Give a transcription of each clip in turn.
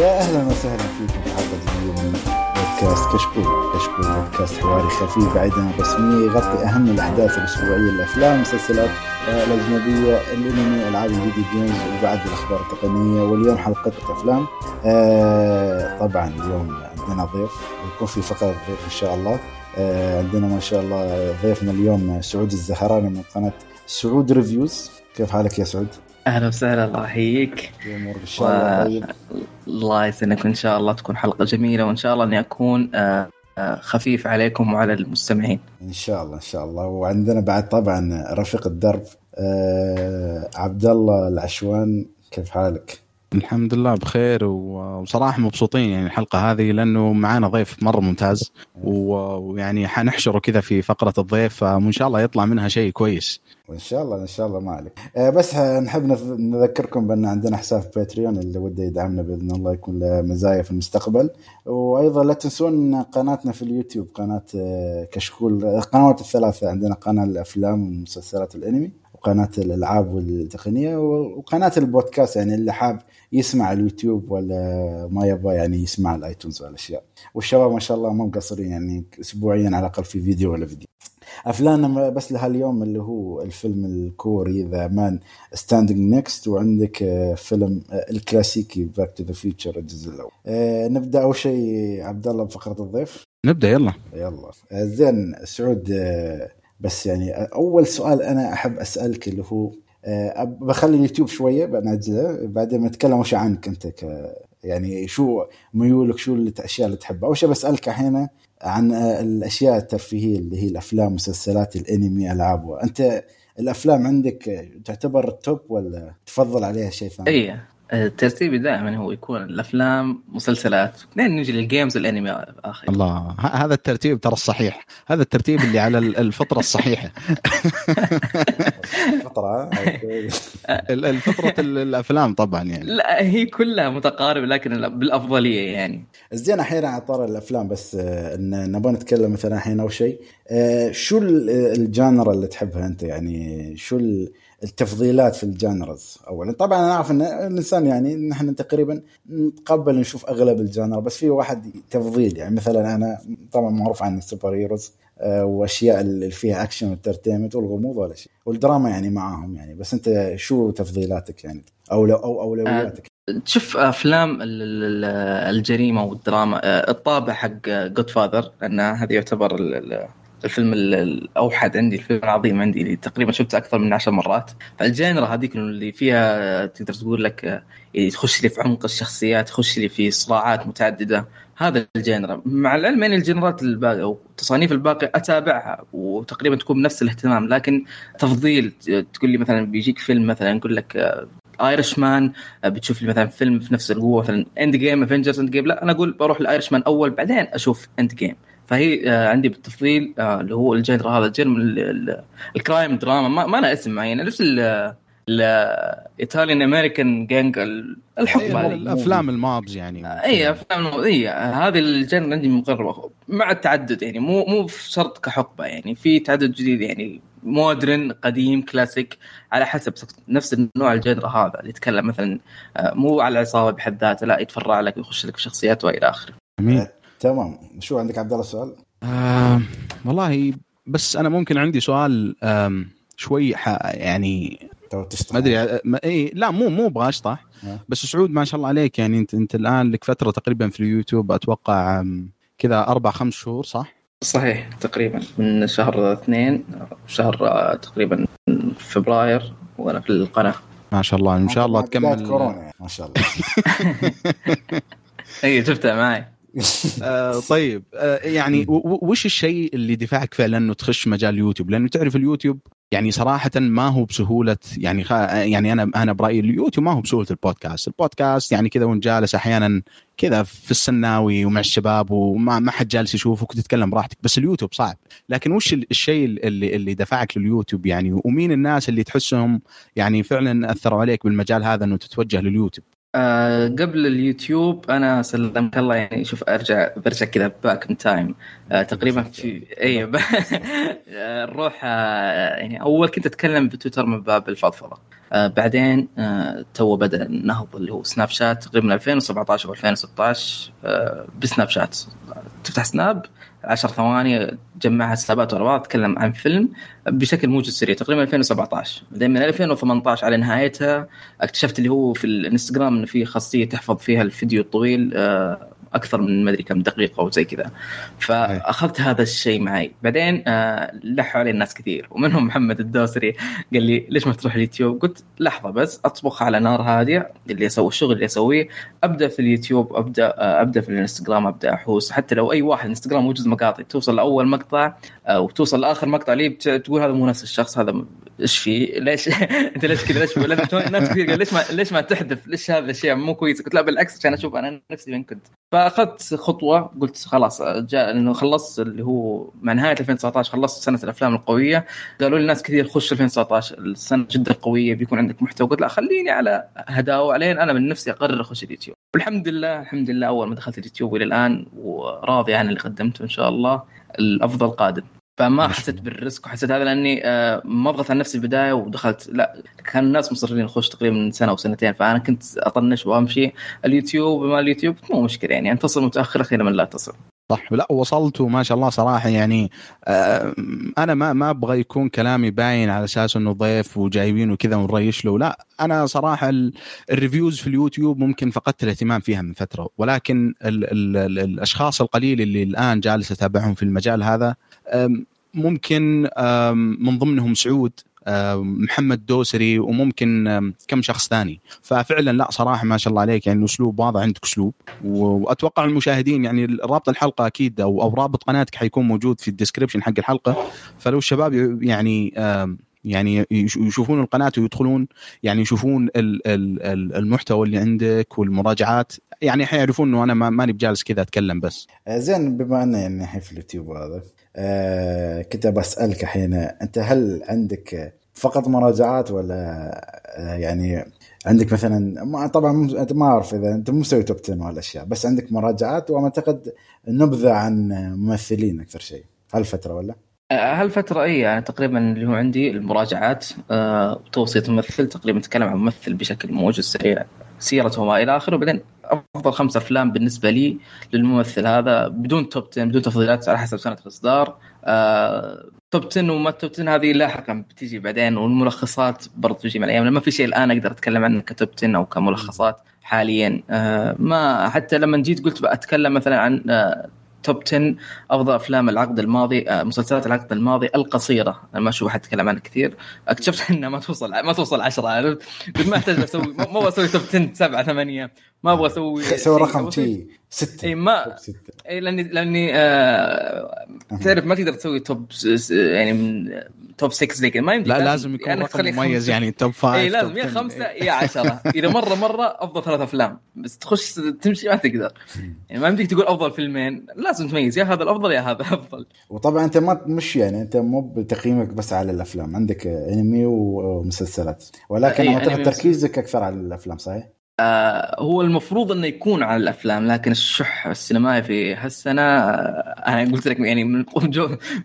يا أهلا وسهلا فيكم في حلقة جديده من بودكاست كشكول، كشكول بودكاست حواري خفيف بعيد عن الرسميه يغطي أهم الأحداث الأسبوعية الأفلام المسلسلات الأجنبية الأنمي ألعاب الفيديو games وبعد الأخبار التقنية. واليوم حلقة أفلام. آه طبعا اليوم عندنا ضيف ويكون في فقره ضيف إن شاء الله. آه عندنا ما شاء الله ضيفنا اليوم سعود الزهراني من قناة سعود ريفيوز كيف حالك يا سعود؟ أهلا وسهلا الله يحييك. إن شاء الله طيب. الله يسلمك ان شاء الله تكون حلقة جميلة وإن شاء الله إني أكون آه، آه، خفيف عليكم وعلى المستمعين. إن شاء الله إن شاء الله. وعندنا بعد طبعا رفيق الدرب آه عبد الله العشوان كيف حالك؟ الحمد لله بخير وصراحة مبسوطين يعني الحلقة هذه لأنه معانا ضيف مرة ممتاز ويعني حنحشره كذا في فقرة الضيف فإن شاء الله يطلع منها شيء كويس. وإن شاء الله إن شاء الله ما عليك. آه بس نحب نذكركم بأن عندنا حساب باتريون اللي وده يدعمنا بإذن الله يكون له مزايا في المستقبل. وأيضا لا تنسون قناتنا في اليوتيوب قناة آه، كشكول القنوات الثلاثة. عندنا قناة الأفلام والمسلسلات والانمي وقناة الألعاب والتقنية وقناة البودكاست يعني اللي حاب يسمع اليوتيوب ولا ما يبغى يعني يسمع الايتونز والاشياء والشباب ما شاء الله ما مقصرين يعني اسبوعيا على الأقل في فيديو ولا فيديو. افلامنا بس لهاليوم اللي هو الفيلم الكوري The Man Standing Next وعندك آه، فيلم آه، الكلاسيكي Back to the Future الجزء الأول. آه، نبدأ أول شيء عبد الله بفقرة الضيف. نبدأ يلا. يلا. زين سعود بس يعني أول سؤال أنا أحب أسألك اللي هو بخلي اليوتيوب شوية بنزله بعدين نتكلم وش عنك أنت ك يعني شو ميولك شو الاشياء اللي تحبها. أول شيء بسألك الحين عن الأشياء الترفيهية اللي هي الأفلام مسلسلات الأنمي ألعاب. أنت الأفلام عندك تعتبر ال top ولا تفضل عليها شيء ثاني؟ اي ترتيبي دائما هو يكون الأفلام مسلسلات بعدين نجي لل games الأنمي آخر. الله هذا الترتيب ترى الصحيح. هذا الترتيب اللي على الفطرة الصحيحة. الفطرة الفطره الأفلام طبعا يعني. لا هي كلها متقاربة لكن بالأفضلية يعني. زين أحيانا على طار الأفلام بس آه، نبغى نتكلم مثلا الحين أو شيء. آه، شو ال genre اللي تحبها أنت؟ يعني شو التفضيلات في ال genres اولا. طبعا أنا أعرف إن الإنسان يعني نحن تقريبا نتقبل نشوف أغلب ال genre بس في واحد تفضيل. يعني مثلا أنا طبعا معروف عني ال superheroes آه، وأشياء اللي فيها أكشن وال entertainment والغموض ولا شيء والدراما يعني معاهم يعني. بس أنت شو تفضيلاتك يعني؟ أو أو اولوياتك تشوف أفلام الجريمة والدراما آه، الطابع حق Godfather لأن هذا يعتبر الفيلم الأوحد عندي الفيلم العظيم عندي اللي تقريبا شفته أكثر من عشر مرات. فال genre هذيك اللي فيها تقدر تقول لك تخش لي في عمق الشخصيات تخش لي في صراعات متعددة. هذا ال genre. مع العلم إن ال genre ات الباقيه أو التصانيف الباقيه أتابعها وتقريبا تكون بنفس الاهتمام لكن تفضيل تقول لي مثلا بيجيك فيلم مثلا يقول لك Irishman بتشوف لي مثلا فيلم في نفس القوة مثلا Endgame Avengers Endgame لا أنا أقول بروح ال Irishman أول بعدين أشوف Endgame فهي آه، عندي بالتفضيل آه، اللي هو ال genre هذا ال genre ال crime drama. ما, ما له اسم معين نفس ال Italian American gang الحقبة هذه. الأفلام ال mobs يعني. اي أفلام اي هذه ال genre عندي مقربة مع التعدد يعني مو مو شرط كحقبة يعني في تعدد جديد يعني modern قديم كلاسيك على حسب نفس النوع الجينر هذا اللي يتكلم مثلا آه، مو على العصابه بحد ذاته لا يتفرع لك ويخش لك في شخصيات وإلى آخره. جميل. تمام. شو عندك عبد الله سؤال؟ آه والله بس أنا ممكن عندي سؤال شوي يعني ما أدري ما اي لا مو مو أبغى أشطح بس سعود ما شاء الله عليك يعني أنت أنت الآن لك فترة تقريبا في اليوتيوب أتوقع كذا أربع خمس شهور صح؟ صحيح تقريبا من شهر اثنين شهر آه، تقريبا فبراير وأنا في القناة. ما شاء الله إن شاء الله تكمل. كورونا ما شاء الله. اي شفتها معي. آه طيب آه يعني وش الشيء اللي دفعك فعلا إنه تخش مجال اليوتيوب لأنه تعرف اليوتيوب يعني صراحة ما هو بسهولة يعني خ... يعني أنا أنا برأيي اليوتيوب ما هو بسهولة البودكاست، البودكاست يعني كذا وأنت جالس أحيانا كذا في السناوي ومع الشباب وما ما حد جالس يشوفك وتتكلم براحتك، بس اليوتيوب صعب، لكن وش الشيء اللي اللي دفعك لليوتيوب يعني؟ ومين الناس اللي تحسهم يعني فعلا أثروا عليك بالمجال هذا إنه تتوجه لليوتيوب؟ آه قبل اليوتيوب أنا سلمت الله يعني شوف أرجع برجع كذا back in time آه تقريبا في اي نروح آه يعني أول كنت أتكلم بتويتر من باب الفضفضة. آه بعدين آه تو بدأ النهض اللي هو سناب شات تقريبا 2017 أو 2016 آه بسناب شات تفتح سناب 10 ثواني جمعها سنابات ورا تكلم عن فيلم بشكل موجود سريع تقريبا 2017 بعدين من 2018 على نهايتها اكتشفت اللي هو في الانستغرام إنه في خاصية تحفظ فيها الفيديو الطويل آه أكثر من ما أدري كم دقيقة أو زي كذا. فأخذت هذا الشيء معي. بعدين آه لحوا علي الناس كثير. ومنهم محمد الدوسري قال لي ليش ما تروح اليوتيوب؟ قلت لحظة بس أطبخ على نار هادية اللي أسوي الشغل اللي أسويه أبدأ في اليوتيوب أبدأ آه أبدأ في الإنستغرام أبدأ أحوس. حتى لو أي واحد إنستغرام موجود مقاطع توصل لأول مقطع آه وتوصل لآخر مقطع لي تقول هذا مو نفس الشخص هذا إيش في؟ ليش؟ أنت ليش كذا؟ ليش ناس كثير قال ليش ما ليش ما تحذف ليش هذا الشيء؟ مو كويس. قلت لا بالعكس عشان أشوف أنا نفسي وين كنت. فأخذت خطوة قلت خلاص جاء إنه خلصت اللي هو مع نهاية 2019 خلصت سنة الأفلام القوية. قالوا لي الناس كثير خش 2019 السنة جدا قوية بيكون عندك محتوى. قلت لا خليني على هداوة. علين أنا من نفسي أقرر أخش اليوتيوب. والحمد لله الحمد لله أول ما دخلت اليوتيوب إلى الآن وراضي عن اللي قدمته إن شاء الله الأفضل قادم. فما حسيت بال risk وحسيت هذا لأني آه، ما ضغطت على نفسي البداية ودخلت لا كان الناس مصرين نخش تقريبا من سنة أو سنتين فأنا كنت أطنش وأمشي. اليوتيوب ما اليوتيوب مو مشكلة يعني ان تصل متأخر خير من لا تصل. صح. لا وصلت وما شاء الله صراحة يعني آه أنا ما ما أبغى يكون كلامي باين على أساس إنه ضيف وجايبينه كذا ونريش له. لا أنا صراحة ال reviews في اليوتيوب ممكن فقدت الاهتمام فيها من فترة. ولكن ال ال ال الأشخاص القليل اللي الآن جالس اتابعهم في المجال هذا ممكن من ضمنهم سعود محمد دوسري وممكن كم شخص ثاني. ففعلا لا صراحة ما شاء الله عليك يعني الأسلوب واضح عندك أسلوب. وأتوقع المشاهدين يعني رابط الحلقة أكيد أو أو رابط قناتك حيكون موجود في ال description حق الحلقة. فلو الشباب يعني يعني يشوفون القناة ويدخلون يعني يشوفون المحتوى اللي عندك والمراجعات يعني حيعرفون إنه أنا ماني بجالس كذا أتكلم بس. زين بما إنه يعني في اليوتيوب هذا آه كنت بسالك الحين أنت هل عندك فقط مراجعات ولا آه يعني عندك مثلا ما طبعا أنت ما أعرف إذا أنت مو مسوي توب 10 والاشياء بس عندك مراجعات وأعتقد نبذة عن ممثلين أكثر شيء هالفترة ولا؟ هالفترة اي يعني تقريبا اللي هو عندي المراجعات آه توصية ممثل تقريبا نتكلم عن ممثل بشكل موجز سريع سيرته وما إلى آخره وبعدين أفضل خمس أفلام بالنسبة لي للممثل هذا بدون توب 10 بدون تفضيلات على حسب سنة الإصدار. آه توب 10 وما توب 10 هذه لاحقا بتيجي بعدين. والملخصات برضه تجي مع الأيام. ما في شيء الآن أقدر أتكلم عنه كتوب 10 أو كملخصات حاليا. آه ما حتى لما جيت قلت بتكلم مثلا عن آه توب 10 افضل أفلام العقد الماضي آه، مسلسلات العقد الماضي القصيرة. أنا ما أشوف أحد يتكلم عنها كثير. اكتشفت إنها ما توصل ما توصل 10 عرفت؟ ما أحتاج أسوي ما أبغى أسوي top 10 7 8 ما أبغى أسوي سوي رقم شيء ستة. اي ما اي لاني لأني آه تعرف ما تقدر تسوي top يعني من top 6 زي كذا. ما يمدي لا لازم يكون يعني رقم مميز يعني top 5 اي لازم يا خمسة يا 10 إذا مرة مرة أفضل ثلاث أفلام. بس تخش تمشي ما تقدر. يعني ما يمديك تقول أفضل فيلمين. لازم تميز. يا هذا الأفضل يا هذا افضل وطبعا أنت ما مش يعني أنت مو بتقييمك بس على الأفلام. عندك أنمي ومسلسلات. ولكن اعتقد تركيزك أكثر على الأفلام صحيح؟ آه هو المفروض إنه يكون على الأفلام لكن الشح السينمائي في هالسنة آه أنا قلت لك يعني من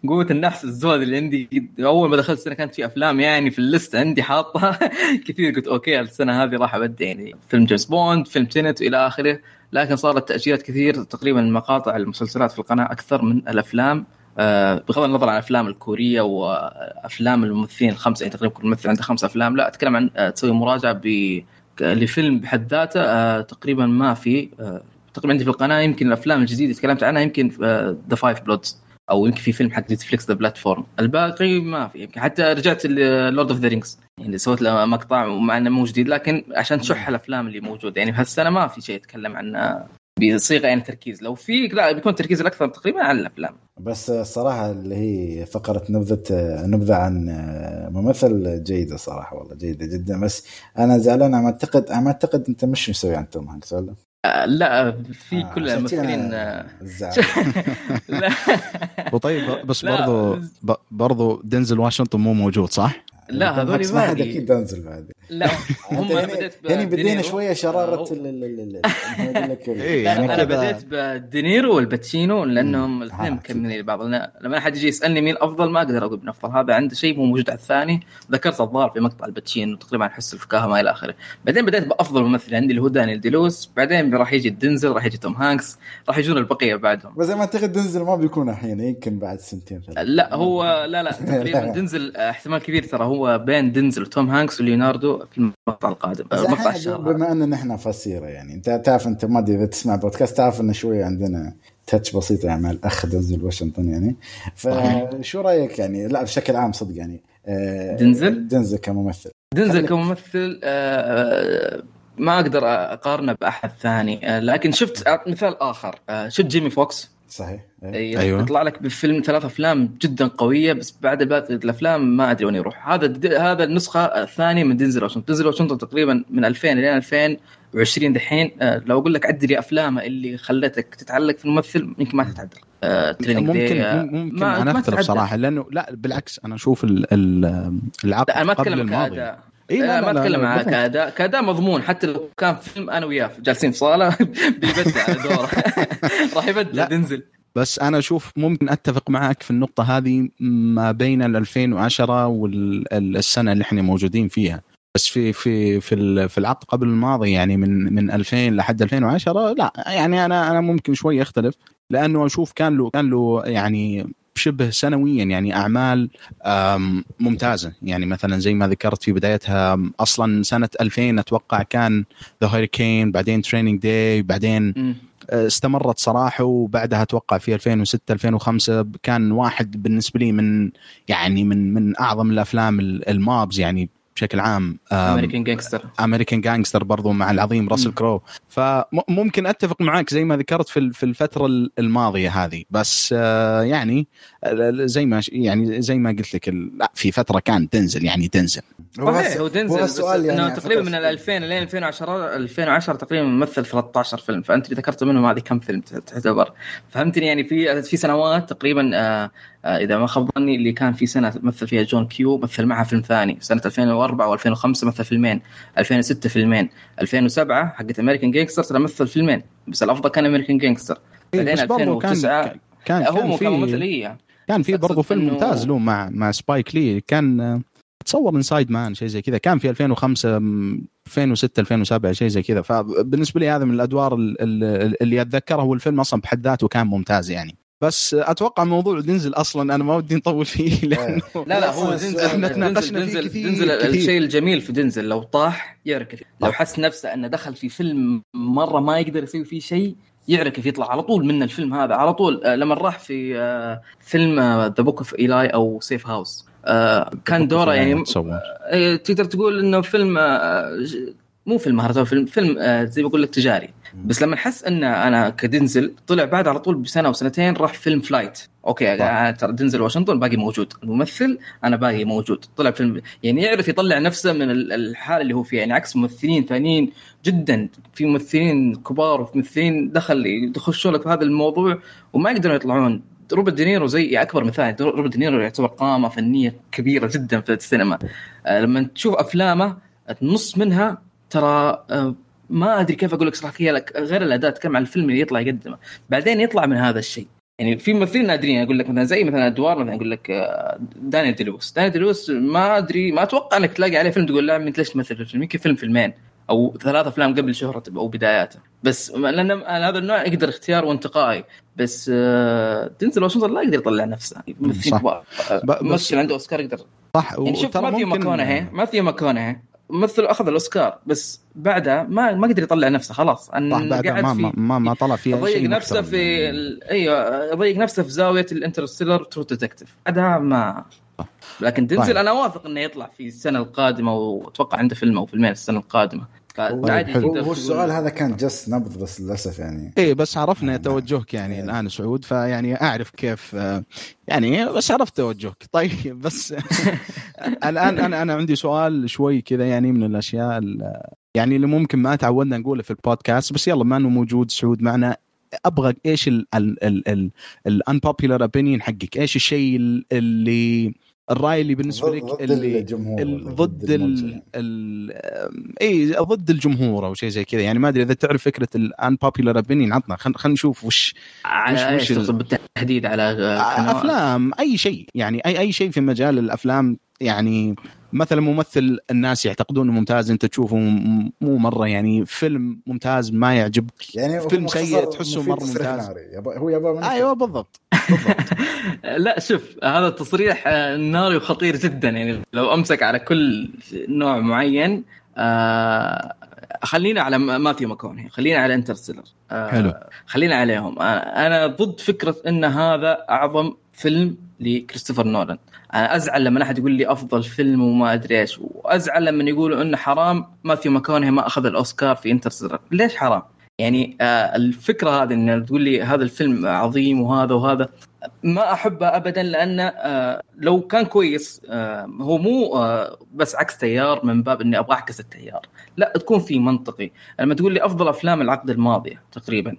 قوة النحس الزود اللي عندي أول ما دخلت السنة كانت في أفلام يعني في ال list عندي حاطة كثير قلت okay السنة هذه راح أبدي يعني فيلم جيمس بوند فيلم Tenet وإلى آخره لكن صارت تاجيلات كثير تقريبا مقاطع المسلسلات في القناة أكثر من الأفلام آه بغض النظر عن الأفلام الكورية وأفلام الممثلين الخمسة يعني تقريبا كل ممثل عنده خمس أفلام لا أتكلم عن آه تسوي مراجعة ب لفيلم بحد ذاته آه تقريبا ما في آه تقريبا عندي في القناة يمكن الأفلام الجديدة تكلمت عنها يمكن Da 5 Bloods أو يمكن في فيلم حق نتفلكس The Platform الباقي ما في يمكن حتى رجعت Lord of the Rings يعني سويت له مقطع مع إنه مو جديد لكن عشان تشح الأفلام اللي موجودة يعني بهالسنة ما في شيء اتكلم عنه. بصيغه يعني تركيز. لو في لا بيكون التركيز الأكثر تقريبا على الأفلام. بس الصراحه اللي هي فقرة نبذة نبذة عن ممثل جيدة صراحة والله جيدة جدا. بس أنا زعلان أنا أعتقد أنا أعتقد أنت مش مسوي عن توم هانكس ولا؟ آه لا في آه كل الممثلين لا. وطيب بس برضو برضو دينزل واشنطن مو موجود صح؟ لا هذول ما أكيد دنزل بعد. لا هم هني- أنا بديت هني بدينا. شوية شرارة آه، ال- ال- ال- إيه، لا يعني أنا بديت بدينيرو والباتشينو لأنهم. الاثنين آه، مكملين لبعض. لما أحد يجي يسألني مين الأفضل ما أقدر أقول من افضل هذا عنده شيء مو موجود على الثاني ذكرت الظاهر في مقطع الباتشينو تقريبا احس الفكاهة ما إلى آخره. بعدين بديت بأفضل ممثل. عندي اللي هو دانيال دي لويس بعدين راح يجي دينزل راح يجي توم هانكس راح يجون البقية بعدهم. بس ما أعتقد دنزل ما بيكون الحين يمكن بعد سنتين ثلاث لا هو لا لا تقريبا دينزل آه، احتمال كبير ترى هو بين دينزل وتوم هانكس وليوناردو. في المقطع القادم. بس آه، مقطع الحين الشهر. بما ان نحن فصيرة يعني أنت تعرف أنت ما أدري إذا تسمع بودكاست تعرف انه شوية عندنا touch بسيطه يعني مع الأخ دنزل واشنطن يعني. فشو رأيك يعني؟ لا بشكل عام صدق يعني آه، دنزل؟ دنزل كممثل. دنزل كممثل آه، ما أقدر أقارنه بأحد ثاني. آه، لكن شفت مثال آخر. آه، شفت جيمي فوكس؟ صحيح إيه. أيوة. أيوة. يطلع لك بفيلم ثلاث أفلام جدا قوية بس بعد باقي الأفلام ما أدري وين يروح هذا هذا النسخة الثانية من دينزل واشنطن دينزل واشنطن تقريبا من 2000 لين 2020 دحين آه، لو أقول لك عد لي أفلامه اللي خلتك تتعلق في الممثل يمكن ما تتعدل آه، ممكن آه، ممكن ما- أنا اختلف. صراحة لأنه لا بالعكس أنا أشوف ال- ال- العقد لا أنا ما قبل الماضي كاداء إيه لا, ما أتكلم لا، عن. كأداء كأداء مضمون حتى لو كان فيلم أنا وياه جالسين في صالة بيبدع على دوره راح يبدع لا. تنزل بس أنا أشوف ممكن أتفق معك في النقطة هذه ما بين ال 2010 والسنة اللي إحنا موجودين فيها بس في في في في العقد قبل الماضي يعني من من 2000 لحد 2010 لا يعني أنا أنا ممكن شوي أختلف لأنه أشوف كان له كان له يعني شبه سنويا يعني أعمال ممتازة. يعني مثلا زي ما ذكرت في بدايتها أصلا سنة 2000 أتوقع كان The Hurricane بعدين Training Day بعدين مم. استمرت صراحة. وبعدها أتوقع في 2006 2005 كان واحد بالنسبة لي من يعني من من أعظم الأفلام ال- المابز. يعني بشكل عام American Gangster American Gangster برضو مع العظيم راسل كرو فممكن أتفق معك زي ما ذكرت في ال- في الفترة ال- الماضية هذه. بس آه، يعني آه، زي ما يعني زي ما قلت لك لا في فترة كان دنزل يعني دنزل. صحيح هو دنزل بس السؤال إنه يعني تقريبا من ال 2000 لين 2010 2010 تقريبا ممثل 13 فيلم. فأنت اللي ذكرت منهم هذه كم فيلم تعتبر. فهمتني يعني في في سنوات تقريبا آه إذا ما خاب ظني اللي كان في سنة مثل فيها John Q مثل معها فيلم ثاني. سنة 2004 و2005 مثل فيلمين. 2006 فيلمين. 2007 حقت American Gangster ترى مثل فيلمين. بس الأفضل كان American Gangster بعدين بس برضو كان 2009 كان هو كان ممثل في إيه. كان في أقصد فيلم إنه- ممتاز له مع مع سبايك لي كان آه، تصور Inside Man شيء زي كذا. كان في 2005 م، 2006 2007 شيء زي كذا. فبالنسبة لي هذا من الأدوار ال- ال- اللي أتذكرها والفيلم أصلا بحد ذاته كان ممتاز يعني. بس أتوقع موضوع دنزل أصلا أنا ما ودي نطول فيه لأنه لا لا هو دنزل. دنزل تناقشنا فيه كثير- دنزل. الشيء الجميل في دنزل لو طاح يعرف لو. حس نفسه إنه دخل في فيلم مرة ما يقدر يسوي فيه شيء يعرف كيف يطلع على طول من الفيلم هذا. على طول آه، لما راح في آه، فيلم The Book of Eli أو Safe House كان دوره يعني آه، تقدر تقول إنه فيلم آه، مو فيلم مهرجان فيلم فيلم آه، زي ما أقول لك تجاري. بس لما حس إن أنا كدنزل طلع بعد على طول بسنة وسنتين راح فيلم Flight. okay أنا ترى دنزل واشنطن باقي موجود. الممثل أنا باقي موجود. طلع فيلم يعني يعرف يطلع نفسه من ال- الحالة اللي هو فيها. يعني عكس ممثلين ثانيين جدا في ممثلين كبار وفي ممثلين دخل يخشوا لك في هذا الموضوع وما يقدرون يطلعون. روبرت دينيرو زي أكبر مثال روبرت دينيرو يعتبر قامة فنية كبيرة جدا في السينما. آه، لما تشوف أفلامه النص منها ترى آه، ما أدري كيف أقول لك صراحة هي لك غير الاداء تتكلم عن الفيلم اللي يطلع يقدمه. بعدين يطلع من هذا الشيء. يعني في ممثلين نادرين أقول لك مثلا زي مثلا أدوار مثلا أقول لك آه، دانيال ديلوس دانيال ديلوس ما أدري ما أتوقع إنك تلاقي عليه فيلم تقول لا انت ليش تمثل في الفيلم؟ يمكن فيلم فيلمين أو ثلاث أفلام قبل شهرته أو بداياته. بس لأن هذا النوع يقدر اختيار وانتقائي. بس آه، دينزل واشنطن لا يقدر يطلع نفسه. ممثل. كبار. ممثل عنده أوسكار يقدر. صح يعني شوف ماثيو ماكونهي ماثيو ماكونهي ممثل أخذ الأوسكار بس بعدها ما ما قدر يطلع نفسه خلاص بعد قاعد ما, في ما, ما, ما طلع فيها يضيق شيء نفسه. في أيوه يضيق نفسه في زاوية ال Interstellar True Detective بعدها ما لكن دنزل طيب. أنا واثق إنه يطلع في السنة القادمة وأتوقع عنده فيلم أو فيلمين السنة القادمة هو تقول- السؤال هذا كان جس نبض بس للأسف يعني. إيه بس عرفنا آه، توجهك يعني إيه. الآن سعود فيعني أعرف كيف يعني بس عرفت توجهك. طيب بس الآن أنا أنا عندي سؤال شوي كذا يعني من الأشياء ال- يعني اللي ممكن ما تعودنا نقوله في البودكاست بس يلا ما إنه موجود سعود معنا أبغى إيش ال unpopular opinion حقك؟ إيش الشيء ال- اللي الرأي اللي بالنسبة لك ضد اللي الجمهور ال- ضد ال. ال اي ضد الجمهور أو شيء زي كذا يعني ما أدري إذا تعرف فكرة ال unpopular opinion عطنا خلينا خل نشوف وش على وش- إيش وش ال- تقصد بالتحديد على قنوات؟ أفلام أي شيء يعني اي أي شيء في مجال الأفلام يعني مثلا ممثل الناس يعتقدونه ممتاز أنت تشوفه مو مرة يعني فيلم ممتاز ما يعجبك. يعني هو فيلم سيء تحسه تصريح ممتاز. يبا- هو يبغى منك. أيوه بالضبط. بالضبط. لا شوف هذا التصريح آه، ناري وخطير جدا. يعني لو أمسك على كل نوع معين آه خلينا على ماثيو ماكونهي خلينا على Interstellar. آه حلو. خلينا عليهم. أنا أنا ضد فكرة إن هذا أعظم فيلم لكريستوفر نولان. أنا أزعل لما أحد يقول لي أفضل فيلم وما أدري إيش وأزعل لما يقولوا إنه حرام ماثيو ماكونهي ما أخذ الأوسكار في Interstellar. ليش حرام؟ يعني آه الفكرة هذه إن تقول لي هذا الفيلم عظيم وهذا وهذا ما احبها ابدا لأن آه، لو كان كويس آه، هو مو بس عكس تيار من باب إني أبغى أعكس التيار. لا تكون في منطقي. لما تقول لي أفضل أفلام العقد الماضيه تقريبا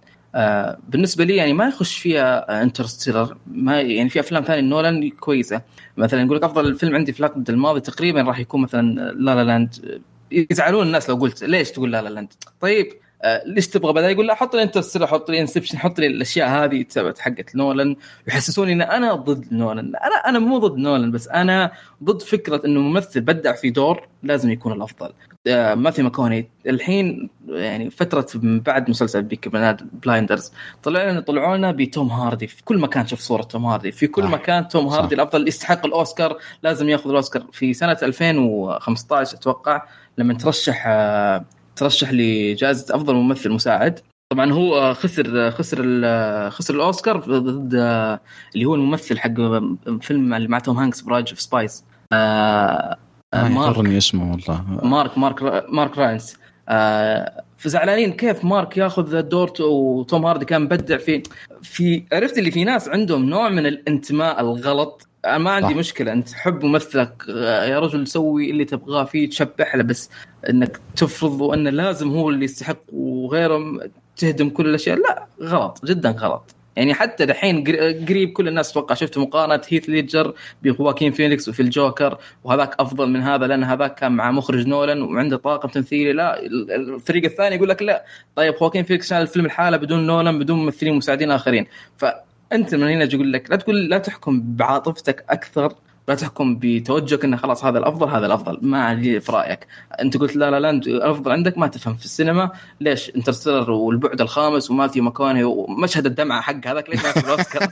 بالنسبة لي يعني ما يخش فيها Interstellar ما يعني في أفلام ثانية نولان كويسة. مثلا يقول لك أفضل فيلم عندي في العقد الماضي تقريبا راح يكون مثلا La La Land. يزعلون الناس لو قلت ليش تقول La La Land؟ طيب آه، ليش تبغى بدل؟ يقول لا حط لي Interstellar حط لي Inception حط لي الأشياء هذه تبعت حقت نولان. يحسسوني إن أنا ضد نولان. أنا أنا مو ضد نولان بس أنا ضد فكرة إنه ممثل بدع في دور لازم يكون الأفضل. آه، ماثيو ماكونهي الحين يعني فترة من بعد مسلسل بيكي بلايندرز طلع لنا طلعوا لنا بتوم هاردي. في كل مكان شوف صورة توم هاردي. في كل صح. مكان توم صح. هاردي الأفضل. يستحق الأوسكار لازم ياخذ الأوسكار. في سنة 2015 أتوقع لما ترشح آه، ترشح لجائزه أفضل ممثل مساعد. طبعا هو آه، خسر خسر ال- خسر الأوسكار ضد آه، اللي هو الممثل حق فيلم اللي مع توم هانكس بريدج أوف سبايز. ما مارك. اسمه والله. مارك مارك مارك رايلانس. آه فزعلانين كيف مارك ياخذ دور وتوم هاردي كان مبدع في في عرفت اللي في ناس عندهم نوع من الانتماء الغلط؟ أنا ما عندي صح. مشكلة. أنت تحب ممثلك آه، يا رجل سوي اللي تبغاه فيه تشبح له بس إنك تفرض وأنه لازم هو اللي يستحق وغيره تهدم كل الأشياء. لا غلط جدا غلط. يعني حتى دحين قر- قريب كل الناس أتوقع شفت مقارنة هيث ليدجر بخواكين فينيكس وفي الجوكر وهذاك أفضل من هذا لأن هذاك كان مع مخرج نولان وعنده طاقم تمثيلي لا ال- الفريق الثاني يقول لك لا. طيب خواكين فينيكس كان الفيلم الحالة بدون نولان بدون ممثلين مساعدين آخرين. فانت من هنا أقول لك لا تقول لا تحكم بعاطفتك أكثر. لا تحكم بتوجهك إنه خلاص هذا الأفضل هذا الأفضل. ما عندي في رأيك. أنت قلت لا لا لاند الأفضل عندك ما تفهم في السينما. ليش؟ انترستيلر والبعد الخامس وماثيو ماكونهي ومشهد الدمعة حق هذاك ليش ما ياخذ الأوسكار؟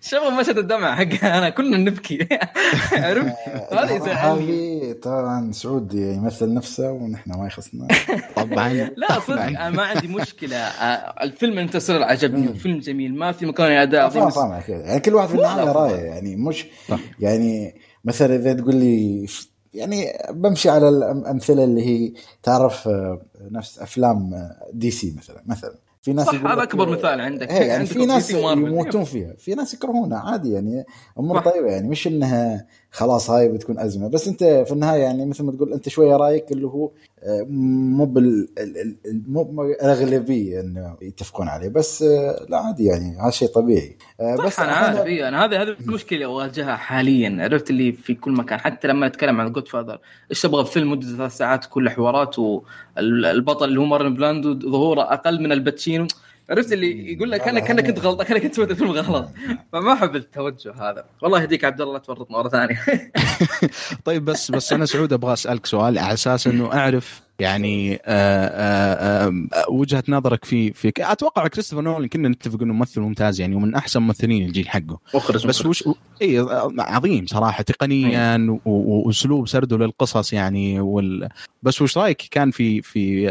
شوفوا مشهد الدمعة حق أنا كلنا نبكي. عرفت؟ هذا يزعلني هذه. طبعا سعود يمثل نفسه ونحن ما يخصنا. طبعا. لا صدق أنا ما عندي مشكلة. آه، الفيلم انترستيلر عجبني مم. وفيلم جميل أداء. فاهم بس- فاهم عليك. يعني كل واحد في النهايه. رايه يعني مش صح. يعني مثلا إذا تقول لي يعني بمشي على الامثله اللي هي تعرف آه، نفس أفلام آه، دي سي مثلا مثلا في ناس صح يقول هذا أكبر مثال عندك إيه يعني عندك في ناس. يموتون فيها في ناس يكرهونها عادي يعني امور. طيبة يعني مش إنها خلاص هاي بتكون أزمة. بس أنت في النهاية يعني مثل ما تقول أنت شوية رأيك اللي هو آه، مو بال ال- ال- ال- مو الاغلبيه إنه يتفقون عليه. بس آه، لا عادي يعني هذا شيء طبيعي. آه، بس أنا عارف إيه أنا هذه هذه المشكلة أواجهها حاليا. عرفت اللي في كل مكان. حتى لما نتكلم عن جود فاذر إيش تبغى فيلم مدته ثلاث ساعات كله حوارات والبطل اللي هو مارلون براندو ظهوره أقل من آل باتشينو؟ عرفت اللي يقول لك أنا كأنك كنت غلط كأنك كنت الفيلم غلط. فما أحب التوجه هذا. والله يهديك عبد الله لا تورطنا مرة ثانية. طيب بس بس أنا سعود أبغى أسألك سؤال على أساس إنه أعرف يعني آه آه آه وجهة نظرك في في أتوقع كريستوفر نولان كنا نتفق إنه ممثل ممتاز يعني ومن أحسن ممثلين الجيل حقه. مخرج بس وش اي عظيم صراحة تقنيا و- وأسلوب سرده للقصص يعني وال... بس وش رأيك كان في في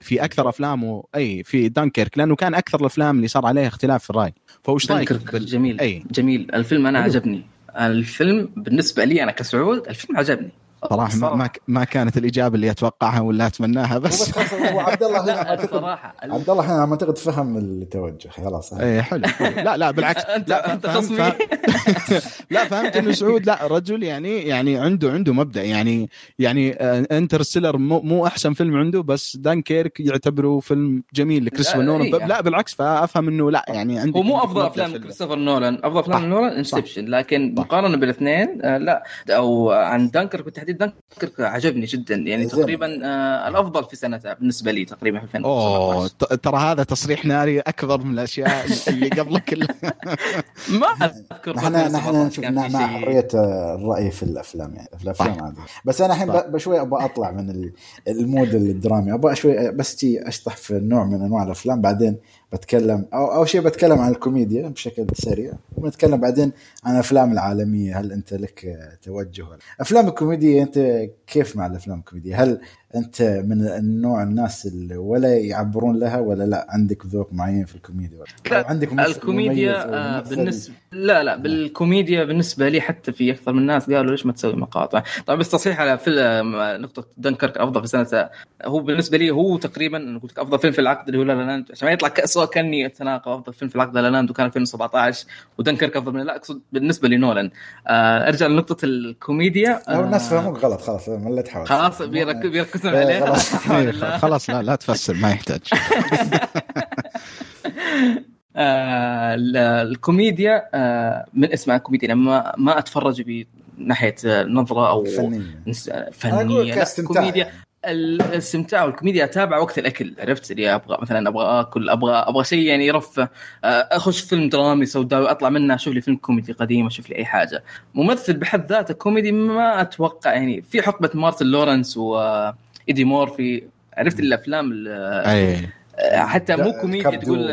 في أكثر أفلامه أي في دانكيرك لأنه كان أكثر الأفلام اللي صار عليها اختلاف في الرأي. فوش رأيك بال... جميل. أي. جميل. الفيلم أنا. عجبني. الفيلم بالنسبة لي أنا كسعود الفيلم عجبني. صراحة ما ما, ما كانت الإجابة اللي أتوقعها ولا أتمناها بس. بس هو عبد الله هنا الصراحه عبد الله هنا أعتقد فهم التوجه خلاص. إيه حلو. حلو. لا لا بالعكس. لا أنت فهمت- خصمي. لا فهمت إنه سعود. لا رجل يعني يعني عنده عنده مبدأ. يعني يعني انترستيلر مو, مو أحسن فيلم عنده بس دانكيرك يعتبره فيلم جميل لكريستوفر لا، نولان. إيه. لا بالعكس فأفهم إنه لا يعني عندك هو مو أفضل أفلام كريستوفر نولان. أفضل أفلام. نولان انسبشن لكن. مقارنة بالاثنين آه، لا. أو عن دانكرك بالتحديد دانكرك عجبني جدا يعني زين. تقريبا آه، الأفضل في سنته بالنسبة لي تقريبا في أوه 2017 ت- ترى هذا تصريح ناري أكبر من الأشياء اللي قبل كلها ما أذكر نحن نحن 2017 نشوف كان في مع. حرية الرأي في الأفلام يعني في الأفلام. عادي بس أنا الحين بشوي أبغى أطلع من ال- المود الدرامي أبغى شوي بس أشطح في نوع من أنواع الأفلام بعدين بتكلم أو اول شيء بتكلم عن الكوميديا بشكل سريع. ونتكلم بعدين عن الافلام العالمية هل أنت لك توجه؟ أفلام الكوميديا أنت كيف مع الأفلام الكوميدية؟ هل أنت من النوع الناس اللي ولا يعبرون لها ولا لا عندك ذوق معين في الكوميديا ولا لا، عندك الكوميديا آه، بالنسبة لا لا بالكوميديا بالنسبة لي حتى في أكثر من ناس قالوا ليش ما تسوي مقاطع. طبعا بس تصحيح على فيلم نقطة دنكرك أفضل في سنة هو بالنسبة لي هو تقريبا قلت أفضل فيلم في العقد اللي هو لا لا لاند عشان ما يطلع كأسوأ كأني أتناقض أفضل فيلم في العقد لا لا لاند وكان 2017 ودنكرك أفضل من لا أقصد بالنسبة لنولان. آه أرجع لنقطة الكوميديا. الناس آه، فهموك غلط خلاص مليت حول خلاص بيرك- إيه، عليها. خلاص. الله. خلاص لا لا تفسر ما يحتاج. آه ال- الكوميديا آه من اسمها كوميديا لما ما أتفرج بناحيه آه، نظرة أو فنية. لا كاستمتاع. كوميديا. الاستمتاع والكوميديا أتابع وقت الأكل. عرفت؟ اللي أبغى مثلا أبغى آكل أبغى أبغى شيء يعني يرفه. أخش فيلم درامي سوداوي أطلع منه أشوف لي فيلم كوميدي قديم أشوف لي أي حاجة. ممثل بحد ذاته كوميدي ما أتوقع يعني في حقبة مارتن لورنس وايدي مورفي عرفت الأفلام ال- أي حتى مو كوميديا. تقول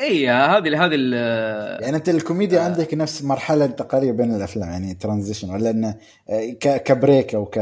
إي هذه هذه ال- يعني أنت الكوميديا آه. عندك نفس مرحلة انتقالية بين الأفلام يعني transition ولا انه آه، ك- ك break أو ك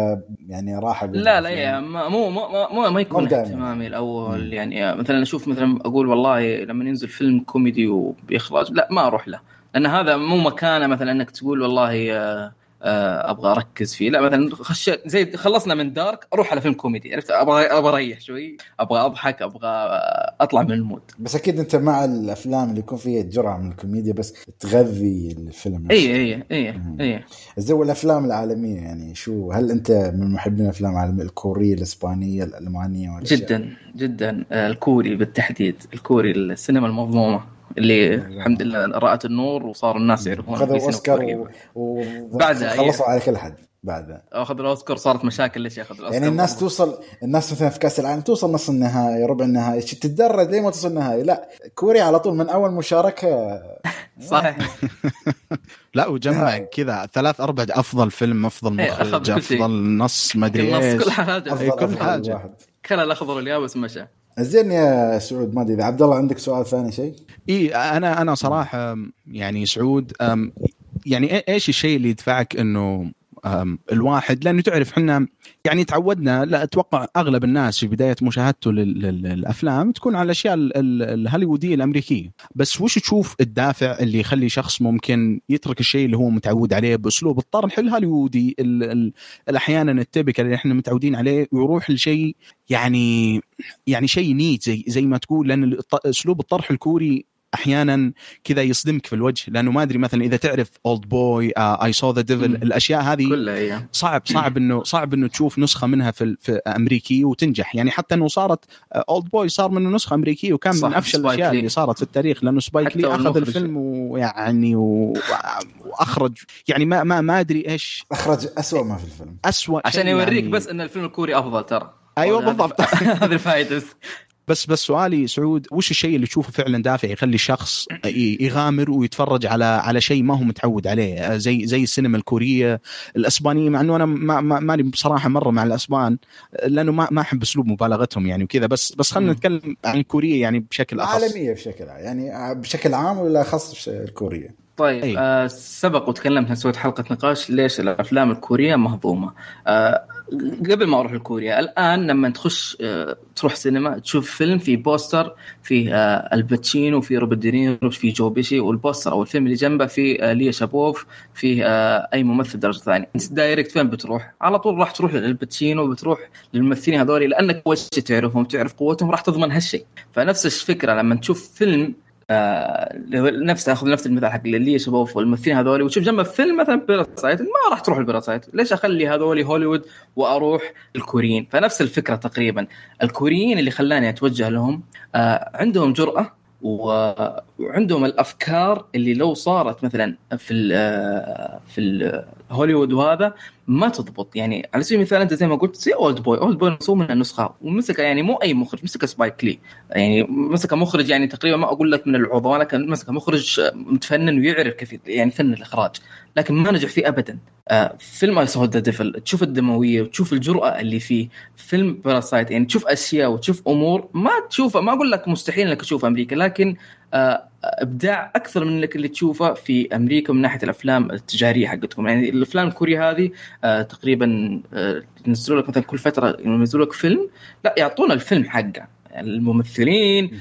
يعني راحة لا لا ما- مو مو مو ما يكون. اهتمامي الأول مم. يعني مثلا أشوف مثلا أقول والله لما ينزل فيلم كوميدي وبيخرج لا ما أروح له لأن هذا مو مكانه مثلا إنك تقول والله آه، آه، أبغى أركز فيه. لا مثلا خش زي خلصنا من دارك أروح على فيلم كوميدي. عرفت؟ أبغى أبغى أريح شوي أبغى أضحك أبغى آه، أطلع من المود. بس أكيد أنت مع الأفلام اللي يكون فيها جرعة من الكوميديا بس تغذي الفيلم اي اي اي. اي زي الافلام العالمية يعني شو هل أنت من محبين الأفلام العالمية؟ الكورية الإسبانية الألمانية ولا جدا جدا. آه، الكوري بالتحديد الكوري السينما المظلومة. اللي الحمد لله رأت النور وصار الناس يعرفون في خذوا سينما أوسكار كورية. و... و... بعدها، خلصوا على كل حد بعدها اخذ الأوسكار صارت مشاكل ليش ياخذ الأوسكار؟ يعني الناس توصل الناس مثلا في كأس العالم توصل نص النهائي ربع النهائي تتدرج لين ما توصل النهائي؟ لا كوريا على طول من أول مشاركة. صحيح. لا وجمع كذا ثلاث أربع أفضل فيلم أفضل إيه، مخرج. أفضل نص ما أدري النص إيش. كل حاجة. أفضل كل. واحد. كلا الأخضر واليابس مشى. زين يا سعود ما أدري إذا عبد الله عندك سؤال ثاني شيء؟ إي أنا أنا صراحة يعني سعود يعني إيش الشيء اللي يدفعك إنه الواحد لأنه تعرف إحنا يعني تعودنا لا أتوقع أغلب الناس في بداية مشاهدته لل- لل- للأفلام تكون على الأشياء ال- ال- الهوليوودية الأمريكية. بس وش تشوف الدافع اللي يخلي شخص ممكن يترك الشيء اللي هو متعود عليه بأسلوب الطرح الهوليوودي ال- ال- الأحيانا التبكل اللي إحنا متعودين عليه ويروح لشيء يعني يعني شيء neat زي زي ما تقول لأن أسلوب الطرح الكوري أحيانا كذا يصدمك في الوجه لأنه ما أدري مثلا إذا تعرف اولد بوي آي سو ذا ديفل. الأشياء هذه كلها هي صعب صعب إنه صعب إنه تشوف نسخة منها في, في أمريكي وتنجح. يعني حتى إنه صارت اولد بوي صار منه نسخة أمريكية وكان من أفشل الأشياء لي. اللي صارت في التاريخ لأنه سبايك لي أخذ. الفيلم ويعني و... وأخرج. يعني ما ما ما أدري إيش. أخرج أسوأ ما في الفيلم. اسوء عشان يوريك يعني. بس إن الفيلم الكوري أفضل ترى. أيوه بالضبط. هذه الفائده بس بس سؤالي سعود وش الشيء اللي تشوفه فعلا دافع يخلي الشخص ي- يغامر ويتفرج على على شيء ما هو متعود عليه زي زي السينما الكورية الأسبانية مع إنه أنا ما ما ماني بصراحة مرة مع الأسبان لأنه ما ما أحب أسلوب مبالغتهم يعني وكذا بس بس خلينا. نتكلم عن الكوريه يعني بشكل أخص عالمية بشكل عام يعني بشكل عام ولا خاص الكورية طيب أي. آه سبق وتكلمنا سويت حلقة نقاش ليش الأفلام الكورية مهضومة آه قبل ما أروح لكوريا الآن لما تخش آه، تروح سينما تشوف فيلم في بوستر فيه آه، الباتشينو في روبرت دينيرو في جو بيشي والبوستر أو الفيلم اللي جنبه في شايا لابوف في أي ممثل درجة ثانية. أنت direct فين بتروح؟ على طول راح تروح للباتشينو بتروح للممثلين هذول لأنك اول تعرفهم؟ تعرف قوتهم راح تضمن هالشيء. فنفس الفكرة لما تشوف فيلم آه نفس اخذ نفس المثال حق اللي شباب والممثلين هذول وتشوف جنبه فيلم مثلا Parasite ما راح تروح ال Parasite ليش أخلي هذول هوليوود وأروح الكوريين؟ فنفس الفكرة تقريبا. الكوريين اللي خلاني أتوجه لهم آه عندهم جرأة وعندهم الأفكار اللي لو صارت مثلا في ال في ال هوليوود وهذا ما تضبط. يعني على سبيل المثال أنت زي ما قلت زي Oldboy Oldboy مسوي من النسخه ومسك يعني مو أي مخرج مسك سبايك لي يعني مسك مخرج يعني تقريبا ما أقول لك من العظماء لكن مسك مخرج متفنن ويعرف كيف يعني فن الإخراج. لكن ما نجح فيه ابدا. آه فيلم I Saw the Devil تشوف الدموية وتشوف الجرأة اللي فيه. فيلم Parasite يعني تشوف أشياء وتشوف أمور ما تشوفها ما أقول لك مستحيل إنك تشوفها أمريكا لكن إبداع أكثر من اللي تشوفه في أمريكا من ناحية الأفلام التجارية حقتكم. يعني الأفلام الكورية هذه آه تقريبا آه ينزلوا لك مثلا كل فترة ينزلوا لك فيلم لا يعطونا الفيلم حقه. الممثلين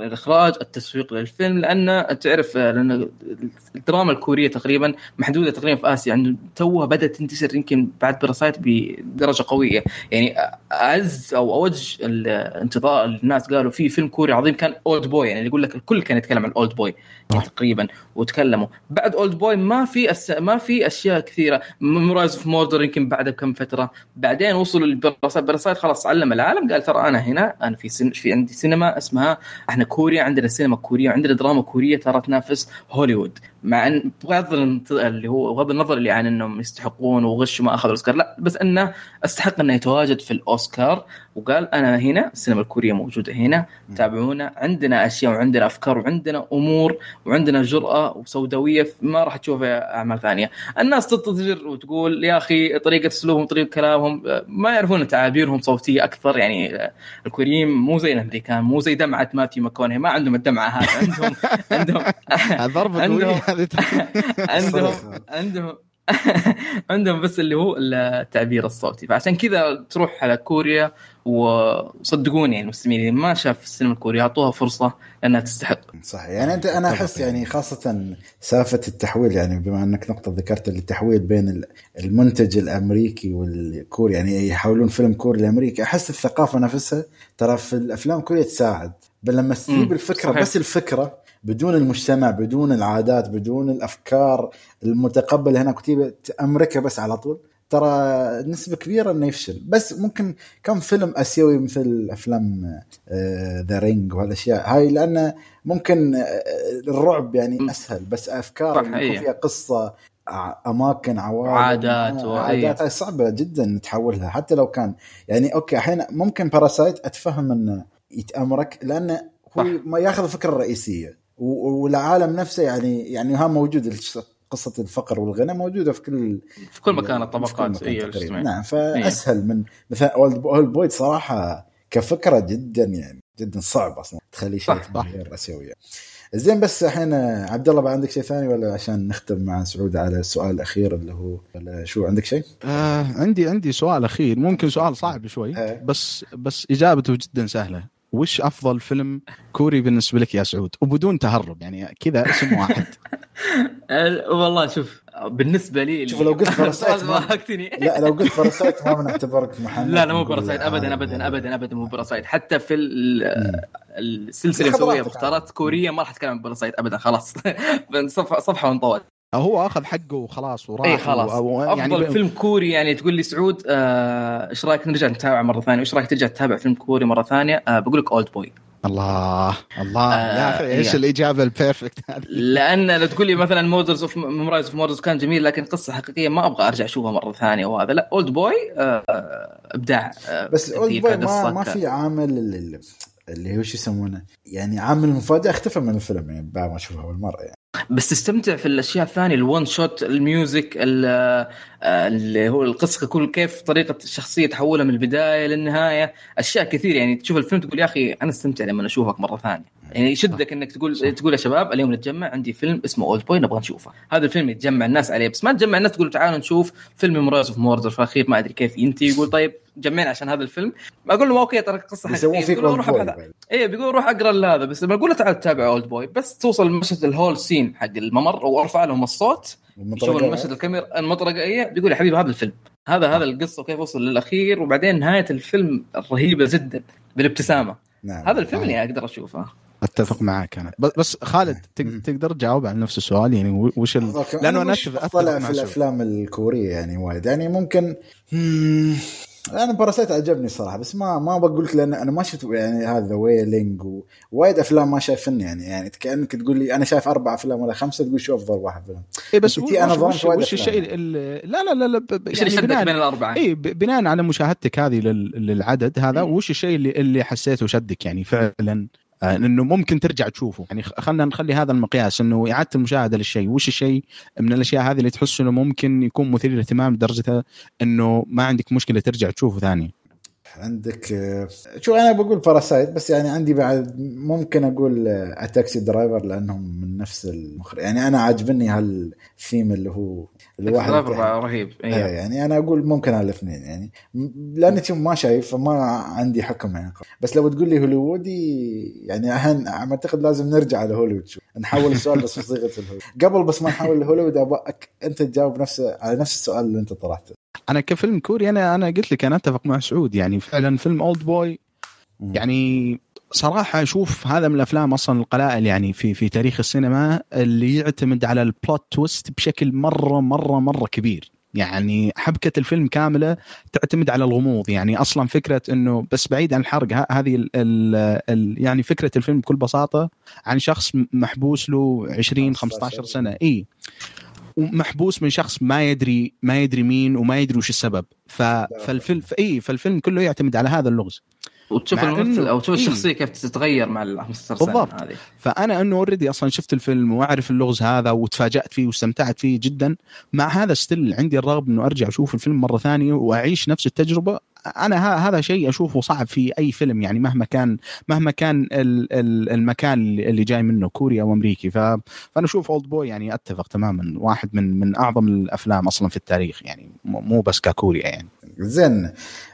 الإخراج التسويق للفيلم لأن تعرف لأن الدراما الكورية تقريبا محدودة تقريبا في آسيا يعني توها بدأت تنتشر يمكن بعد Parasite بدرجة قوية. يعني أعز أو أوج الانتظار الناس قالوا في فيلم كوري عظيم كان Oldboy يعني يقول لك الكل كان يتكلم عن Oldboy تقريبا وتكلموا. بعد Oldboy ما في أس... ما في أشياء كثيرة. Memories of Murder يمكن بعد بكم فترة. بعدين وصلوا لل Parasite خلاص علم العالم قال ترى أنا هنا أنا في سن... في عندي سينما اسمها إحنا كوريا عندنا سينما كورية وعندنا دراما كورية ترى تنافس هوليوود. مع أن بغض اللي هو بغض النظر اللي عن إنهم يستحقون وغشوا ما اخذوا الأوسكار لا بس أنه أستحق أنه يتواجد في الأوسكار. وقال أنا هنا السينما الكورية موجودة هنا تابعونا عندنا أشياء وعندنا أفكار وعندنا أمور وعندنا جرأة وسوداوية ما راح تشوف أعمال ثانية. الناس تضجر وتقول يا أخي طريقة أسلوبهم طريقة كلامهم. ما يعرفون تعابيرهم صوتية أكثر يعني الكوريين مو زي الأمريكان مو زي دمعة ماتي ماكوني ما عندهم الدمعة هذه عندهم عندهم ضربة عندهم عندهم عندهم عندهم بس اللي هو التعبير الصوتي. فعشان كذا تروح على كوريا وصدقوني يعني المستمعين اللي ما شاف السينما الكورية أعطوها فرصة لأنها تستحق. صح يعني انت أنا أحس يعني خاصة سالفة التحويل يعني بما أنك نقطة ذكرت التحويل بين المنتج الأمريكي والكوري يعني يحولون فيلم كوري لأمريكي أحس الثقافة نفسها ترى في الأفلام الكورية تساعد. بل لما تجيب الفكرة صحيح. بس الفكرة بدون المجتمع بدون العادات بدون الأفكار المتقبلة هناك وتيجي تامركها بس على طول ترى نسبة كبيرة إنه يفشل. بس ممكن كم فيلم آسيوي مثل أفلام The Ring وهالأشياء هاي لأنه ممكن آه، الرعب يعني أسهل بس أفكار يكون فيها قصة أماكن عوالم عادات و... عادات هاي صعبة جدا تحولها حتى لو كان. يعني okay الحين ممكن Parasite أتفهم إنه يتأمرك لأنه هو ما ياخذ الفكرة الرئيسية والعالم نفسه يعني يعني ها موجود قصة الفقر والغنى موجودة في كل في كل مكان الطبقات اي نعم فأسهل من مثلا Oldboy صراحة كفكرة جدا يعني جدا صعب أصلا تخلي شيء غير اسيوي زين بس الحين عبد الله عندك شيء ثاني ولا عشان نختم مع سعود على السؤال الأخير اللي هو ولا شو عندك شيء؟ آه عندي عندي سؤال أخير ممكن سؤال صعب شوي آه. بس بس إجابته جدا سهلة. وش أفضل فيلم كوري بالنسبة لك يا سعود؟ وبدون تهرب يعني كذا اسم واحد. والله شوف بالنسبة لي شوف لو قلت Parasite لا لو قلت Parasite ما بنعتبرك محمد لا لا مو Parasite ابدا ابدا ابدا ابدا مو Parasite حتى في السلسلة اللي مسويها مختارات كورية ما راح أتكلم عن Parasite ابدا خلاص. صفحه صفحة وانطوت. هو أخذ حقه وخلاص وراح إي خلاص. و... يعني أفضل فيلم كوري يعني تقول لي سعود آه، إيش آه رأيك نرجع نتابع مرة ثانية؟ وايش رأيك ترجع تتابع فيلم كوري مرة ثانية؟ آه بقول لك Oldboy الله الله. آه يا أخي إيش يعني. الإجابة ال perfect هذه؟ لأن لو تقول لي مثلا Murders of Memories of Murders كان جميل لكن قصة حقيقية ما أبغى أرجع أشوفها مرة ثانية وهذا. لا Oldboy آه إبداع آه بس Oldboy ما, ما في عامل اللي, اللي هو شو يسمونه؟ يعني عامل المفاجاه اختفى من الفيلم يعني بعد ما اشوفه اول مره يعني. بس تستمتع في الأشياء الثانية ال one shot ال music آه، اللي هو القصة كل كيف طريقة الشخصية تحولها من البداية للنهاية أشياء كثير يعني تشوف الفيلم تقول يا أخي أنا استمتع لما أشوفك مرة ثانية. يعني يشدك إنك تقول صح. تقول يا شباب اليوم نتجمع عندي فيلم اسمه Oldboy نبغى نشوفه. هذا الفيلم يتجمع الناس عليه. بس ما تجمع الناس تقول تعالوا نشوف فيلم Memories of Murder في الاخير ما أدري كيف. ينتهي يقول طيب جمعنا عشان هذا الفيلم. أقول له okay ترى القصة يسوون حقيقية. فيك يقول له اولد روح. إيه بيقول روح أقرأ هذا بس لما أقول له تعال تتابع Oldboy بس توصل لمشهد ال hall scene حق الممر وارفع لهم الصوت يشوف المشهد الكاميرا المطرقة إيه بيقول يا حبيبي هذا الفيلم. هذا هذا القصة وكيف وصل للأخير. وبعدين نهاية الفيلم رهيبة جدا بالابتسامة. نعم. هذا الفيلم صحيح. اللي أقدر أشوفه. أتفق معك أنا بس- بس خالد مم. تقدر تجاوب على نفس السؤال يعني وش ال... لأنه أنا اتفق أتفق في. الأفلام الكورية يعني وايد يعني ممكن مم، أنا Parasite عجبني صراحة بس ما ما بقول لك لأن أنا ما شفت يعني The Wailing ووايد أفلام ما شايفني يعني يعني كأنك تقول لي أنا شايف أربع أفلام ولا خمسة تقول شو أفضل واحد فيلم اي بس وش, ظلمت وش, وش. الشيء ال- لا لا لا, لا إيش اللي يعني شدك بناء بين الأربعة؟ اي بناء على مشاهدتك هذه لل- للعدد هذا. وش الشيء اللي اللي حسيته شدك يعني فعلا آه، إنه ممكن ترجع تشوفه. يعني خلينا نخلي هذا المقياس إنه إعادة المشاهدة للشيء. وش الشيء؟ من الأشياء هذه اللي تحس إنه ممكن يكون مثير للاهتمام لدرجة إنه ما عندك مشكلة ترجع تشوفه ثاني. عندك آه، شو أنا بقول Parasite بس يعني عندي بعد ممكن أقول A Taxi Driver لأنهم من نفس المخرج. يعني أنا عاجبني هالثيم اللي هو الواحد driver رهيب إيه، إيه يعني أنا أقول ممكن على الاثنين يعني لاني ما شايف فما عندي حكم يعني. بس لو تقول لي هوليوودي يعني أهن أعتقد لازم نرجع لهوليوود شوي. نحول السؤال بس بصيغه الهوليوود. قبل بس ما نحول لهوليوود أنت تجاوب نفس على نفس السؤال اللي أنت طرحته. أنا كفيلم كوري أنا أنا قلت لك أنا أتفق مع سعود. يعني فعلا فيلم Old Boy. يعني صراحة أشوف هذا من الأفلام أصلا القلائل يعني في في تاريخ السينما اللي يعتمد على ال plot twist بشكل مرة مرة مرة كبير. يعني حبكة الفيلم كاملة تعتمد على الغموض. يعني أصلا فكرة أنه بس بعيد عن الحرق هذه ال ال ال يعني فكرة الفيلم بكل بساطة عن شخص محبوس له 20 15 سنة. إي. ومحبوس من شخص ما يدري ما يدري مين وما يدري وش السبب. ف فالفيلم اي فالفيلم كله يعتمد على هذا اللغز. وتشوف الممثل إنه- أو تشوف إيه. الشخصية كيف تتغير مع ال 15 سنه بالضبط. هذه. فأنا إنه already أصلا شفت الفيلم وأعرف اللغز هذا وتفاجأت فيه واستمتعت فيه جدا. مع هذا still عندي الرغبة إنه أرجع أشوف الفيلم مرة ثانية وأعيش نفس التجربة أنا هذا شيء أشوفه صعب في أي فيلم يعني مهما كان مهما كان ال- ال- المكان اللي اللي جاي منه كوري أو امريكي ف- فأنا أشوف Old Boy يعني أتفق تماما واحد من من أعظم الأفلام أصلا في التاريخ يعني مو بس ككوريا يعني. زين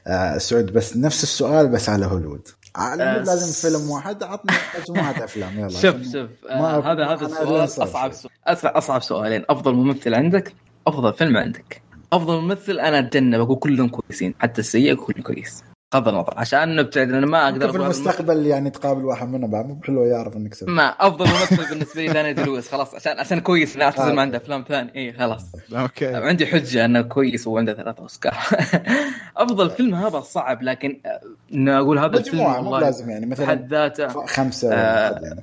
آه سعود بس نفس السؤال بس على هوليوود. على آه، لازم فيلم واحد عطني مجموعة أفلام يلا. شوف شوف آه هذا هذا السؤال أصعب. سؤال. أصعب, أصعب سؤالين. أفضل ممثل عندك أفضل فيلم عندك. أفضل ممثل أنا اتجنب أقول كلهم كويسين حتى السيء أقول كله كويس. بغض النظر عشان نبتعد أنا ما أقدر في المستقبل يعني تقابل واحد منهم بعد مو بحلو يعرف إنك سويت. ما أفضل ممثل بالنسبة لي Daniel Day-Lewis خلاص عشان عشان كويس لا اعتذر ما عنده أفلام ثانية. اي خلاص. أوكي. عندي حجة إنه كويس وعنده ثلاثة أوسكار. أفضل فيلم هذا صعب لكن آه، إنه أقول هذا الفيلم مجموعه مو لازم يعني مثلا بحد ذاته خمسة آه، يعني.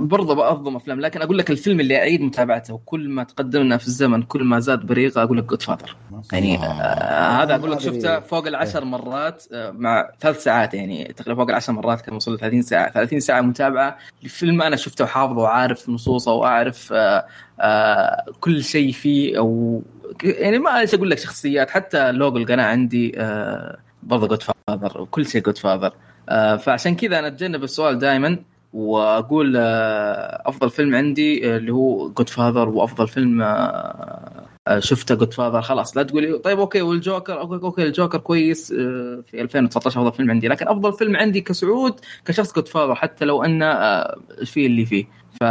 برضه بأظلم أفلام. لكن أقول لك الفيلم اللي أعيد متابعته وكل ما تقدمنا في الزمن كل ما زاد بريقة أقول لك Godfather يعني آه هذا أقول لك. شفته فوق العشر مرات آه مع ثلاث ساعات يعني تقريبا فوق العشر مرات كان وصل ل 30 ساعة. 30 ساعة متابعة لفيلم أنا شفته وحافظه وعارف نصوصه وأعرف آه آه كل شيء فيه أو يعني ما إيش أقول لك شخصيات حتى لوجو القناة عندي آه برضه Godfather وكل شيء Godfather فعشان كذا أنا أتجنب السؤال دائما وأقول أفضل فيلم عندي اللي هو Godfather وأفضل فيلم شفته Godfather خلاص لا تقولي طيب okay والجوكر okay okay الجوكر كويس آه، في 2019 أفضل فيلم عندي لكن أفضل فيلم عندي كسعود كشخص Godfather حتى لو انه آه، فيه اللي فيه. ف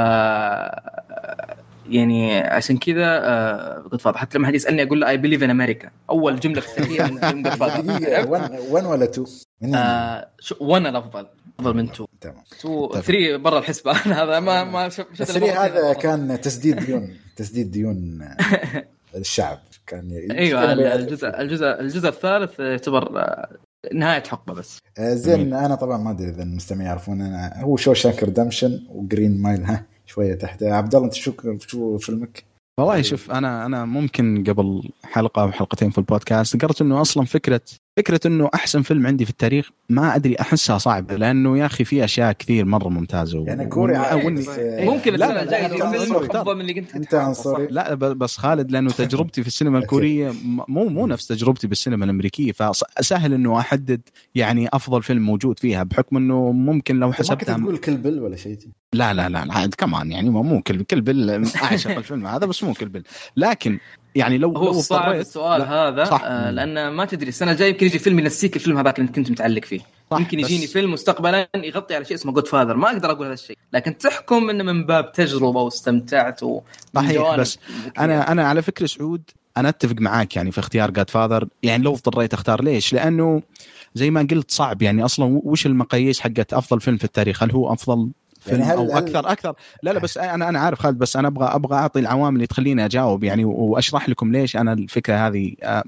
يعني عشان كذا Godfather حتى لما حد يسألني أقول له I believe in America أول جملة في التاريخ من فيلم Godfather دقيقه 1 ولا 2 آه، شو- وأنا الأفضل. أفضل من two تمام. 2 3 برا الحسبة. هذا ما ما شف- شفت بس إلا ليه مرتين. هذا كان تسديد ديون تسديد ديون. آه، الشعب كان أيوه الجزء الجزء الجزء الثالث يعتبر آه، نهاية حقبة بس. آه، زين أنا طبعا ما أدري إذا المستمعين يعرفون أنا هو Shawshank Redemption و Green Mile ها شوية تحت. عبد الله أنت شو شو فيلمك؟ والله شوف أنا أنا ممكن قبل حلقة أو حلقتين في البودكاست ذكرت إنه أصلا فكرة فكرة إنه أحسن فيلم عندي في التاريخ ما أدري أحسها صعبة لأنه يا أخي في أشياء كثير مرة ممتازة يعني كوري بس- ممكن لا، السنة لا، الجايه لا، يجي لا، فيلم عنصري. أفضل من اللي انت عنصري. لا ب- بس خالد لأنه تجربتي في السينما الكورية مو مو نفس تجربتي بالسينما الأمريكية فسهل إنه أحدد يعني أفضل فيلم موجود فيها بحكم إنه ممكن لو ما كنت حسبتها تقول كل بل ولا شيء؟ لا لا لا لا كمان يعني مو مو كل كل بل أعشق الفيلم هذا بس مو كل بل لكن يعني لو هو لو صعب السؤال لا، هذا صح. آه لأن ما تدري السنة الجاية يمكن يجي فيلم ينسيك الفيلم هذاك اللي كنت متعلق فيه صح، يمكن بس- يجيني فيلم مستقبلا يغطي على شيء اسمه جود فاذر ما أقدر أقول هذا الشيء لكن تحكم إنه من باب تجربة واستمتعت صحيح، بس. أنا أنا على فكرة سعود أنا أتفق معاك يعني في اختيار جاد فاذر يعني لو اضطريت أختار ليش؟ لأنه زي ما قلت صعب يعني أصلا وش المقاييس حقت أفضل فيلم في التاريخ؟ هل هو أفضل فيلم يعني هل- أو هل- أكثر أكثر. لا لا بس أنا أنا عارف خالد بس أنا أبغى أبغى أعطي العوامل اللي تخليني أجاوب. يعني وأشرح لكم ليش أنا الفكرة هذه آه،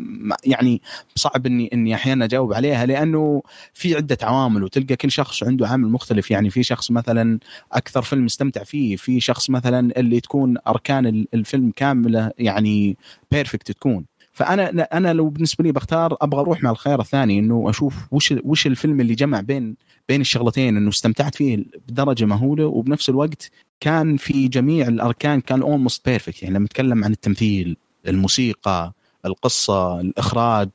يعني صعب إني إني أحيانا أجاوب عليها لأنه في عدة عوامل وتلقى كل شخص عنده عامل مختلف. يعني في شخص مثلا أكثر فيلم استمتع فيه في شخص مثلا اللي تكون أركان ال- الفيلم كاملة يعني perfect تكون. فأنا أنا لو بالنسبة لي بختار أبغى أروح مع الخيار الثاني إنه أشوف وش وش الفيلم اللي جمع بين بين الشغلتين إنه استمتعت فيه بدرجة مهولة وبنفس الوقت كان في جميع الأركان كان almost perfect يعني لما نتكلم عن التمثيل الموسيقى القصة الإخراج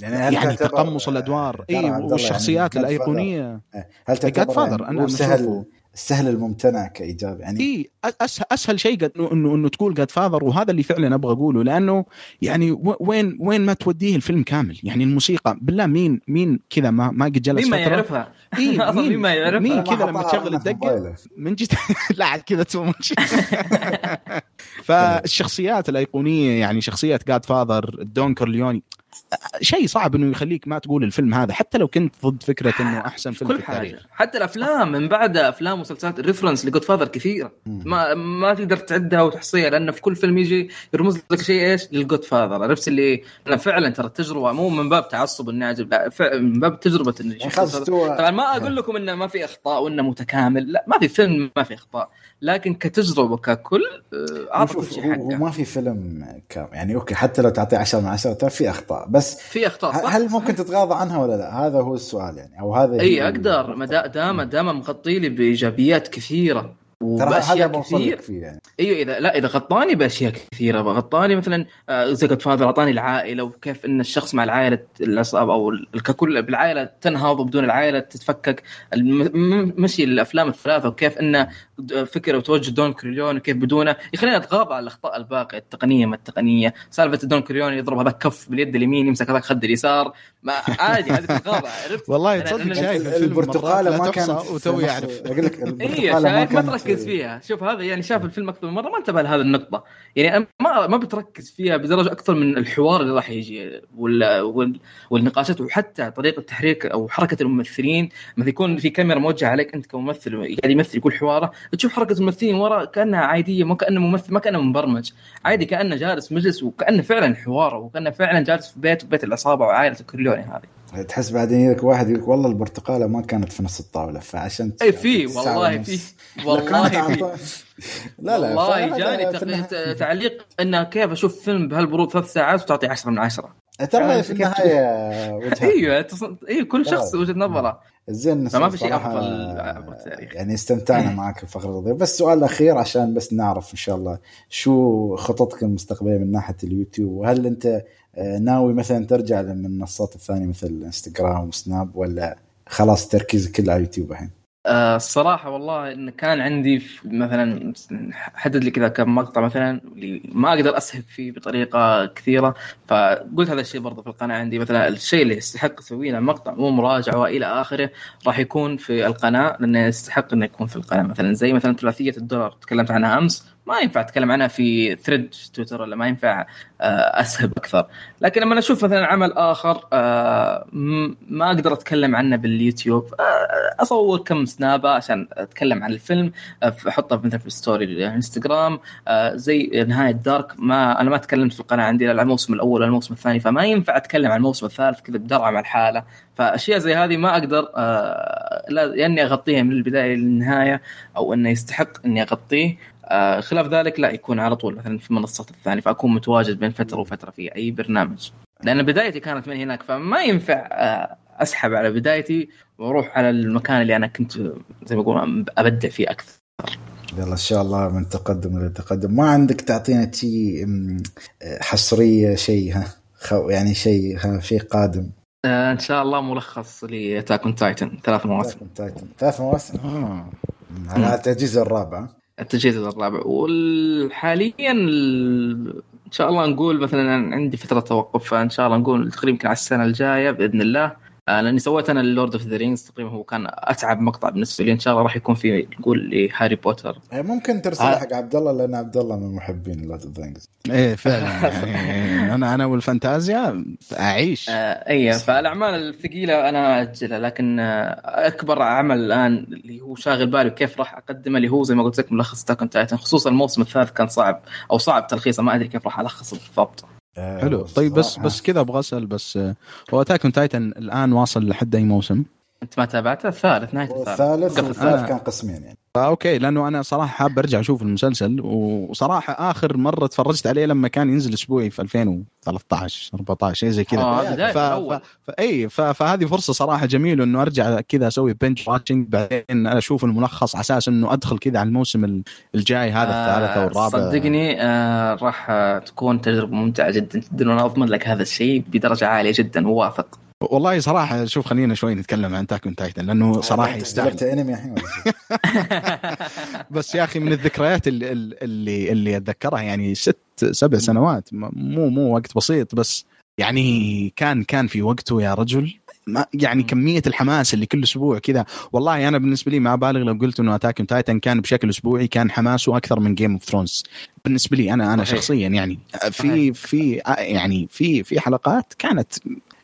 يعني, يعني تقمص الأدوار. إي الله والشخصيات يعني الأيقونية. هل تعتبر يعني هو أشوفه. سهل السهل الممتنع كإيجاب يعني اي اسهل أسهل شيء قد انه انه إنه تقول جاد فاذر وهذا اللي فعلا أبغى أقوله لأنه يعني وين وين ما توديه الفيلم كامل يعني الموسيقى بالله مين مين كذا ما ما قد جلس مين ما فترة؟ يعرفها؟ إيه أصلا مين ما يعرفها؟ مين كذا لما تشغل الدقة. من جد؟ لا عاد كذا تسوي فالشخصيات الأيقونية يعني شخصية جاد فاذر دون كورليوني شيء صعب إنه يخليك ما تقول الفيلم هذا حتى لو كنت ضد فكرة إنه أحسن فيلم كل في التاريخ. حاجة. حتى الأفلام من بعد أفلام ومسلسلات ال reference ل Godfather كثيرة. ما ما تقدر تعدها وتحصيها لأنه في كل فيلم يجي يرمز لك شيء إيش؟ لل Godfather. عرفت اللي؟ أنا فعلا ترى التجربة مو من باب تعصب إني أعجب لا من باب تجربة إني يعني طبعا ما أقول لكم إنه ما في إخطاء وإنه متكامل لا ما في فيلم ما في إخطاء. لكن كتجربة ككل آه، أعطى كل شيء حقه. ما في فيلم كام يعني okay حتى لو تعطيه 10 من 10 ترى في أخطاء. بس في أخطاء صح؟ هل ممكن تتغاضى عنها ولا لا؟ هذا هو السؤال يعني. أو هذا إي أقدر. ما دا- دام دام مغطي لي بإيجابيات كثيرة. وبأشياء بوصل كثير. فيه يعني. إيوه إذا لا إذا غطاني بأشياء كثيره غطاني مثلا آه، زي Godfather أعطاني العائلة وكيف إن الشخص مع العائلة العصابه أو ككل بالعائلة تنهض وبدون العائلة تتفكك. مشي الأفلام الثلاثة وكيف إن فكرة وتوجه دون كريليون وكيف بدونه يخليني أتغاضى عن الأخطاء الباقية التقنية ما التقنية. سالفة دون كريليون يضرب هذاك كف باليد اليمين يمسك هذاك خد اليسار. ما عادي هذه تتغاضى عرفت؟ والله تصدق شايف البرتقالة ما كانت وتوي نص- يعرف. أقول لك اي البرتقالة ما كانت تركز فيها. شوف هذا يعني شاف الفيلم أكثر من مرة ما انتبه لهذه النقطة. يعني ما ما بتركز فيها بدرجة أكثر من الحوار اللي راح يجي وال... وال... والنقاشات وحتى طريقة تحريك أو حركة الممثلين. مثلا يكون في كاميرا موجهة عليك أنت كممثل قاعد يمثل يقول حواره. تشوف حركة الممثلين ورا كأنها عادية ما كأنه ممثل ما كأنه مبرمج. عادي كأنه جالس مجلس وكأنه فعلا حواره وكأنه فعلا جالس في بيت بيت العصابة وعائلة الكورليوني هذه. تحس بعدين يجيك واحد يقول والله البرتقالة ما كانت في نص الطاولة فعشان إي في والله. في والله في لا لا والله جاني تعليق انه كيف أشوف فيلم بهالبرود ثلاث ساعات وتعطي 10 من 10 ترى في النهاية إيوه إيوه كل شخص. وجهة نظره الزين فما في شيء التاريخ. يعني استمتعنا معك في فقره الضيف بس السؤال الاخير عشان بس نعرف إن شاء الله شو خططك المستقبلية من ناحية اليوتيوب وهل أنت ناوي مثلا ترجع للمنصات الثانية مثل انستغرام وسناب ولا خلاص تركيزك كله على اليوتيوب الحين؟ آه، الصراحة والله إن كان عندي مثلا حدد لي كذا كم مقطع مثلا اللي ما أقدر اسهب فيه بطريقة كثيرة فقلت هذا الشيء برضه في القناة عندي مثلا الشيء اللي يستحق تسويه له مقطع مو مراجعة وإلى آخره راح يكون في القناة لأنه يستحق إنه يكون في القناة مثلا زي مثلا ثلاثية الدولار تكلمت عنها أمس ما ينفع أتكلم عنها في thread في تويتر ولا ما ينفع آه، أسهب أكثر. لكن لما أشوف مثلا عمل آخر آه، ما أقدر أتكلم عنه باليوتيوب. آه، أصور كم سنابه عشان أتكلم عن الفيلم احطها مثلا في story الانستغرام. زي نهاية دارك ما أنا ما تكلمت في القناة عندي لا الموسم الأول ولا الموسم الثاني فما ينفع أتكلم عن الموسم الثالث كذا بدرعة مع الحالة. فأشياء زي هذه ما أقدر لا إني أغطيها من البداية للنهاية أو إنه يستحق إني أغطيه. آه، خلاف ذلك لا يكون على طول مثلا في المنصات الثانية فأكون متواجد بين فترة وفترة في أي برنامج. لأن بدايتي كانت من هناك فما ينفع آه، أسحب على بدايتي وأروح على المكان اللي أنا كنت زي ما أقول أبدع فيه أكثر. يلا إن شاء الله من تقدم إلى تقدم. ما عندك تعطينا شيء حصرية شيء ها خو- يعني شيء ها شيء قادم؟ آه، إن شاء الله ملخص ل Attack on Titan ثلاث مواسم. Titan ثلاث مواسم؟ آه. على التجهيز الرابع. التجهيز الرابع وحاليا ال- إن شاء الله نقول مثلا عندي فترة توقف فإن شاء الله نقول تقريبا على السنة الجاية بإذن الله. لأني سويت أنا ال Lord of the Rings تقريبا هو كان أتعب مقطع بالنسبة لي إن شاء الله راح يكون في نقول لهاري بوتر. آه، ممكن ترسل آه. حق عبد الله لأن عبد الله من محبين Lord of the إيه فعلا. يعني أنا أنا والفانتازيا أعيش. آه اي فالأعمال الثقيلة أنا أجلها لكن آه أكبر عمل الآن اللي هو شاغل بالي كيف راح أقدمه اللي هو زي ما قلت لك ملخص Attack on Titan خصوصا الموسم الثالث كان صعب أو صعب تلخيصه ما أدري كيف راح ألخصه بالضبط. حلو. طيب بس بس كذا أبغى أسأل بس آه، هو Attack on Titan الآن واصل لحد أي موسم؟ أنت ما تابعته؟ الثالث نهاية الثالث. الثالث والثالث آه. كان قسمين يعني. أوكي لأنه أنا صراحة حاب أرجع أشوف المسلسل وصراحة آخر مرة تفرجت عليه لما كان ينزل أسبوعي في 2013 14 شيء زي كذا. آه ف- ف... إي ف... فهذه فرصة صراحة جميلة إنه أرجع كذا أسوي binge watching بعدين أشوف الملخص على أساس إنه أدخل كذا على الموسم ال- الجاي هذا الثالث أو الرابع. صدقني آه راح آه تكون تجربة ممتعة جدا جدا وأنا أضمن لك هذا الشيء بدرجة عالية جدا وواثق. والله صراحة شوف خلينا شوي نتكلم عن Attack on Titan لأنه صراحة أنت يستاهل. أنمي الحين؟ بس يا أخي من الذكريات اللي اللي, اللي أتذكرها يعني ست سبع سنوات مو مو وقت بسيط بس يعني كان كان في وقته يا رجل. ما يعني كمية الحماس اللي كل أسبوع كذا. والله أنا بالنسبة لي ما بالغ لو قلت إنه Attack on Titan كان بشكل أسبوعي كان حماسه أكثر من Game of Thrones بالنسبة لي أنا أنا صحيح. شخصيا يعني في في يعني في في حلقات كانت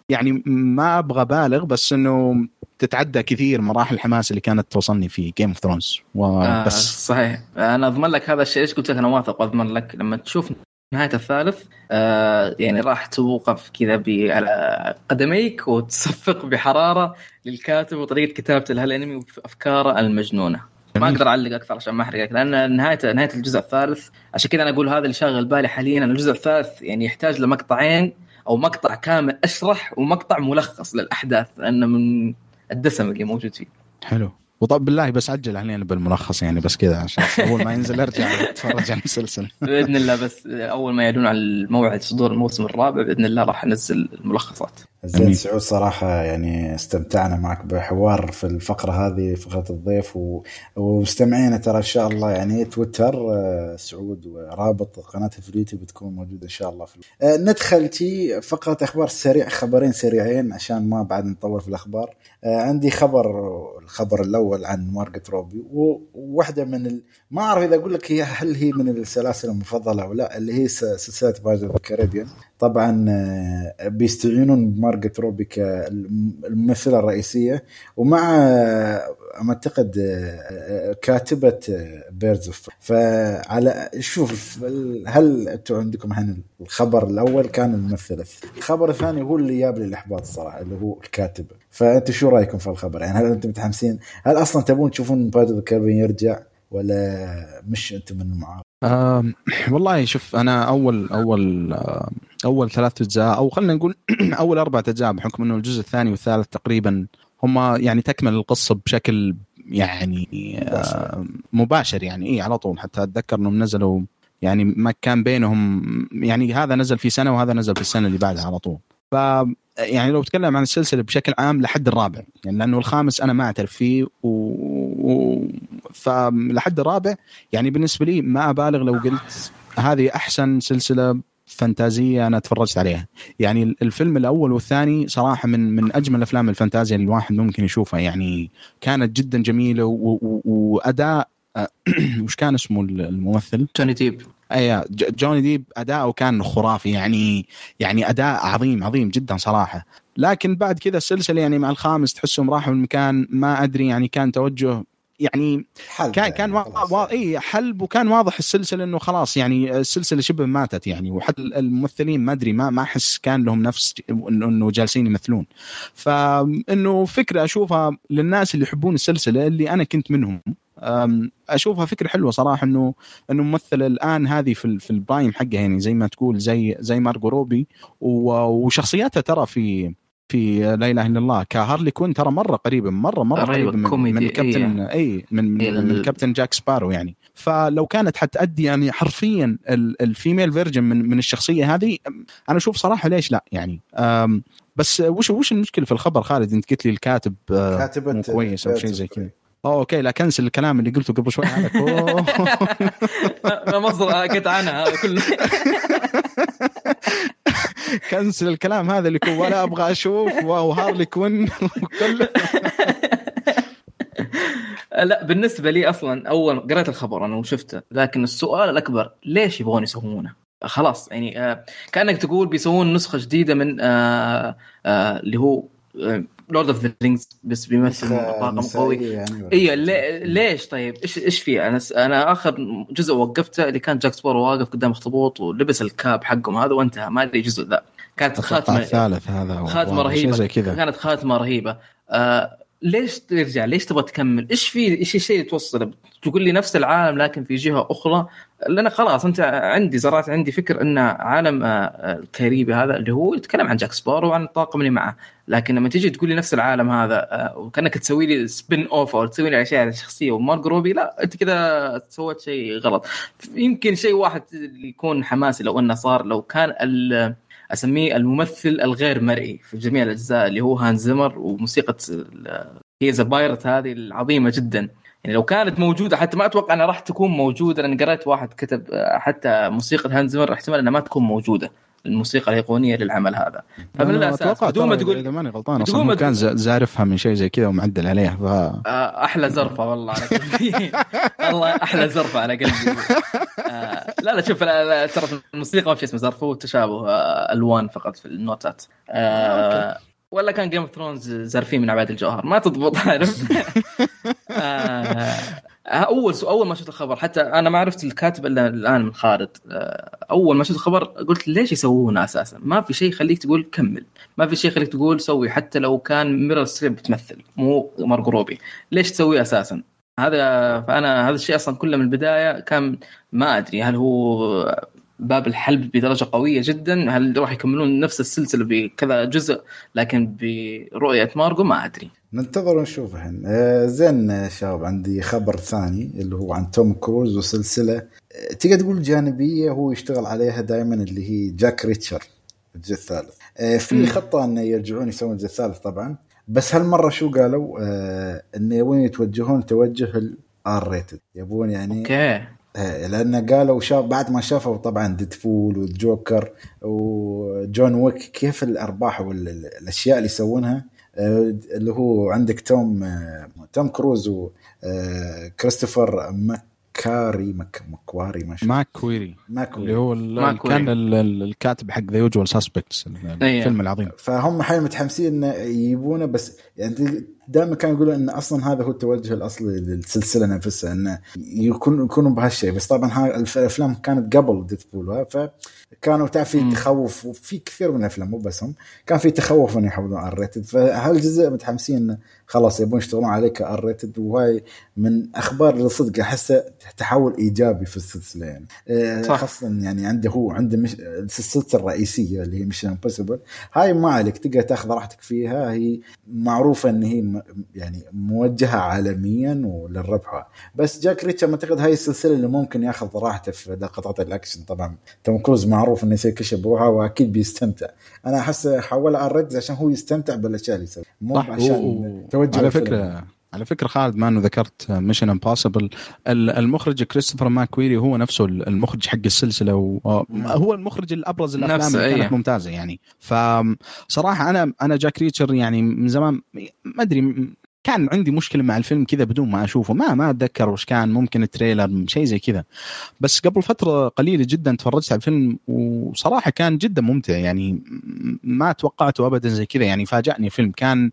يعني ما أبغى بالغ بس إنه تتعدى كثير مراحل الحماس اللي كانت توصلني في Game of Thrones آه وبس صحيح. أنا أضمن لك هذا الشيء. إيش قلت لك؟ أنا واثق وأضمن لك لما تشوف نهاية الثالث آه يعني راح توقف كذا على قدميك وتصفق بحرارة للكاتب وطريقة كتابته لهالأنمي وأفكاره المجنونة. ما. أقدر أعلق أكثر عشان ما أحرقك لأن نهايه نهاية الجزء الثالث عشان كذا أنا أقول هذا اللي شاغل بالي حاليا. الجزء الثالث يعني يحتاج لمقطعين أو مقطع كامل أشرح ومقطع ملخص للأحداث لأنه من الدسم اللي موجود فيه. حلو. وطب بالله بس عجل علينا بالملخص يعني بس كذا عشان أول ما ينزل أرجع أتفرج على المسلسل. بإذن الله بس أول ما يعلنون عن الموعد صدور الموسم الرابع بإذن الله راح أنزل الملخصات. زين. سعود صراحة يعني استمتعنا معك بحوار في الفقرة هذه فقرة الضيف و... ومستمعينا ترى إن شاء الله يعني تويتر آه، سعود ورابط قناته في اليوتيوب بتكون موجودة إن شاء الله في آه، ندخل تي فقرة أخبار سريع خبرين سريعين عشان ما بعد نطول في الأخبار آه، عندي خبر الخبر الأول عن مارجت روبي وواحدة من ال... ما أعرف إذا أقول لك هي هل هي من السلاسل المفضلة أو لا اللي هي سلسلة بايرت اوف الكاريبيان طبعا آه، بيستعينون بمارجت روبي كالممثله الرئيسية. ومع آه، ما أعتقد آه، كاتبة بيردز اوف فعلى شوف هل أنتم عندكم عن الخبر الأول؟ كان الممثله الخبر الثاني هو اللي جاب لي الإحباط الصراحه اللي هو الكاتبه فأنتم شو رأيكم في الخبر؟ يعني هل أنتم متحمسين؟ هل أصلا تبون تشوفون Pirates of يرجع؟ ولا مش أنتم من المعارضه آم، والله شوف أنا أول أول أول ثلاث أجزاء أو خلينا نقول أول أربع أجزاء بحكم إنه الجزء الثاني والثالث تقريبا هم يعني تكمل القصة بشكل يعني آه، مباشر يعني اي على طول. حتى أتذكر إنهم نزلوا يعني ما كان بينهم يعني هذا نزل في سنة وهذا نزل في السنة اللي بعدها على طول. ف يعني لو بتكلم عن السلسلة بشكل عام لحد الرابع يعني لأنه الخامس أنا ما أعترف فيه و... و... فلحد الرابع يعني بالنسبة لي ما أبالغ لو قلت هذه أحسن سلسلة فانتازية أنا تفرجت عليها يعني الفيلم الأول والثاني صراحة من من أجمل أفلام الفانتازيا اللي الواحد ممكن يشوفها يعني كانت جدا جميلة. وأداء وش كان اسمه الممثل؟ جوني ديب اي جوني ديب اداؤه كان خرافي يعني يعني أداء عظيم عظيم جدا صراحة لكن بعد كذا السلسلة يعني مع الخامس تحسهم راحوا المكان ما أدري يعني كان توجه يعني حل كان يعني كان. وا... اي حلب وكان واضح السلسلة إنه خلاص يعني السلسلة شبه ماتت يعني وحتى الممثلين ما أدري ما ما أحس كان لهم نفس إنه جالسين يمثلون فإنه فكرة أشوفها للناس اللي يحبون السلسلة اللي أنا كنت منهم أشوفها فكرة حلوة صراحة إنه إنه ممثل الآن هذه في في ال prime حقه يعني زي ما تقول زي زي مارجوت روبي. وشخصياتها ترى في في لا إله إلا الله كهارلي كوين ترى مرة قريبة مرة مرة قريبة من, من كابتن اي أي من, من, من كابتن جاك سبارو يعني. فلو كانت حتأدي يعني حرفيا ال female version من من الشخصية هذه أنا أشوف صراحة ليش لا يعني. بس وش وش المشكلة في الخبر خالد؟ أنت قلت لي الكاتب آه، كاتبة كويس أو شيء زي كذا. أوكي لا cancel الكلام اللي قلته قبل شوي هذا ما مصدر كنت هذا كله. cancel الكلام هذا اللي يكون ولا أبغى أشوف وهارلي كوين لا بالنسبة لي أصلا أول قريت الخبر أنا وشفته لكن السؤال الأكبر ليش يبغون يسوونه؟ خلاص يعني آه كأنك تقول بيسوون نسخة جديدة من آه آه اللي هو Lord of the Rings بس بيمثل طاقم قوي. يعني اي ليش طيب؟ إيش إيش في أنا أنا آخر جزء وقفته اللي كان جاك سبارو واقف قدام اخطبوط ولبس ال cap حقهم هذا وانتهى. ما أدري جزء ذا. كانت خاتمه الثالث هذا خاتمة رهيبة. زي كذا. كانت خاتمة رهيبة. آه ليش ترجع؟ ليش تبغى تكمل؟ إيش في إيش الشيء اللي توصله؟ تقول لي نفس العالم لكن في جهة أخرى لأن خلاص أنت عندي زرعت عندي فكر أن عالم آه، الكاريبي هذا اللي هو يتكلم عن جاك سبارو وعن الطاقم اللي معه، لكن لما تيجي تقول لي نفس العالم هذا آه، وكأنك تسوي لي spin-off أو تسوي لي أشياء شخصية ومارجوت روبي لا أنت كذا سويت شيء غلط. يمكن شيء واحد يكون حماسي لو أنه صار لو كان أسميه الممثل الغير مرئي في جميع الأجزاء اللي هو هانز زيمر وموسيقى هي ذا بايرت هذه العظيمة جدا يعني لو كانت موجودة حتى ما أتوقع إنها راح تكون موجودة لأن قريت واحد كتب حتى موسيقى هان زمر احتمال إنها ما تكون موجودة الموسيقى الايقونيه للعمل هذا. فمن الأساس بدون ما تقول إذا ماني غلطان أصلا كان زارفها من شيء زي كذا ومعدل عليها ف... آه، أحلى زرفة والله على قلبي. والله أحلى زرفة على قلبي. آه لا لا شوف ترى الموسيقى ما في اسمه زرف هو تشابه آه ألوان فقط في النوتات. آه ولا كان Game of Thrones زارفين من عباد الجوهر. ما تضبط عارف آه أول أول ما شفت الخبر حتى أنا ما عرفت الكاتب إلا الآن من خالد. آه، أول ما شفت الخبر قلت ليش يسوونه أساسا؟ ما في شيء يخليك تقول كمل، ما في شيء يخليك تقول سوي حتى لو كان ميرل ستريب بتمثل مو مارجو روبي، ليش تسويه أساسا؟ هذا فأنا هذا الشيء أصلا كله من البداية كان ما أدري هل هو باب الحلب بدرجة قوية جدا. هل راح يكملون نفس السلسلة بكذا جزء؟ لكن برؤية مارجو ما أدري. ننتظر ونشوف الحين آه زين شباب عندي خبر ثاني اللي هو عن توم كروز وسلسلة. آه تقدر تقول جانبية هو يشتغل عليها دائما اللي هي جاك ريتشر الجزء الثالث. آه في خطة إنه يرجعون يسوون الجزء الثالث طبعا. بس هالمرة شو قالوا؟ آه إنه يبون يتوجهون توجه ال R-rated يبون يعني أوكي. لأن قالوا شاف بعد ما شافوا طبعا ديدفول والجوكر وجون ويك كيف الأرباح والأشياء اللي يسوونها. إيه، اللي هو عندك توم إيه، توم كروز وكريستوفر ماك كاري مك مكواري ماشي ماكويري. ماكويري. اللي هو ماكويري. كان الكاتب حق ذا Usual Suspects الفيلم العظيم. فهم حين متحمسين انه يجيبونه بس يعني دائما كانوا يقولون إن أصلا هذا هو التوجه الأصلي للسلسلة نفسها انه يكون يكونوا بهالشيء. بس طبعا هاي الأفلام كانت قبل ديدبول فكانوا تعرف في تخوف وفي كثير من الأفلام مو بس هم كان في تخوف إنه يحولون R-rated فهالجزء متحمسين إنه خلاص يبون يشتغلون عليه ك R-rated وهاي من أخبار الصدق. احسه تحول إيجابي في السلسلة يعني. آه، صح. خاصة يعني عنده هو عنده مش السلسلة الرئيسية اللي هي Mission Impossible هاي ما عليك تقدر تاخذ راحتك فيها. هي معروفة إن هي يعني موجهة عالميا وللربح بس جاك ريتشر أعتقد هاي السلسلة اللي ممكن ياخذ راحته في قطعة الأكشن. طبعا توم كروز معروف إنه يسوي كل شيء بروحه وأكيد بيستمتع. أنا أحس حولها ال R-rated عشان هو يستمتع بالأشياء اللي يسويها. مو عشان توجه على فكرة على فكرة خالد ما انه ذكرت Mission Impossible المخرج كريستوفر ماكويري هو نفسه المخرج حق السلسلة وهو المخرج الأبرز الأفلام اللي كانت أيه. ممتازة يعني. فصراحة أنا أنا جاك ريتشر يعني من زمان ما أدري كان عندي مشكلة مع الفيلم كذا بدون ما أشوفه. ما ما أتذكر وش كان ممكن ال trailer شيء زي كذا. بس قبل فترة قليلة جدا تفرجت على الفيلم وصراحة كان جدا ممتع. يعني ما توقعته ابدا زي كذا. يعني فاجأني الفيلم. كان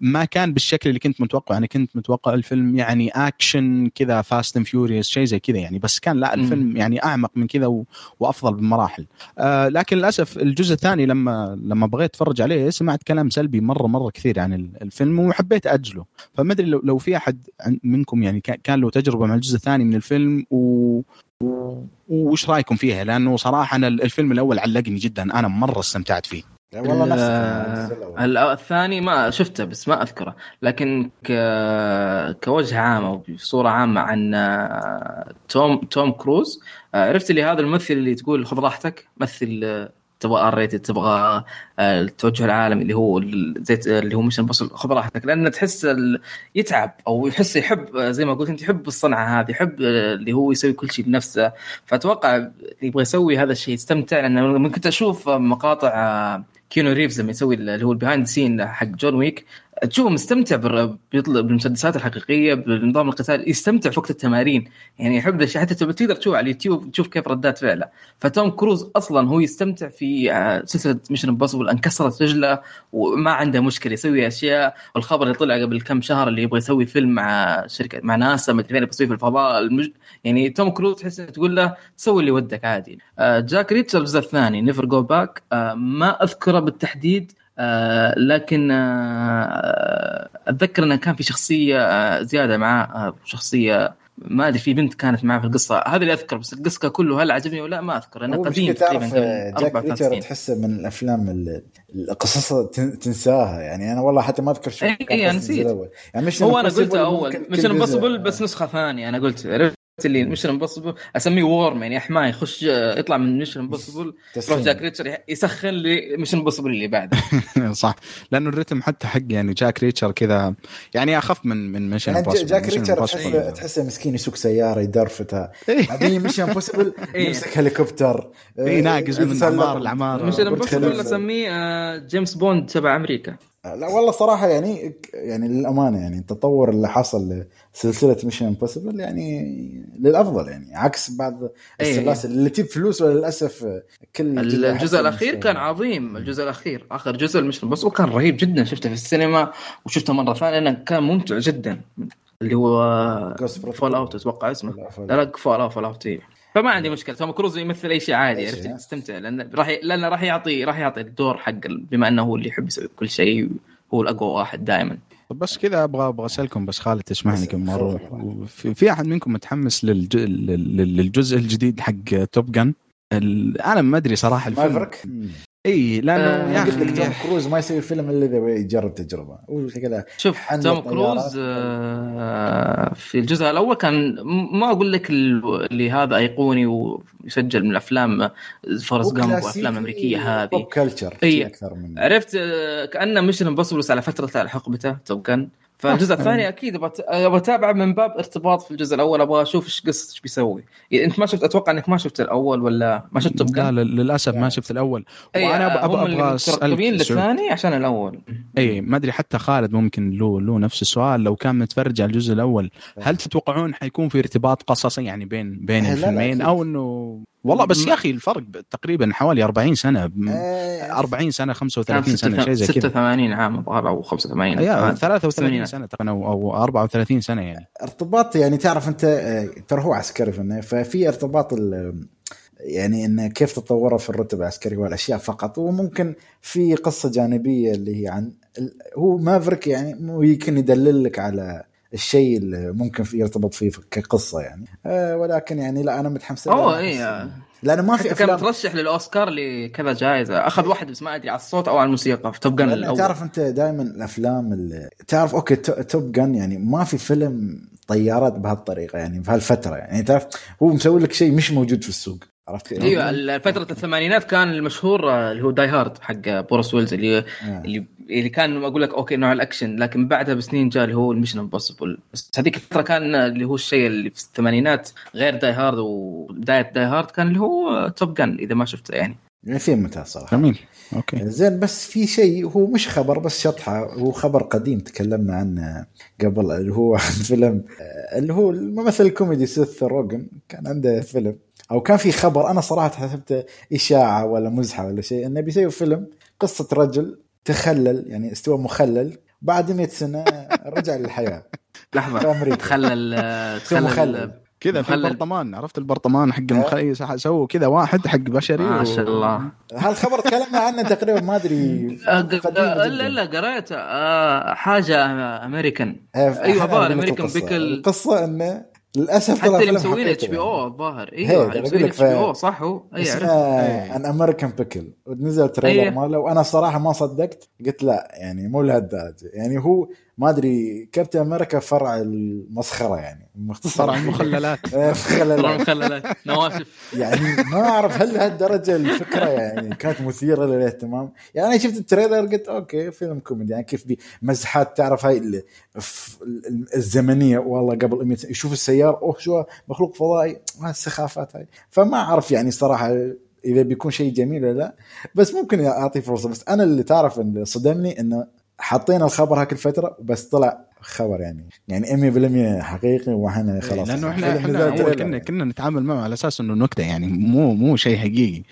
ما كان بالشكل اللي كنت متوقع أنا كنت متوقع الفيلم يعني أكشن كذا Fast and Furious شيء زي كذا يعني. بس كان لا الفيلم يعني أعمق من كذا وأفضل بمراحل. آه لكن للأسف الجزء الثاني لما لما بغيت أتفرج عليه سمعت كلام سلبي مره مرة كثير عن الفيلم وحبيت أجله. فما أدري لو, لو في أحد منكم يعني كان له تجربة مع الجزء الثاني من الفيلم و وش رأيكم فيها؟ لأنه صراحة أنا الفيلم الأول علقني جدا. أنا مرة استمتعت فيه. والله نفس الثاني ما شفته بس ما أذكره. لكن ك... كوجه عام أو بصورة عامة عن توم توم كروز. عرفت اللي هذا الممثل اللي تقول خذ راحتك؟ مثل تبغى R-rated تبغى آه، التوجه العالمي اللي هو زي اللي هو مش بس خذ راحتك لأن تحس يتعب أو يحس يحب آه، زي ما قلت أنت يحب الصنعة هذه يحب آه، اللي هو يسوي كل شيء بنفسه. فأتوقع يبغى يسوي هذا الشيء يستمتع. لأن كنت أشوف مقاطع كينو ريفز لما يسوي اللي هو ال behind scene حق جون ويك تشوفه مستمتع بالمسدسات الحقيقية بنظام القتال يستمتع في وقت التمارين. يعني يحب الشيء حتى تقدر تشوف على اليوتيوب تشوف كيف ردات فعله. فتوم كروز أصلا هو يستمتع في آه، سلسلة Mission Impossible انكسرت رجله وما عنده مشكلة يسوي أشياء. والخبر اللي طلع قبل كم شهر اللي يبغى يسوي فيلم مع شركة مع ناسا ما فين يسوي في الفضاء المج... يعني توم كروز تحس تقول له سوي اللي ودك عادي. آه، جاك ريتشر الثاني Never Go Back ما أذكره بالتحديد. آه لكن آه أتذكر انه كان في شخصية آه زيادة معاه شخصية ما أدري في بنت كانت معاه في القصة. هذا اللي أذكر بس القصة كله هل عجبني ولا ما أذكر. أنا قديم تقريبا جاك ريتشر تحسه من الأفلام القصص تنساها. يعني أنا والله حتى ما أذكر شو اي اي نسيت. يعني مش هو أنا قلته أول. مش امبوسيبل بس نسخة ثانية. أنا قلت اللي Mission Impossible أسميه warm up يعني حماي يخش يطلع من Mission Impossible يروح جاك ريتشر يسخن لي Mission Impossible اللي بعده. صح. لأنه ال rhythm حتى حق يعني جاك ريتشر كذا يعني أخف من من Mission Impossible يعني جاك ريتشر تحسه تحسه مسكين يسوق سيارة يدرفتها هذه Mission Impossible يمسك هليكوبتر. اي ناقز من أعمار الاعمار ميشن امبوسيبل أسميه جيمس بوند تبع أمريكا. لا والله صراحة يعني يعني للأمانة يعني التطور اللي حصل لسلسلة Mission Impossible يعني للأفضل يعني عكس بعض إيه. السلاسل اللي تجيب فلوس وللأسف كل الجزء الأخير كان عظيم الجزء الأخير آخر جزء Mission Impossible كان رهيب جدا شفته في السينما وشفته مرة ثانية لأنه كان ممتع جدا اللي هو Fallout أتوقع اسمه. لا لا Fallout Fallout فما عندي مشكلة. توم كروز يمثل أي شيء عادي عرفت؟ تستمتع لأن راح لأنه راح يعطي راح يعطي الدور حق بما أنه هو اللي يحب يسوي كل شيء هو الأقوى واحد دائما طب بس كذا أبغى أبغى أسألكم بس خالد تسمحني كم مرة. في أحد منكم متحمس للج... للجزء الجديد حق Top Gun أنا ما أدري صراحة الفيلم. إي لأنه آه يا أخي توم كروز ما يسوي فيلم إلا إذا يجرب تجربة. كذا شوف توم كروز آه في الجزء الأول كان ما أقول لك اللي هذا أيقوني ويسجل من الأفلام Forrest Gump وأفلام أمريكية هذه. pop culture إي. أكثر من عرفت آه كأنه Mission Impossible على فترة حقبته Top Gun فالجزء الثاني أكيد أبغى اتابعه من باب ارتباط في الجزء الأول أبغى أشوف إيش قصة إيش بيسوي. يعني أنت ما شفت أتوقع إنك ما شفت الأول ولا ما شفت لا للأسف ما شفت الأول. وأنا أبغى أبغى اسال للثاني عشان الأول. أي ما أدري حتى خالد ممكن له له نفس السؤال. لو كان متفرج على الجزء الأول هل تتوقعون حيكون في ارتباط قصصي يعني بين بين الفيلمين أو إنه والله بس يا أخي الفرق تقريبا حوالي 40 سنة 40 سنة 35 سنة شيء زي كذا. 86 عام الظاهر أو 85 أيوه 33 سنة تقريبا أو 34 سنة يعني. ارتباط يعني تعرف أنت ترى هو عسكري في ففي ارتباط يعني انه كيف تطوره في الرتب العسكري والأشياء فقط. وممكن في قصة جانبية اللي هي عن هو Maverick يعني يمكن يدلل لك على الشيء اللي ممكن في يرتبط فيه كقصة يعني. أه ولكن يعني لا أنا متحمس أوه اي لأنه ما في أفلام. كان مترشح للأوسكار لكذا جائزة. أخذ واحد بس ما أدري على الصوت أو على الموسيقى في Top Gun الأول. تعرف أنت دائما الأفلام اللي تعرف okay Top Gun يعني ما في فيلم طيارات بهالطريقة يعني في هالفترة يعني تعرف؟ هو مسوي لك شيء مش موجود في السوق. عرفت أيوه فترة الثمانينات كان المشهور آه، اللي هو Die Hard حق بروس ويلز اللي آه. اللي اللي كان أقول لك okay نوع الأكشن لكن بعدها بسنين جاء اللي هو ال Mission Impossible بس هذيك الفترة كان اللي هو الشيء اللي في الثمانينات غير Die Hard وبدايه Die Hard كان اللي هو Top Gun إذا ما شفته يعني. يعني فيلم ممتاز صراحة. جميل. okay. زين بس في شيء هو مش خبر بس شطحة هو خبر قديم تكلمنا عنه قبل اللي هو فيلم اللي هو الممثل الكوميدي سيث روجن كان عنده فيلم أو كان في خبر أنا صراحة حسبته إشاعة ولا مزحة ولا شيء إنه بيسوي فيلم قصة رجل تخلل يعني استوى مخلل بعد 100 سنة رجع للحياة لحظة تخلل تخلل كذا في. البرطمان عرفت البرطمان حق المخيس سووا كذا واحد حق بشري ما شاء الله هالخبر تكلمنا عنه تقريبا ما أدري آه، قديم لا جداً. لا قريت آه، حاجة أمريكان إيه، American القصة. Pickle. القصة إنه للأسف حتى اللي مسوين HBO الظاهر أيوه مسوين HBO صح هو اي إيه. أن American Pickle ونزل trailer أيه. ماله وأنا صراحة ما صدقت قلت لا يعني مو لهالدرجة يعني هو ما أدري كابتن أمريكا فرع المسخرة يعني. مختصر. فرع المخللات. إيه، ترى مخللات. مخللات نواشف. يعني ما أعرف هل لهالدرجه الفكرة يعني كانت مثيرة للاهتمام. يعني أنا شفت ال trailer قلت okay فيلم كوميدي. يعني كيف مزحات تعرف هاي الزمنية. والله قبل 100 سنة يشوف السيارة أوه شو مخلوق فضائي. ما السخافات هاي. فما أعرف يعني صراحة إذا بيكون شيء جميل ولا لا. بس ممكن اعطيه فرصة. بس أنا اللي تعرف اللي صدمني إنه حاطين الخبر هاك الفترة بس طلع خبر يعني. يعني 100% حقيقي وإحنا خلاص. لأنه إحنا إحنا أول كنا يعني. كنا نتعامل معه على أساس إنه نكتة يعني مو مو شيء حقيقي.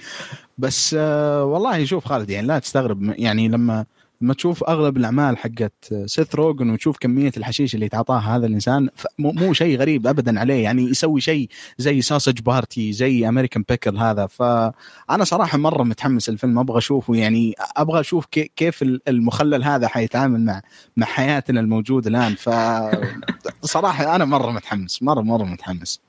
بس آه والله شوف خالد يعني لا تستغرب يعني لما لما تشوف أغلب الأعمال حقت سيث روجن وتشوف كمية الحشيش اللي تعطاها هذا الإنسان مو شيء غريب ابدا عليه. يعني يسوي شيء زي Sausage Party زي American Pickle هذا. فانا صراحة مرة متحمس الفيلم أبغى أشوفه. يعني أبغى أشوف كي- كيف المخلل هذا حيتعامل مع مع حياتنا الموجود الآن. ف صراحة أنا مرة متحمس مره مرة متحمس.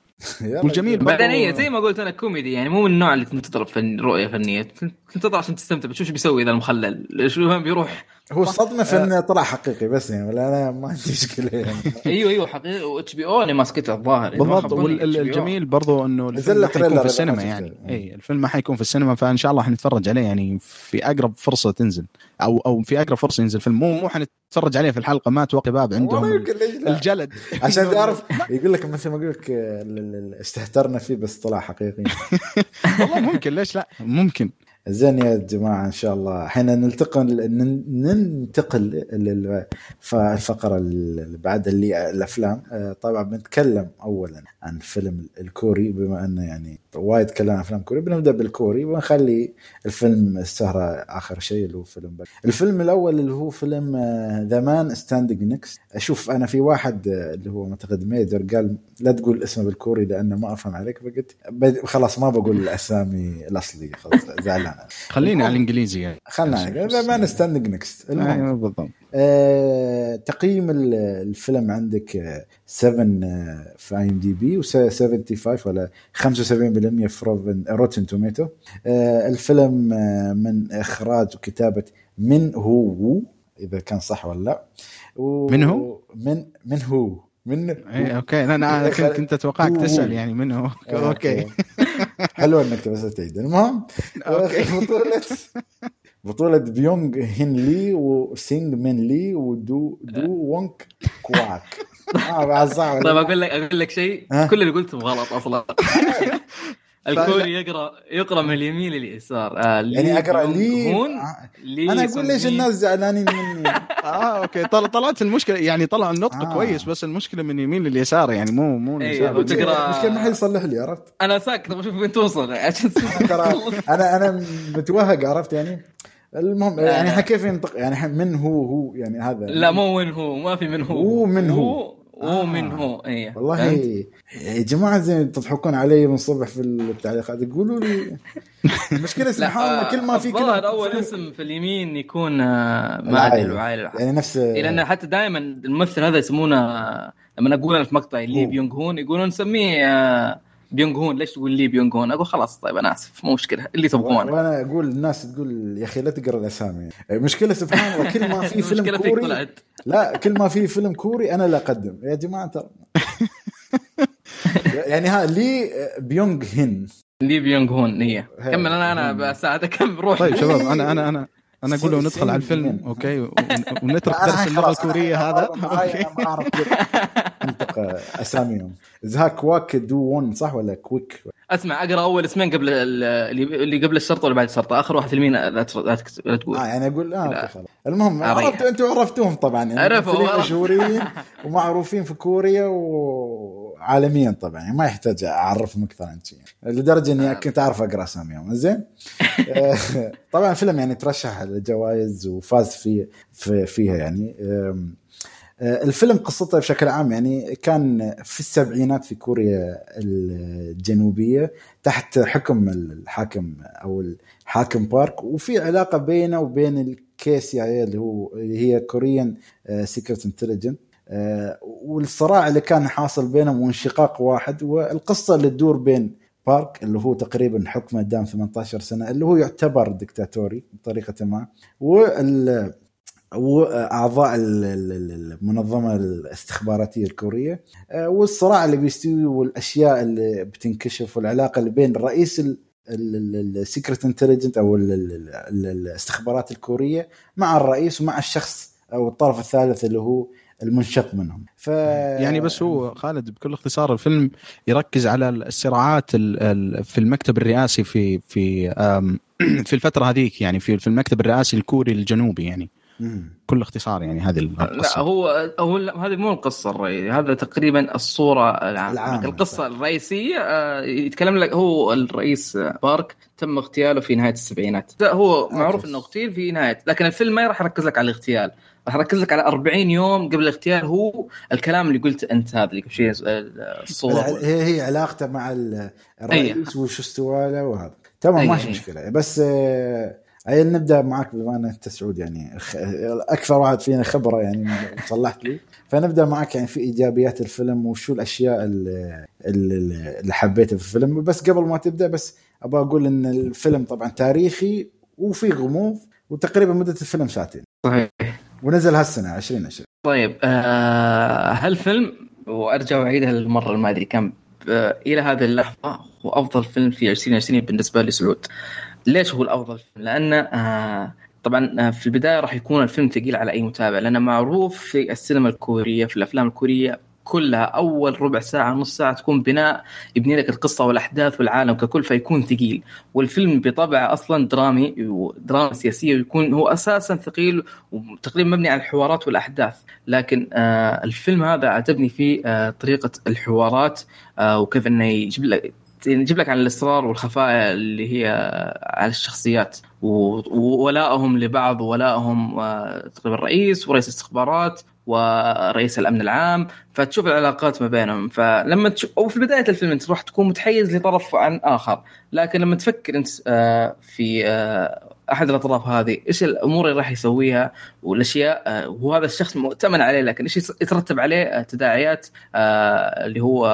والجميل بعدين هي زي ما قلت أنا كوميدي يعني مو من النوع اللي تنتظر فن رؤيه فنيه تنتظر عشان تستمتع بتشوف شو بيسوي ذا المخلل شو هم بيروح هو الصدمه في إنه طلع حقيقي بس يعني ولا أنا ما عندي مشكلة يعني. أيوه أيوه حقيقي. و HBO اللي ماسكتها الظاهر بالضبط. والجميل برضو إنه الفيلم حيكون في السينما ما يعني. اي الفيلم ما حيكون في السينما فإن شاء الله حنتفرج عليه يعني في أقرب فرصة تنزل. أو أو في أقرب فرصة ينزل فيلم. مو مو حنتفرج عليه في الحلقة ما أتوقع باب عندهم. الجلد. عشان تعرف يقول لك مثل ما أقول لك آه، ال- ال- استهترنا فيه بس طلع حقيقي. والله ممكن ليش لا؟ ممكن. زين يا جماعة إن شاء الله. الحين نلتقن نن- ننتقل للفقره اللي بعد اللي الأفلام. آه، طبعا بنتكلم اولا. عن فيلم الكوري بما انه يعني وايد تكلمنا عن افلام كوري. بنبدأ بالكوري ونخلي الفيلم السهره آخر شيء اللي هو فيلم بل. الفيلم الأول اللي هو فيلم The Man Standing Next أشوف أنا في واحد آه، اللي هو معتقد Major قال لا تقول اسمه بالكوري لأنه ما أفهم عليك فقلت خلاص ما بقول الأسامي الأصلية خلاص زعلان. خليني على الإنجليزي يعني. خلنا The Man Standing Next المهم. بالضبط. آه، تقييم ال- الفيلم عندك آه، 7 آه، في IMDb و75 ولا 75% في Rotten Tomato. الفيلم آه، من إخراج وكتابه من هو إذا كان صح ولا لا. من هو؟ من من هو من اي okay. أنا أنا كنت اتوقعك هو- تسأل يعني منه okay. حلو أنك بس تعيد. المهم okay. بطولة. بطولة بيونغ هين لي وسينج من لي ودو دو وونك كواك آه صح ولا طيب؟ أقول لك أقول لك شيء؟ كل اللي قلتهم غلط أصلا الكوري يقرا يقرأ من اليمين لليسار آه يعني أقرأ لي هون آه. لي أنا أقول ليش الناس زعلانين مني آه okay طل- طلعت المشكلة يعني طلع النطق آه. آه. كويس بس المشكلة من يمين لليسار يعني مو مو اليسار. وتقرأ- المشكلة ما حد يصلح لي عرفت أنا ساكت أبغى أشوف وين توصل عشان أنا أنا متوهق عرفت يعني المهم يعني كيف ينطق يعني من هو هو يعني هذا لا مو من هو ما في من هو هو من هو. هو آه. من هو اي والله؟ يا جماعة زين تضحكون علي من الصبح في التعليقات يقولوا لي المشكلة سبحان الله آه، كل ما في كلمه أول اسم في اليمين يكون آه، ما العائلة. ادري العائله يعني نفس إيه، لأن حتى دائما الممثل هذا يسمونه لما أقول أنا في مقطع لي هو. بيونغ هون يقولون نسميه آه، بيونغ هون ليش تقول لي بيونغ هون أقول خلاص طيب أنا آسف مو مشكلة اللي تبغونه. وأنا أقول الناس تقول يا أخي لا تقرأ الأسامي. المشكلة سبحان الله كل ما في فيلم المشكلة فيك كوري طلعت. لا كل ما في فيلم كوري أنا اللي أقدم. يا جماعة ترى. يعني ها لي بيونغ هين لي بيونغ هون هي. هي. كمل أنا أنا بساعدك. كم روح. طيب شباب أنا أنا أنا أنا أقول له سي- ندخل على الفيلم. okay؟ ون- ونترك درس اللغة الكورية هذا. okay ما أعرف كيف. أنطق اساميهم اذا كواك دو ون صح ولا كويك؟ أسمع أقرأ أول اسمين قبل ال- اللي اللي قبل الشرطة ولا بعد الشرطة؟ آخر واحد في اليمين لا تقول. آه يعني أقول آه خلاص. المهم. عرفتوا أنتم عرفتوهم طبعا يعني عرفوا،. مشهورين ومعروفين في كوريا وعالميا طبعا يعني ما يحتاج أعرفهم أكثر عن شيء. لدرجة إني كنت أعرف أقرأ اساميهم زين؟ آه، طبعا الفيلم يعني ترشح لجوائز وفاز في, في فيها يعني. آه، الفيلم قصته بشكل عام يعني كان في السبعينات في كوريا الجنوبية تحت حكم الحاكم أو الحاكم بارك وفي علاقة بينه وبين ال KCIA اللي هو اللي هي Korean Secret Intelligent والصراع اللي كان حاصل بينهم وانشقاق واحد والقصة اللي تدور بين بارك اللي هو تقريبا حكمه دام 18 سنة اللي هو يعتبر دكتاتوري بطريقة ما وال وأعضاء المنظمة الاستخباراتية الكورية. آه، والصراع اللي بيستوي والأشياء اللي بتنكشف والعلاقة اللي بين رئيس ال Secret Intelligent أو الاستخبارات الكورية مع الرئيس ومع الشخص أو الطرف الثالث اللي هو المنشق منهم. ف يعني بس هو خالد بكل اختصار الفيلم يركز على الصراعات في المكتب الرئاسي في في في الفترة هذيك يعني في في المكتب الرئاسي الكوري الجنوبي يعني. كل اختصار يعني هذه القصة لا هو هو هذه مو القصة الرئيسية هذا تقريبا الصورة العامة. العام القصة الرئيسية آه، يتكلم لك هو الرئيس بارك تم اغتياله في نهاية السبعينات. هو معروف إنه اغتيل في نهاية لكن الفيلم ما راح يركز لك على الاغتيال. راح أركز لك على 40 يوم قبل الاغتيال هو الكلام اللي قلت أنت هذا اللي شيء الصورة. هي هي علاقته مع الرئيس وش استوى له وهذا. تمام ماشي مشكلة. بس آه عيل نبدأ معك بما انك أنت يعني. أكثر واحد فينا خبرة يعني صلحت لي. فنبدأ معك يعني في إيجابيات الفيلم وشو الأشياء اللي, اللي حبيتها في الفيلم. بس قبل ما تبدأ بس أبغى أقول إن الفيلم طبعا تاريخي وفي غموض وتقريبا مدة الفيلم ساعتين. صحيح. ونزل هالسنة 2020 طيب آه هالفيلم وأرجع واعيدها للمره ما أدري كم آه إلى هذه اللحظة هو أفضل فيلم في 2020 بالنسبة لي سعود ليش هو الأفضل لأن آه طبعا آه، في البداية راح يكون الفيلم ثقيل على أي متابع لأنه معروف في السينما الكورية في الأفلام الكورية كلها أول ربع ساعة نص ساعة تكون بناء يبني لك القصة والأحداث والعالم ككل فيكون ثقيل. والفيلم بطبعه أصلا درامي ودراما سياسية ويكون هو أساسا ثقيل وتقريبا مبني على الحوارات والأحداث. لكن آه الفيلم هذا عجبني فيه آه طريقة الحوارات آه وكيف إنه يجيب لك نجيب لك عن الاسرار والخفايا اللي هي على الشخصيات. وولائهم لبعض وولائهم آه، تقريبا الرئيس ورئيس الاستخبارات ورئيس الأمن العام فتشوف العلاقات ما بينهم. فلما تشوف أو في بداية الفيلم أنت راح تكون متحيز لطرف عن آخر. لكن لما تفكر أنت آه، في آه، أحد الأطراف هذه إيش الأمور اللي راح يسويها؟ والأشياء وهذا الشخص مؤتمن عليه لكن إيش يترتب عليه؟ تداعيات اللي هو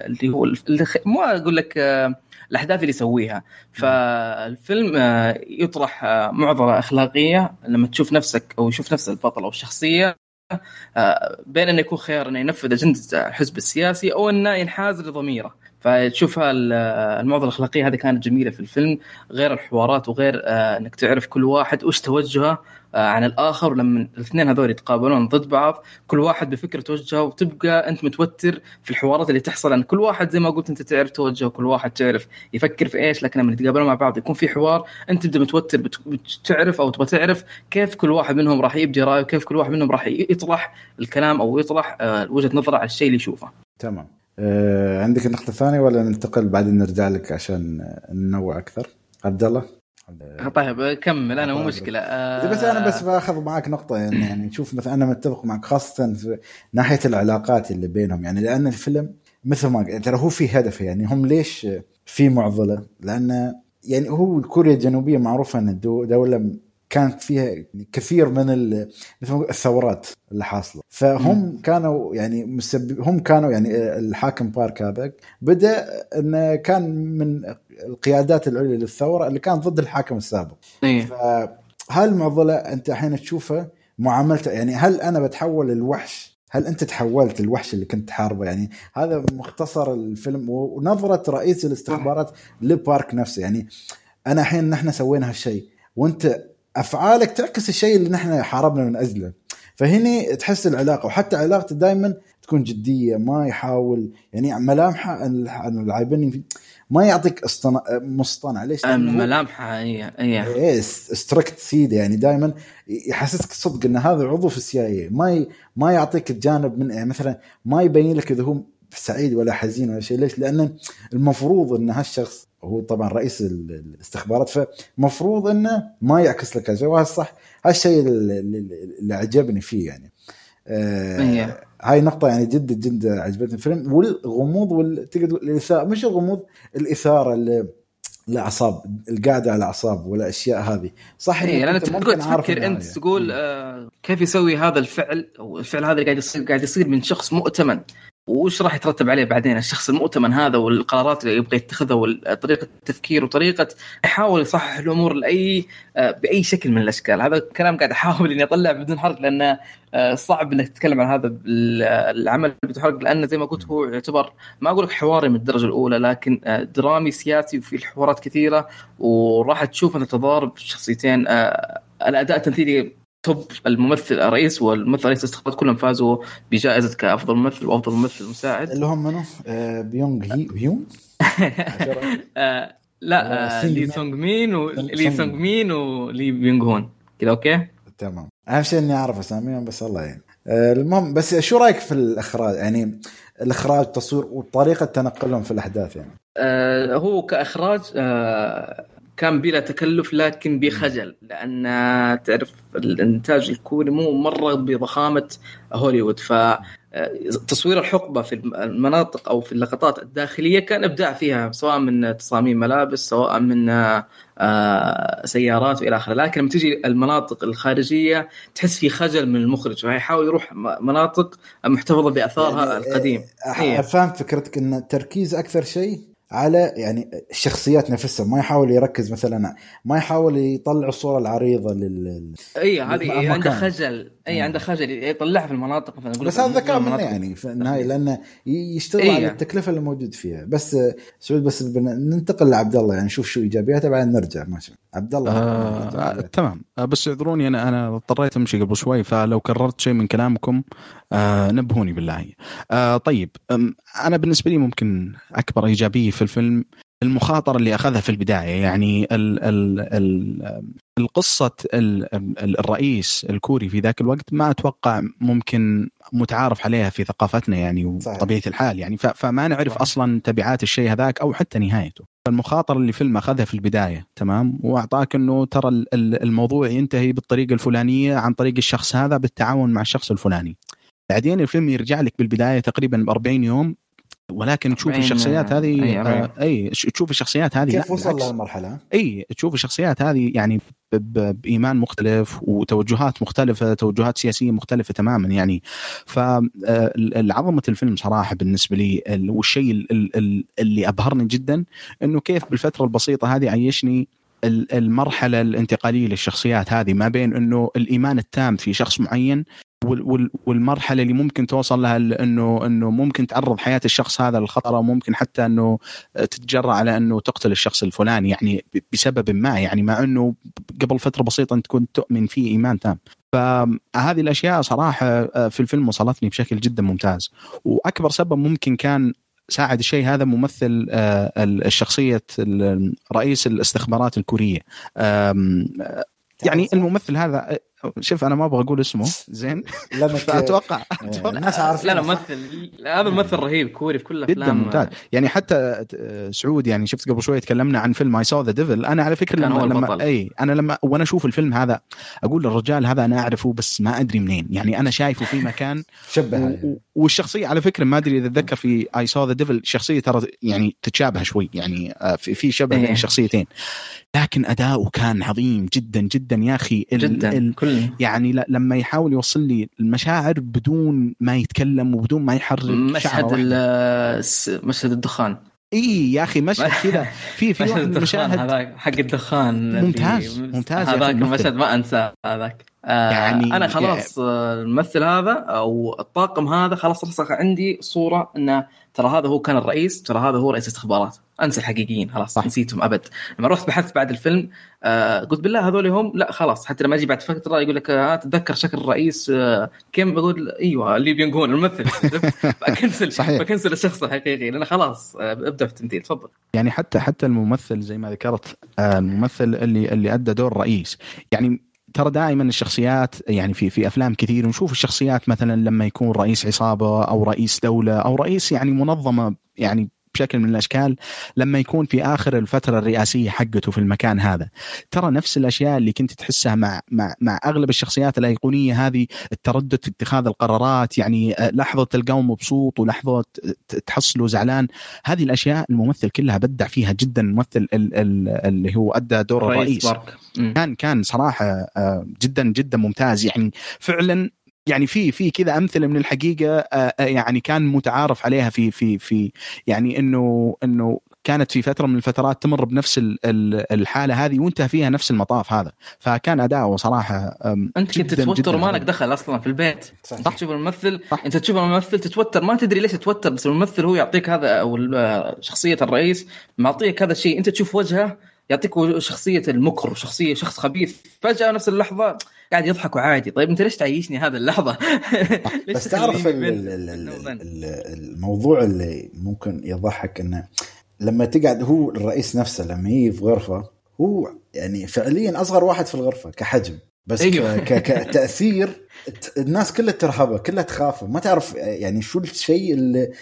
اللي هو اللي ما أقول لك آه، الأحداث اللي يسويها. فالفيلم آه، يطرح آه، معضلة أخلاقية. لما تشوف نفسك أو يشوف نفس البطل أو الشخصية بين انه يكون خيار انه ينفذ أجندة الحزب السياسي أو انه ينحاز لضميره. فتشوف المعضله الأخلاقية هذه كانت جميلة في الفيلم غير الحوارات وغير إنك تعرف كل واحد وش توجهه آه، عن الآخر ولما الاثنين هذول يتقابلون ضد بعض كل واحد بفكرة توجهه وتبقى أنت متوتر في الحوارات اللي تحصل لأن كل واحد زي ما قلت أنت تعرف توجهه كل واحد تعرف يفكر في إيش لكن لما يتقابلون مع بعض يكون في حوار أنت تبدأ متوتر بتعرف أو تبغى تعرف كيف كل واحد منهم راح يبدي رأيه وكيف كل واحد منهم راح يطرح الكلام أو يطرح آه، وجهة نظره على الشيء اللي يشوفه. تمام. أه عندك النقطه الثانية ولا ننتقل بعدين نرجع لك عشان ننوع أكثر؟ عبد الله؟ طيب كمل أنا مو مشكلة آه بس أنا بس بأخذ معك نقطه يعني يعني شوف مثلا أنا متفق معك خاصة في ناحية العلاقات اللي بينهم يعني لأن الفيلم مثل ما ترى هو في هدف يعني هم ليش في معضلة؟ لأن يعني هو كوريا الجنوبية معروفة إن دولة كانت فيها كثير من مثل الثورات اللي حاصلة فهم م. كانوا يعني مسبب هم كانوا يعني الحاكم بارك هذا بدأ إنه كان من القيادات العليا للثورة اللي كانت ضد الحاكم السابق. إيه. فهالمعضلة أنت الحين تشوفها معاملته يعني هل أنا بتحول الوحش هل أنت تحولت الوحش اللي كنت تحاربه يعني هذا مختصر الفيلم ونظرة رئيس الاستخبارات لبارك نفسه. يعني أنا الحين نحن سوينا هالشيء وأنت أفعالك تعكس الشيء اللي نحن حاربنا من أجله. فهني تحس العلاقة وحتى علاقته دائما تكون جدية ما يحاول يعني ملامحه اللاعبين. ما يعطيك اصطن... مصطنع. ليش؟ ملامحة هي إيه ستريكت سيد يعني دائما يحسسك صدق إن هذا عضو في السي آي ما ي... ما يعطيك الجانب من يعني مثلا ما يبين لك إذا هو سعيد ولا حزين ولا شيء. ليش؟ لأن المفروض إن هالشخص هو طبعا رئيس الاستخبارات فمفروض إنه ما يعكس لك هذا وهذا صح. هالشيء اللي عجبني فيه يعني. آه. هاي نقطة يعني جدا جدا عجبتني. الفيلم والغموض وال تقدر تقول الإثارة مش الغموض الإثارة اللي الاعصاب القاعدة على الاعصاب والأشياء هذه. صح اي لأن عارف تفكر. أنت تقول آه كيف يسوي هذا الفعل؟ أو الفعل هذا اللي قاعد يصير قاعد يصير من شخص مؤتمن. وش راح يترتب عليه بعدين؟ الشخص المؤتمن هذا والقرارات اللي يبغى يتخذها وطريقة التفكير وطريقة يحاول يصحح الأمور لأي بأي شكل من الأشكال. هذا الكلام قاعد أحاول إني أطلع بدون حرق لأنه آه، صعب إنك تتكلم عن هذا العمل بدون حرق لأنه زي ما قلت هو يعتبر ما أقول لك حواري من الدرجة الأولى لكن آه، درامي سياسي وفي حوارات كثيرة وراح تشوف انت تضارب شخصيتين آه، الأداء التمثيلي توب الممثل الرئيس والممثل رئيس الاستخبارات كلهم فازوا بجائزة كأفضل ممثل وأفضل ممثل مساعد. اللي هم منو؟ آه بيونغ هي هيونغ آه لا آه لي. سونغ مين ولي سونغ. مين ولي بيونغ هون. كذا أوكي؟ تمام. أهم شيء إني أعرف أساميهم بس الله يعين. المهم بس شو رأيك في الإخراج؟ يعني الإخراج التصوير وطريقة تنقلهم في الأحداث يعني. آه هو كإخراج آه كان بلا تكلف لكن بخجل لأن تعرف الإنتاج الكوري مو مرة بضخامة هوليوود. ف آه، تصوير الحقبة في المناطق أو في اللقطات الداخلية كان إبداع فيها سواء من تصاميم ملابس سواء من آه، آه، سيارات وإلى آخره. لكن لما تجي المناطق الخارجية تحس في خجل من المخرج ويحاول يروح مناطق محتفظة باثارها يعني، القديم. آه، إيه. فهمت فكرتك إن التركيز أكثر شيء؟ على يعني الشخصيات نفسها ما يحاول يركز مثلا ما يحاول يطلع الصورة العريضة لل إي هذه. عنده خجل. إي مم. عنده خجل يطلعها في المناطق مثلا بس هذا ذكاء منه يعني في النهاية لأنه يشتغل إيه. على التكلفة اللي موجود فيها. بس سعود بس ننتقل لعبد الله يعني نشوف شو إيجابياته بعدين نرجع. ماشي. عبد الله آه آه تمام. آه بس اعذروني أنا أنا اضطريت أمشي قبل شوي فلو كررت شيء من كلامكم آه نبهوني بالله. آه طيب أنا بالنسبة لي ممكن أكبر إيجابية في الفيلم المخاطرة اللي أخذها في البداية يعني ال ال ال القصة ال ال الرئيس الكوري في ذاك الوقت ما أتوقع ممكن متعارف عليها في ثقافتنا يعني صحيح. وطبيعة الحال يعني. ف- فما نعرف صحيح. أصلا تبعات الشيء هذاك أو حتى نهايته. فالمخاطره اللي الفيلم أخذها في البداية تمام؟ وأعطاك إنه ترى ال- ال- الموضوع ينتهي بالطريقة الفلانية عن طريق الشخص هذا بالتعاون مع الشخص الفلاني. بعدين الفيلم يرجع لك بالبداية تقريبا ب 40 يوم ولكن تشوف 40 الشخصيات هذه أي، آه، 40. أي ش- تشوف الشخصيات هذه كيف وصل. لهالمرحلة؟ أي تشوف الشخصيات هذه يعني ب- ب- بإيمان مختلف وتوجهات مختلفة توجهات سياسية مختلفة تماما يعني فالعظمه الفيلم صراحة بالنسبة لي ال- والشيء ال- ال- ال- اللي أبهرني جدا إنه كيف بالفترة البسيطة هذه عيشني المرحلة الانتقالية للشخصيات هذه ما بين إنه الإيمان التام في شخص معين وال- وال- والمرحلة اللي ممكن توصل لها إنه إنه ممكن تعرض حياة الشخص هذا للخطر وممكن حتى إنه تتجرأ على إنه تقتل الشخص الفلاني يعني بسبب ما يعني مع إنه قبل فترة بسيطة أنت كنت تؤمن فيه إيمان تام. فهذه الأشياء صراحة آه، في الفيلم وصلتني بشكل جدا ممتاز. وأكبر سبب ممكن كان ساعد الشيء هذا ممثل آه، ال- الشخصية ال- رئيس الاستخبارات الكورية. آم، آه، يعني الممثل هذا شوف أنا ما أبغى أقول اسمه. زين؟ لانك فاتوقع آه، الناس عارفين لا لا ممثل. هذا ممثل رهيب كوري في كل جدا الافلام ممتاز. يعني حتى آه، سعود يعني شفت قبل شوي تكلمنا عن فيلم I Saw the Devil أنا على فكرة لما لما. أي أنا لما وأنا أشوف الفيلم هذا أقول للرجال هذا أنا أعرفه بس ما أدري منين. يعني أنا شايفه في مكان شبه والشخصية على فكرة ما أدري إذا أتذكر في I Saw the Devil شخصية ترى يعني تتشابه شوي. يعني آه، في في شبه بين إيه. الشخصيتين لكن أداؤه كان عظيم جدا جدا يا أخي. ال- جدا. ال- كل يعني ل- لما يحاول يوصل لي المشاعر بدون ما يتكلم وبدون ما يحرك مشهد مشهد الدخان. اي يا أخي مشهد كذا. في في مشهد هذاك حق الدخان ممتاز، ممتاز هذاك. المشهد ما أنساه هذاك. يعني- أنا خلاص آه، الممثل هذا أو الطاقم هذا خلاص رسخ عندي صورة إنه ترى هذا هو كان الرئيس ترى هذا هو رئيس استخبارات أنسى الحقيقيين خلاص صح. نسيتهم أبد. لما رحت بحثت بعد الفيلم آه قلت بالله هذول هم؟ لا خلاص. حتى لما أجي بعد فترة يقول لك آه تتذكر شكل الرئيس آه كم؟ بقول أيوه اللي بينقون الممثل بكنسل صحيح. بكنسل الشخص الحقيقي لأنه خلاص آه أبدأ في التمثيل تفضل. يعني حتى حتى الممثل زي ما ذكرت آه، الممثل اللي اللي أدى دور رئيس يعني ترى دائما الشخصيات يعني في في أفلام كثير نشوف الشخصيات مثلا لما يكون رئيس عصابة أو رئيس دولة أو رئيس يعني منظمة يعني بشكل من الأشكال لما يكون في آخر الفترة الرئاسية حقته في المكان هذا. ترى نفس الأشياء اللي كنت تحسها مع مع مع أغلب الشخصيات الأيقونية هذه التردد في اتخاذ القرارات يعني آه، لحظة تلقاه مبسوط ولحظة تحصله زعلان. هذه الأشياء الممثل كلها بدع فيها جدا. الممثل اللي هو أدى دور الرئيس. كان كان صراحة آه، جدا جدا ممتاز. يعني فعلا يعني في في كذا أمثلة من الحقيقة آه، آه، يعني كان متعارف عليها في في في يعني انه إنه كانت في فترة من الفترات تمر بنفس الحالة هذه وانتهى فيها نفس المطاف هذا. فكان اداؤه صراحة أنت كنت تتوتر وما لك دخل أصلا في البيت. صح تشوف الممثل؟ صح. إنت تشوف الممثل تتوتر. ما تدري ليش تتوتر بس الممثل هو يعطيك هذا أو شخصية الرئيس معطيك هذا الشيء. أنت تشوف وجهه يعطيك شخصية المكر وشخصيه شخص خبيث. فجأة نفس اللحظة قاعد يضحك وعادي طيب أنت ليش تعيشني هذه اللحظة؟ بس تعرف الموضوع اللي ممكن يضحك إنه لما تقعد هو الرئيس نفسه لما يجي في غرفة هو يعني فعليا أصغر واحد في الغرفة كحجم بس أيوه. كتأثير الناس كلها ترهبه كلها تخافه ما تعرف يعني شو الشيء اللي,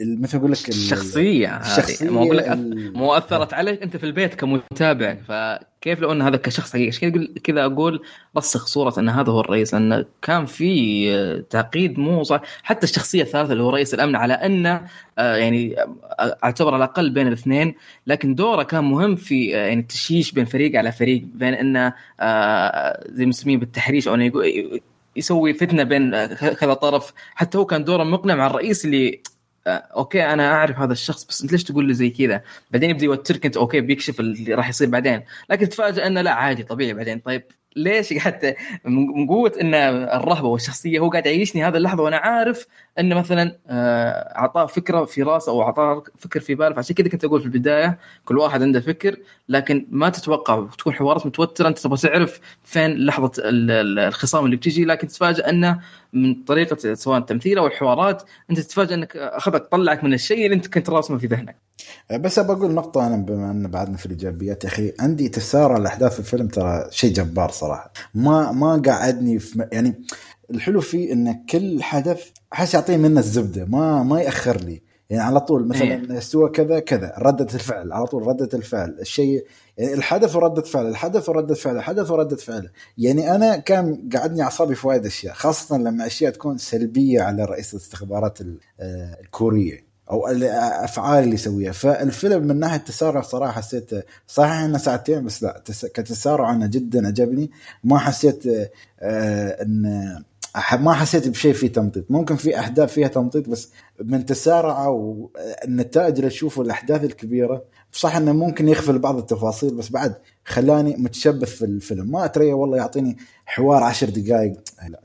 مثل أقول لك الشخصية الشخصية مو أقول لك مو اثرت عليك أنت في البيت كمتابع فكيف لو أن هذا كشخص حقيقي؟ كذا أقول رسخ صورة أن هذا هو الرئيس لأن كان في تعقيد مو صح. حتى الشخصية الثالثة اللي هو رئيس الأمن على أنه آه، يعني آه، أعتبر على الأقل بين الاثنين لكن دوره كان مهم في آه، يعني التشييش بين فريق على فريق بين أنه زي مسمين بالتحريش أو يقول يسوي فتنة بين كذا طرف. حتى هو كان دوره مقنع مع الرئيس اللي آه، أوكي أنا أعرف هذا الشخص بس أنت ليش تقول لي زي كذا؟ بعدين يبدأ يوترك أنت أوكي بيكشف اللي راح يصير بعدين، لكن تفاجئ إنه لا عادي طبيعي بعدين. طيب ليش حتى من قوة إن الرهبة والشخصية هو قاعد يعيشني هذه اللحظة وأنا عارف انه مثلا آه، أعطاه فكرة في راسه أو أعطاه فكر في باله فعشان كذا كنت أقول في البداية كل واحد عنده فكر لكن ما تتوقع تكون حوارات متوترة أنت تبغى تعرف فين لحظة الخصام اللي بتجي لكن تتفاجئ إنه من طريقة سواء التمثيل أو الحوارات أنت تتفاجئ إنك أخذك طلعك من الشيء اللي أنت كنت راسمه في ذهنك. بس ابى أقول نقطة أنا بما أن بعدنا في الإيجابيات يا أخي. عندي تسارع الاحداث في الفيلم ترى شيء جبار صراحة. ما ما قعدني في يعني الحلو فيه إن كل حدث أحس يعطيني منه الزبدة ما ما يأخر لي. يعني على طول مثلا إيه. استوى كذا كذا ردة الفعل على طول ردة الفعل. الشيء يعني الحدث وردة فعل الحدث وردة فعل الحدث وردة فعل. يعني أنا كان قعدني أعصابي في وايد أشياء خاصة لما أشياء تكون سلبية على رئيس الاستخبارات آه، الكورية. أو الافعال اللي يسويها. فالفيلم من ناحية التسارع صراحة حسيت صحيح إنه ساعتين بس لا كتسارع أنا جدا عجبني ما حسيت آه إن ما حسيت بشيء فيه تمطيط. ممكن في أحداث فيها تمطيط بس من تسارع والنتائج اللي تشوفه الأحداث الكبيرة. صح إنه ممكن يغفل بعض التفاصيل بس بعد خلاني متشبث في الفيلم. ما اتريا والله يعطيني حوار عشر دقائق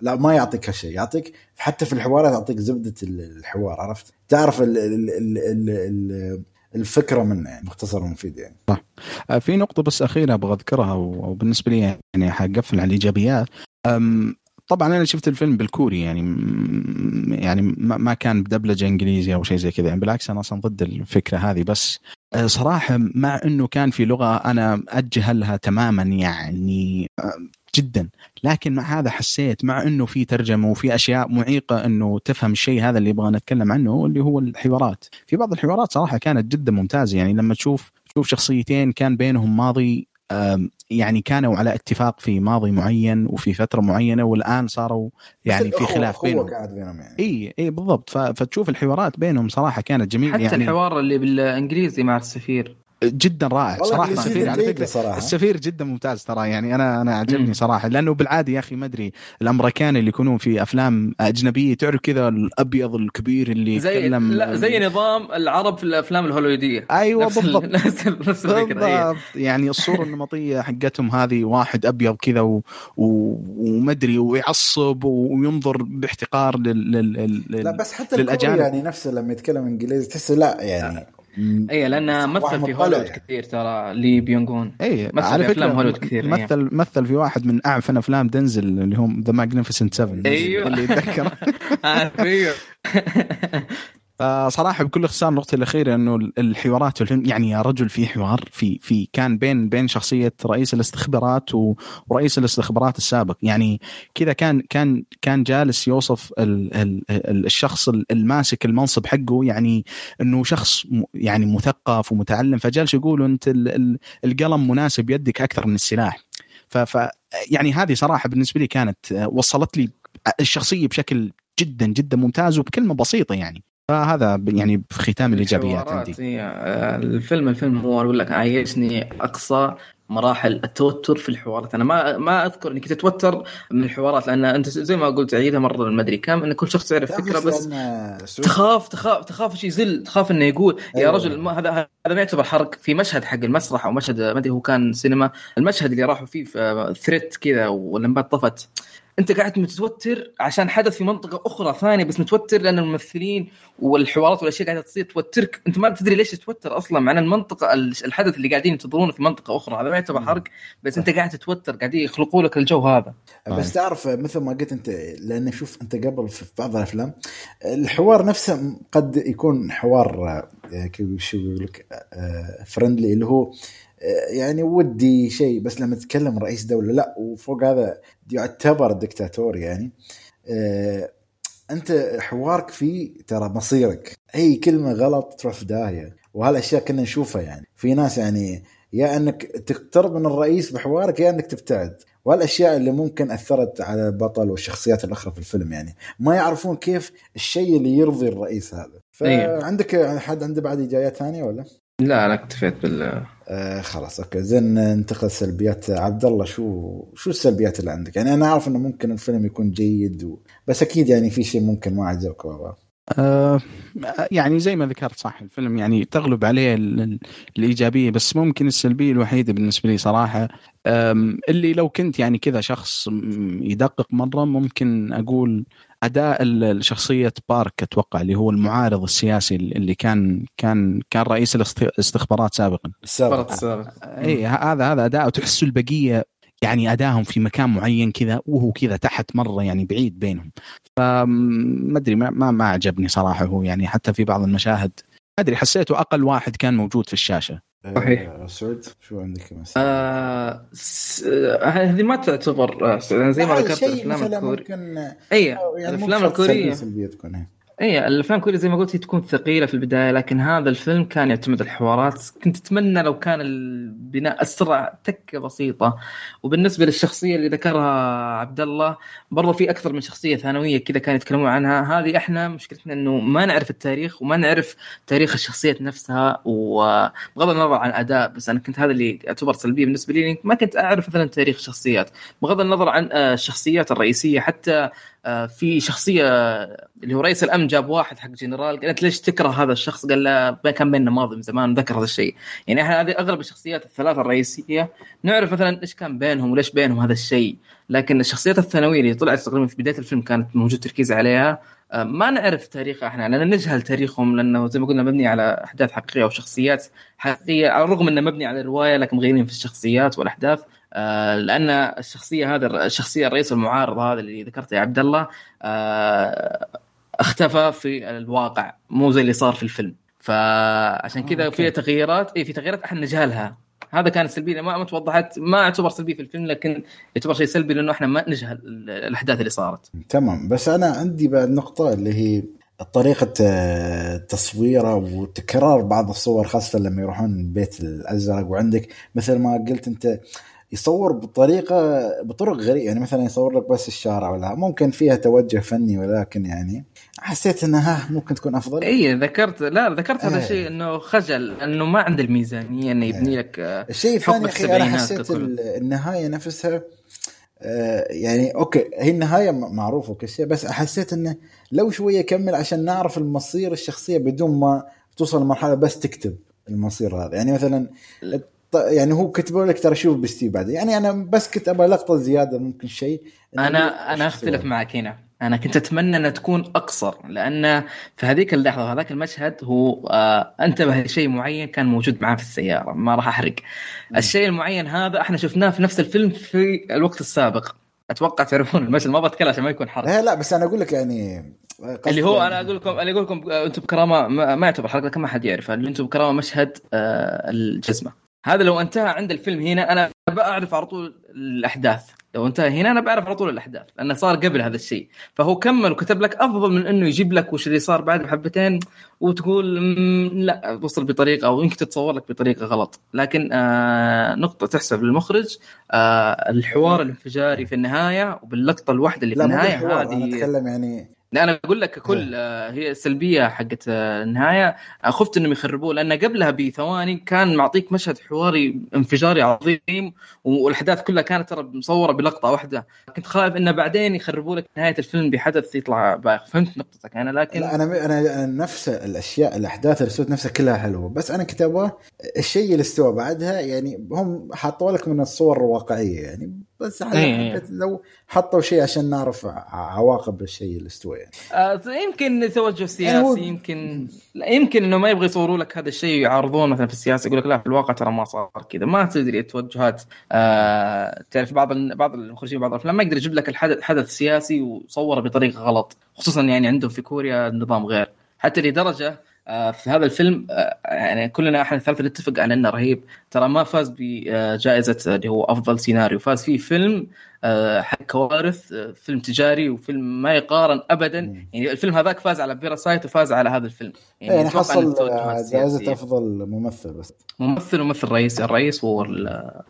لا, ما يعطيك هالشيء. يعطيك حتى في الحوارات يعطيك زبدة الحوار عرفت؟ تعرف ال ال ال ال ال الفكرة منه يعني مختصر ومفيد يعني. صح. آه، في نقطة بس أخيرة أبغى أذكرها وبالنسبة لي يعني حقفل على الإيجابيات. طبعا أنا شفت الفيلم بالكوري يعني يعني ما كان بدبلجة إنجليزي أو شيء زي كذا يعني بالعكس أنا أصلا ضد الفكرة هذه. بس آه، صراحة مع إنه كان في لغة أنا اتجهلها تماما يعني آه، جدا. لكن مع هذا حسيت مع إنه في ترجمة وفي أشياء معيقة إنه تفهم الشيء هذا اللي يبغى نتكلم عنه اللي هو الحوارات. في بعض الحوارات صراحة كانت جدا ممتازة يعني لما تشوف تشوف شخصيتين كان بينهم ماضي يعني كانوا على اتفاق في ماضي معين وفي فترة معينة والآن صاروا يعني في خلاف بينهم. يعني. إي إي بالضبط. فتشوف الحوارات بينهم صراحة كانت جميلة حتى يعني. الحوار اللي بالإنجليزي مع السفير. جدا رائع. صراحة السفير على فكرة صراحة. السفير جدا ممتاز ترى. يعني أنا أنا عجبني صراحة. لأنه بالعادة يا أخي ما أدري الأمريكان اللي يكونون في أفلام أجنبية تعرف كذا الأبيض الكبير اللي زي يتكلم لا زي نظام العرب في الأفلام الهوليودية. أيوه نفس بالضبط. نفس, نفس الفكرة بالضبط. يعني الصورة النمطية حقتهم هذه واحد أبيض كذا و... و... وما أدري ويعصب وينظر باحتقار لل... لل... لا بس حتى للأجانب. يعني نفسه لما يتكلم إنجليزي تحسه لا يعني اي لأنه مثل في هوليوود يعني. كثير ترى لي بيونغ هون. اي مثل في أفلام هوليوود كثير مثل أيه. مثل في واحد من أعفن أفلام دنزل اللي هم The Magnificent 7 أيوه. اللي يتذكر. أيوه. فصراحة بكل اختصار النقطه الأخيرة إنه الحوارات في الفيلم يعني يا رجل في حوار في في كان بين بين شخصية رئيس الاستخبارات ورئيس الاستخبارات السابق. يعني كذا كان كان كان جالس يوصف ال ال الشخص الماسك المنصب حقه يعني إنه شخص يعني مثقف ومتعلم. فجالس يقول أنت القلم مناسب يدك أكثر من السلاح. ف يعني هذه صراحة بالنسبة لي كانت وصلت لي الشخصية بشكل جدا جدا ممتاز وبكلمة بسيطة يعني. فهذا يعني في ختام الإيجابيات عندي. آه، الفيلم الفيلم هو أقول لك عايشني أقصى مراحل التوتر في الحوارات. أنا ما ما أذكر انك تتوتر من الحوارات لأن أنت زي ما قلت عيدها مرة ما أدري كم إن كل شخص يعرف فكرة بس تخاف تخاف تخاف شيء يزل تخاف إنه يقول يا أيوة. رجل ما هذا هذا ما يعتبر حرق. في مشهد حق المسرح أو مشهد ما أدري هو كان سينما المشهد اللي راحوا فيه في ثريت كذا واللمبات طفت. أنت قاعد متوتر عشان حدث في منطقة أخرى ثانية بس متوتر لأن الممثلين والحوارات والأشياء قاعدة تصير. توترك. أنت ما تدري ليش تتوتر أصلا مع إن المنطقة الحدث اللي قاعدين ينتظرونه في منطقة أخرى هذا ما يعتبر حرق بس أنت قاعد تتوتر قاعدين يخلقوا لك الجو هذا. بس تعرف مثل ما قلت أنت لأن شوف أنت قبل في بعض الأفلام الحوار نفسه قد يكون حوار آه، كيف شو يقول لك فرندلي اللي هو يعني ودي شيء بس لما تتكلم رئيس دولة لا وفوق هذا يعتبر دكتاتور يعني. آه، أنت حوارك فيه ترى مصيرك. أي كلمة غلط تروح في داهية. وهالأشياء كنا نشوفها يعني. في ناس يعني يا أنك تقترب من الرئيس بحوارك يا أنك تبتعد. والاشياء اللي ممكن أثرت على البطل والشخصيات الأخرى في الفيلم يعني. ما يعرفون كيف الشيء اللي يرضي الرئيس هذا. إيه. فعندك حد عنده بعد ايجابيات ثانية ولا؟ لا أنا اكتفيت بال آه خلاص أوكي. زين ننتقل سلبيات. عبد الله شو شو السلبيات اللي عندك؟ يعني أنا أعرف إنه ممكن الفيلم يكون جيد و... بس أكيد يعني في شيء ممكن ما عجبك آه يعني زي ما ذكرت صح الفيلم يعني تغلب عليه الإيجابية بس ممكن السلبية الوحيدة بالنسبة لي صراحة اللي لو كنت يعني كذا شخص يدقق مرة ممكن أقول أداء الشخصيه بارك أتوقع اللي هو المعارض السياسي اللي كان كان كان رئيس الاستخبارات سابقا. السابق السابق اي هذا هذا أداء. تحس البقية يعني ادائهم في مكان معين كذا وهو كذا تحت مرة يعني بعيد بينهم. فما أدري ما, ما ما عجبني صراحة هو يعني حتى في بعض المشاهد. ما أدري حسيته أقل واحد كان موجود في الشاشة. صحيح. آه سعود شو عندك مثلا؟ آه هذه ما تعتبر آه زي ما ذكرت الأفلام الكوريه اي يعني الأفلام الكورية. سلبيه تكون اي الأفلام كلها زي ما قلت تكون ثقيلة في البداية لكن هذا الفيلم كان يعتمد الحوارات. كنت أتمنى لو كان البناء أسرع تكة بسيطة. وبالنسبة للشخصية اللي ذكرها عبد الله برضه في أكثر من شخصية ثانوية كذا كانوا يتكلمون عنها. هذه إحنا مشكلتنا إنه ما نعرف التاريخ وما نعرف تاريخ الشخصيات نفسها وبغض النظر عن الاداء بس أنا كنت هذا اللي يعتبر سلبية بالنسبة لي ما كنت أعرف مثلا تاريخ الشخصيات. بغض النظر عن الشخصيات الرئيسية حتى آه، في شخصية اللي هو رئيس الأمن جاب واحد حق جنرال قالت ليش تكره هذا الشخص؟ قال له كان بيننا ماضي من زمان ذكر هذا الشيء. يعني إحنا هذه أغلب الشخصيات الثلاثه الرئيسية نعرف مثلا إيش كان بينهم وليش بينهم هذا الشيء. لكن الشخصيات الثانوية اللي طلعت تقريبا في بداية الفيلم كانت موجود تركيز عليها. آه، ما نعرف تاريخها إحنا لأن نجهل تاريخهم لأنه زي ما قلنا مبني على أحداث حقيقية أو شخصيات حقيقية على الرغم إنه مبني على الروايه لكن مغيرين في الشخصيات والأحداث. آه، لأن الشخصية هذا الشخصية الرئيس المعارض هذا اللي ذكرته يا عبد الله آه، اختفى في الواقع مو زي اللي صار في الفيلم. فعشان كذا آه، في تغييرات اي في تغييرات إحنا نجهلها. هذا كان سلبي ما توضحت ما اعتبر سلبي في الفيلم لكن يعتبر شيء سلبي لأنه إحنا ما نجهل الأحداث اللي صارت. تمام. بس أنا عندي بعد نقطة اللي هي طريقة تصويره وتكرار بعض الصور خاصة لما يروحون البيت الأزرق. وعندك مثل ما قلت أنت يصور بطريقة بطرق غريبة يعني مثلا يصور لك بس الشارع ولا ممكن فيها توجه فني ولكن يعني حسيت إنها ممكن تكون أفضل. اي ذكرت لا ذكرت هذا الشيء إنه خجل إنه ما عنده الميزانية إنه يبني لك الشيء الثاني أخي أنا حسيت النهاية نفسها آه، يعني أوكي هي النهاية معروفة وكل شيء بس حسيت إنه لو شوية كمل عشان نعرف المصير الشخصية بدون ما توصل لمرحلة بس تكتب المصير هذا. يعني مثلا يعني هو كتبوا لك ترى شوف بستي بعد. يعني أنا بس كنت أبغى لقطة زيادة ممكن شيء. أنا أنا أختلف معك هنا. أنا كنت أتمنى أنها تكون أقصر لأن في هذيك اللحظة هذاك المشهد هو آه انتبه لشيء معين كان موجود معاه في السيارة. ما راح أحرق. الشيء المعين هذا إحنا شفناه في نفس الفيلم في الوقت السابق. أتوقع تعرفون المشهد ما بتكلم عشان ما يكون حرق. لا لا بس أنا أقول لك يعني قصدي اللي هو يعني- أنا أقول لكم أنا أقول لكم آه، أنتم بكرامة ما, ما يعتبر حلقه لكن ما حد يعرفها اللي أنتم بكرامة مشهد آه الجزمة. هذا لو انتهى عند الفيلم هنا أنا بعرف على طول الأحداث. لو انتهى هنا أنا بعرف على طول الأحداث لأنه صار قبل هذا الشيء. فهو كمل وكتب لك أفضل من إنه يجيب لك وش اللي صار بعد بحبتين وتقول لا وصل بطريقة أو يمكن تتصور لك بطريقة غلط. لكن آه نقطة تحسب للمخرج آه الحوار الانفجاري في النهاية وباللقطة الواحدة اللي في النهاية هذه أتكلم يعني لا أنا أقول لك كل آه، هي السلبيه حقت آه، النهاية. آه، خفت إنهم يخربوه لأن قبلها بثواني كان معطيك مشهد حواري انفجاري عظيم والأحداث كلها كانت ترى مصورة بلقطة واحدة. كنت خايف إنه بعدين يخربوا لك نهاية الفيلم بحدث يطلع بايخ فهمت نقطتك أنا لكن لا أنا أنا نفس الأشياء الأحداث اللي سوت نفسها كلها حلوة. بس أنا أبغى الشيء اللي استوى بعدها يعني هم حطوا لك من الصور الواقعية يعني بس على إيه. حبيت لو حطوا شيء عشان نعرف ع- عواقب الشيء اللي استوى يعني آه يمكن توجه يعني هو- سياسي يمكن لا يمكن إنه ما يبغى يصوروا لك هذا الشيء ويعارضونه مثلا في السياسة يقول لك لا في الواقع ترى ما صار كذا. ما تدري التوجهات آه تعرف بعض ال- بعض المخرجين بعض الأفلام ما يقدر يجيب لك الحدث حدث سياسي وصوره بطريقة غلط خصوصا يعني عندهم في كوريا النظام غير. حتى لدرجة آه، في هذا الفيلم آه، يعني كلنا إحنا الثلاثة نتفق على إنه رهيب. ترى ما فاز بجائزة اللي هو أفضل سيناريو فاز فيه فيلم آه، حق كوارث آه، فيلم تجاري وفيلم ما يقارن ابدا. يعني الفيلم هذاك فاز على Parasite وفاز على هذا الفيلم. يعني إن حصل آه،. جائزة أفضل ممثل بس. ممثل وممثل رئيس الرئيس هو ال-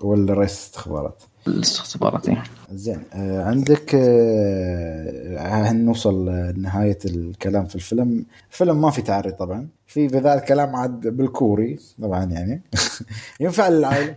ولا رئيس استخبارات. الاستخبارات. زين آه، عندك آه، نوصل لنهاية الكلام في الفيلم؟ الفيلم ما في تعري طبعا. في بذات كلام عاد بالكوري طبعا يعني. ينفع للعائلة؟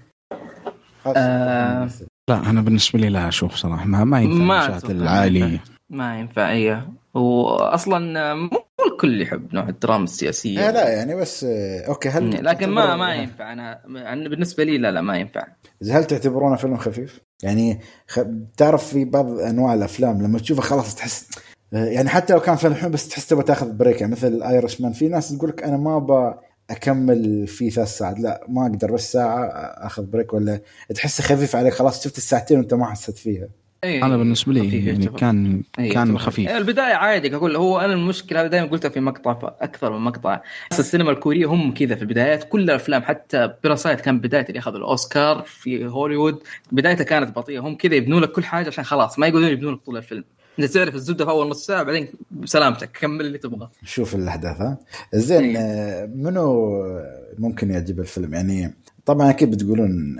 آه. لا أنا بالنسبة لي لا أشوف صراحة. ما, ما ينفع العالي ينفع. ما ينفع إيه. واصلا مو الكل يحب نوع الدراما السياسية. آه لا يعني بس أوكي هل لكن ما ما ينفع. أنا أنا بالنسبة لي لا لا ما ينفع. هل تعتبرونه فيلم خفيف؟ يعني خ... تعرف في بعض أنواع الأفلام لما تشوفه خلاص تحس يعني حتى لو كان فيلم حلو بس تحس تبغى تاخذ break. يعني مثل Irishman في ناس تقول لك أنا ما أبغى أكمل فيه ثلاث ساعات. لا ما أقدر. بس ساعة؟ أخذ break. ولا تحسه خفيف عليك. خلاص شفت الساعتين وأنت ما حسيت فيها. إيه أنا بالنسبة لي يعني. كان إيه كان. خفيف. إيه البداية عادي أقول هو أنا المشكلة هذا دائما قلتها في مقطع في أكثر من مقطع. بس السينما الكورية هم كذا في البدايات. كل الأفلام حتى بيراسايت كان بداية اللي أخذ الأوسكار في هوليوود بدايته كانت بطيئة. هم كذا يبنوا لك كل حاجة عشان خلاص ما يقعدون يبنوا لك طول الفيلم. انت تعرف الزبدة في أول نص ساعة بعدين بسلامتك كمل اللي تبغاه نشوف الأحداث ها. زين إيه. آه، منو ممكن يعجب الفيلم؟ يعني طبعا أكيد بتقولون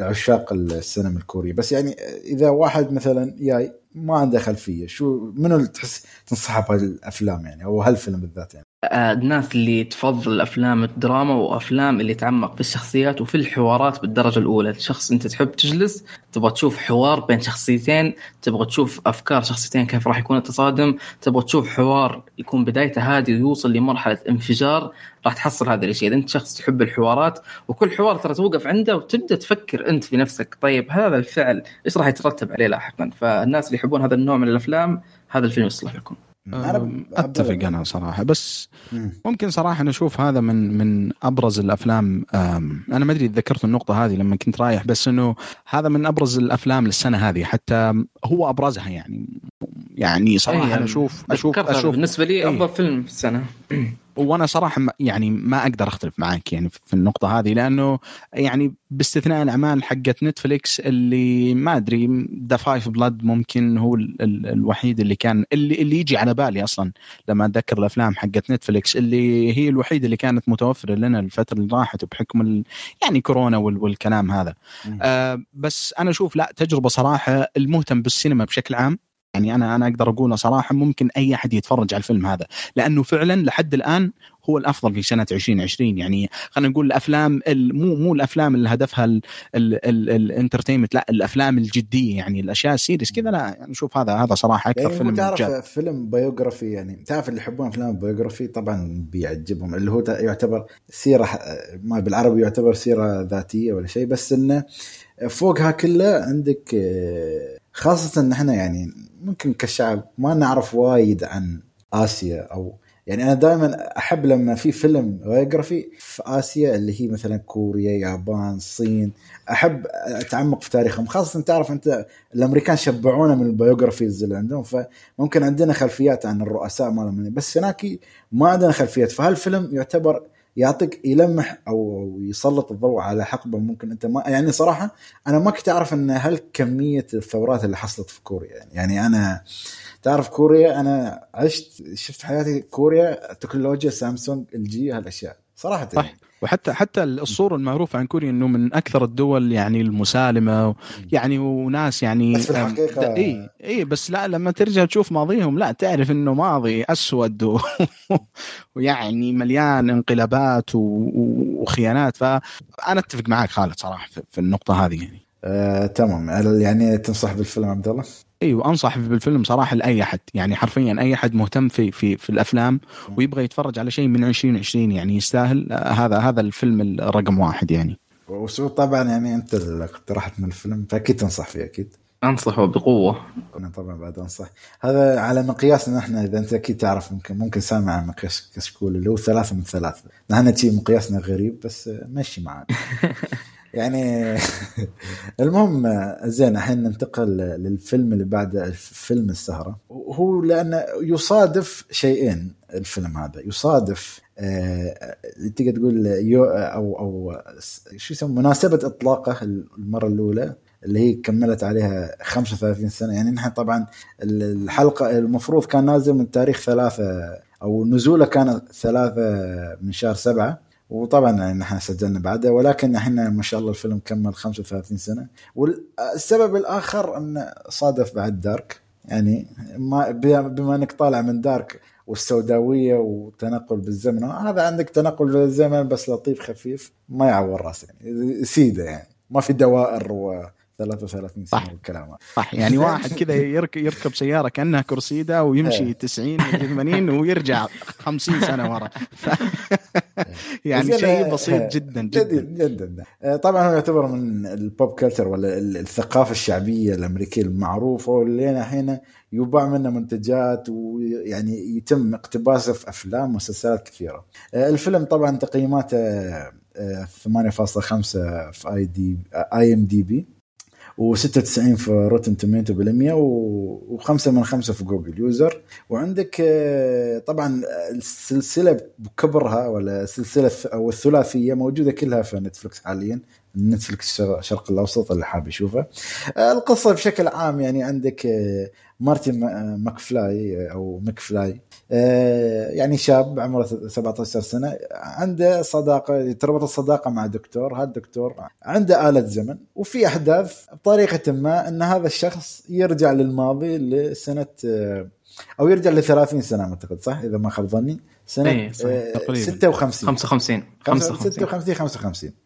عشاق السينما الكورية بس يعني إذا واحد مثلا جاي ما عنده خلفية شو منو اللي تحس تنصحه بهالأفلام يعني أو هالفيلم بالذات يعني؟ الناس اللي تفضل الافلام الدراما وأفلام اللي تعمق في الشخصيات وفي الحوارات بالدرجة الأولى. شخص أنت تحب تجلس تبغى تشوف حوار بين شخصيتين تبغى تشوف أفكار شخصيتين كيف راح يكون التصادم تبغى تشوف حوار يكون بدايته هادي ويوصل لمرحلة انفجار راح تحصل هذا الشيء إذا أنت شخص تحب الحوارات وكل حوار ترى توقف عنده وتبدأ تفكر أنت في نفسك. طيب هذا الفعل إيش راح يترتب عليه لاحقا؟ فالناس اللي يحبون هذا النوع من الأفلام هذا الفيلم يصلح لكم. أم، أتفق أنا صراحة. بس مم. ممكن صراحة نشوف هذا من من أبرز الأفلام أنا ما أدري ذكرت النقطة هذه لما كنت رايح بس إنه هذا من أبرز الأفلام للسنة هذه. حتى هو أبرزها يعني. يعني صراحة إيه، أنا أشوف أشوف أشوف بالنسبة لي إيه. أفضل فيلم في السنة. وأنا صراحة يعني ما أقدر أختلف معك يعني في النقطة هذه لأنه يعني باستثناء الأعمال حقت نتفليكس اللي ما أدري Da 5 Bloods ممكن هو ال ال الوحيد اللي كان اللي اللي يجي على بالي أصلا لما أتذكر الأفلام حقت نتفليكس اللي هي الوحيدة اللي كانت متوفرة لنا الفترة اللي راحت بحكم ال يعني كورونا وال والكلام هذا. آه بس أنا أشوف لا تجربة صراحة المهتم بالسينما بشكل عام يعني أنا أنا أقدر أقول صراحة ممكن أي أحد يتفرج على الفيلم هذا لأنه فعلا لحد الآن هو الأفضل في سنة 2020 يعني خلينا نقول الأفلام ال- مو مو الأفلام اللي هدفها ال- ال- الـ entertainment لا الأفلام الجدية. يعني الأشياء الـ serious كذا لا يعني شوف هذا هذا صراحة أكثر يعني فيلم تعرف جاب فيلم biography يعني تعرف اللي يحبون أفلام الـ biography طبعا بيعجبهم. اللي هو يعتبر سيرة ما بالعربي يعتبر سيرة ذاتية ولا شيء بس إنه فوقها كله عندك آه، خاصة إن إحنا يعني ممكن كشعب ما نعرف وايد عن آسيا أو يعني أنا دائما أحب لما في فيلم biography في آسيا اللي هي مثلا كوريا يابان الصين أحب أتعمق في تاريخهم خاصة تعرف أنت الأمريكان شبعونا من الـ biographies اللي عندهم فممكن عندنا خلفيات عن الرؤساء مالهم. بس هناك ما عندنا خلفيات فهالفيلم يعتبر يعطيك يلمح أو يسلط الضوء على حقبة ممكن أنت ما يعني صراحة أنا ما كنت أعرف إن هل كمية الثورات اللي حصلت في كوريا يعني, يعني أنا تعرف كوريا أنا عشت شفت حياتي كوريا تكنولوجيا سامسونج ال جي هالأشياء صراحة صح يعني. وحتى حتى الصورة المعروفة عن كوريا إنه من أكثر الدول يعني المسالمة يعني وناس يعني بس في الحقيقة إي إي بس لا لما ترجع تشوف ماضيهم لا تعرف إنه ماضي أسود و... ويعني مليان انقلابات و... وخيانات. فأنا أتفق معك خالد صراحة في النقطة هذه يعني. آه، تمام. يعني تنصح بالفيلم عبد الله؟ أيوه أنصح بالفيلم صراحة لأي أحد. يعني حرفيا أي أحد مهتم في في في الأفلام ويبغى يتفرج على شيء من 2020 يعني يستاهل. هذا هذا الفيلم الرقم واحد يعني. وسو طبعا يعني أنت اللي اقترحت من الفيلم فأكيد تنصح فيه أكيد. أنصحه بقوة. أنا طبعا بعد أنصح. هذا على مقياسنا إحنا إذا أنت أكيد تعرف ممكن ممكن سامع عن مقياس كشكول اللي هو ثلاثة من ثلاثة. نحن شيء مقياسنا غريب بس مشي معنا. يعني المهم زين الحين ننتقل للفيلم اللي بعد فيلم السهرة. هو لأنه يصادف شيئين الفيلم هذا. يصادف آه تقدر تقول يو أو أو شو يسمى مناسبة إطلاقه المرة الأولى اللي هي كملت عليها 35 سنة. يعني نحن طبعا الحلقة المفروض كان نازل من تاريخ ثلاثة أو نزوله كان ثلاثة من شهر سبعة. وطبعا نحن سجلنا بعده ولكن إحنا ما شاء الله الفيلم كمل 35 سنة. والسبب الآخر انه صادف بعد دارك. يعني ما بما إنك طالع من دارك والسوداوية وتنقل بالزمن هذا عندك تنقل بالزمن بس لطيف خفيف ما يعور راسك يعني سيده يعني. ما في دوائر و 33 سنه صح. والكلام صح. يعني واحد كذا يركب سيارة كأنها كرسيدة ويمشي 90 80 ويرجع 50 سنة ورا. يعني شيء بسيط جدا جدا جدا. آه، طبعا هو يعتبر من البوب كلتشر ولا الثقافة الشعبية الأمريكية المعروفه واللي الحين يباع منه منتجات ويعني يتم اقتباسه في أفلام ومسلسلات كثيرة. آه، الفيلم طبعا تقييماته 8.5 في اي دي IMDb و96 في Rotten Tomatoes بالمية وخمسة من خمسة في جوجل user وعندك آه، طبعا السلسلة بكبرها ولا السلسلة أو الثلاثية موجودة كلها في نتفلكس حاليا. نتفلكس الشرق الأوسط اللي حاب يشوفه. آه، القصة بشكل عام يعني عندك آه، مارتن ماكفلاي أو مكفلاي آه، يعني شاب عمره 17 سنة عنده صداقة تربط الصداقة مع دكتور هذا الدكتور عنده آلة زمن وفي أحداث بطريقة ما إن هذا الشخص يرجع للماضي لسنة آه، أو يرجع ل 30 سنة أعتقد صح؟ إذا ما خاب ظني سنة أيه 56 55 56 55 آه،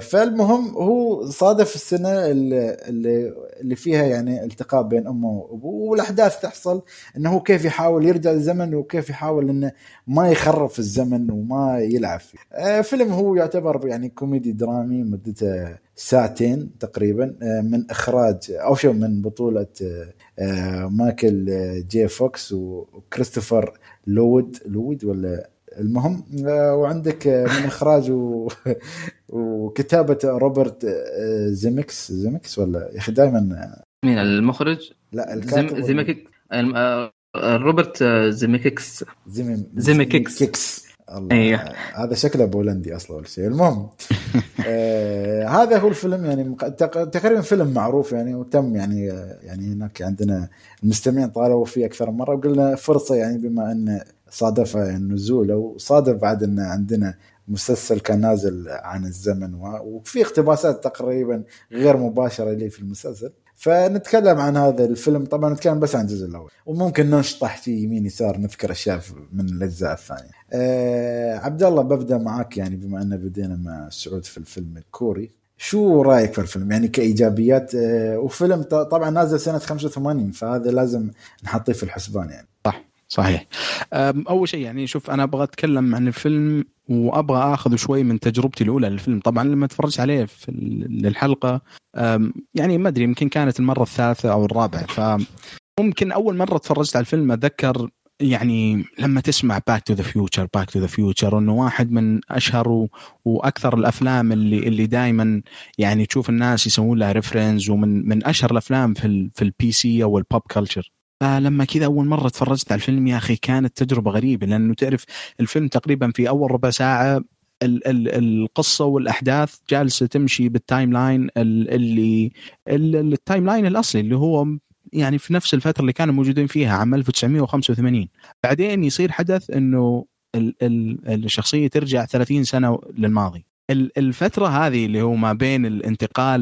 فالمهم هو صادف السنة اللي اللي فيها يعني التقاء بين أمه وأبوه والأحداث تحصل إنه هو كيف يحاول يرجع الزمن وكيف يحاول إنه ما يخرب الزمن وما يلعب فيه. آه، فيلم هو يعتبر يعني كوميدي درامي مدته ساعتين تقريبا آه، من إخراج أو شو من بطولة مايكل جي فوكس وكريستوفر لويد لويد ولا المهم آه، وعندك آه، من إخراج و... وكتابة روبرت آه، زيمكس زيمكس ولا؟ يا أخي دائما مين المخرج؟ لا الكاتب زم... زيمكس روبرت زيمكس. زيم... زيمكس. الله أيه. هذا شكله بولندي أصلا ولا شيء. المهم آه هذا هو الفيلم يعني تقريبا فيلم معروف يعني وتم يعني يعني هناك عندنا المستمعين طالبوا فيه أكثر من مرة وقلنا فرصة يعني بما أن صادف نزوله وصادف بعد إن عندنا مسلسل كان نازل عن الزمن وفي اقتباسات تقريبا غير مباشرة لي في المسلسل. فنتكلم عن هذا الفيلم. طبعا نتكلم بس عن الجزء الأول. وممكن نشطح في يمين يسار نذكر أشياء من الأجزاء الثانية. أه عبد الله ببدأ معك يعني بما أن بدينا مع سعود في الفيلم الكوري. شو رأيك في الفيلم؟ يعني كإيجابيات أه وفيلم طبعا نازل سنة 85 فهذا لازم نحطيه في الحسبان يعني. صح. صحيح. أول شيء يعني شوف أنا أبغى أتكلم عن الفيلم وأبغى أخذ شوي من تجربتي الأولى للفيلم. طبعا لما تفرجت عليه في الحلقة يعني ما أدري يمكن كانت المرة الثالثة أو الرابعة. ف ممكن أول مرة تفرجت على الفيلم أتذكر يعني لما تسمع Back to the Future Back to the Future إنه واحد من أشهر. وأكثر الأفلام اللي اللي دائما يعني تشوف الناس يسوون لها reference ومن من أشهر الأفلام في ال... في ال PC أو ال pop culture فلما كذا أول مرة تفرجت على الفيلم يا أخي كانت تجربة غريبة لأنه تعرف الفيلم تقريبا في أول ربع ساعة ال ال القصة والأحداث جالسة تمشي بال timeline اللي ال timeline الأصلي اللي هو يعني في نفس الفترة اللي كانوا موجودين فيها عام 1985 بعدين يصير حدث إنه ال ال الشخصية ترجع 30 سنة للماضي. الفترة هذه اللي هو ما بين الانتقال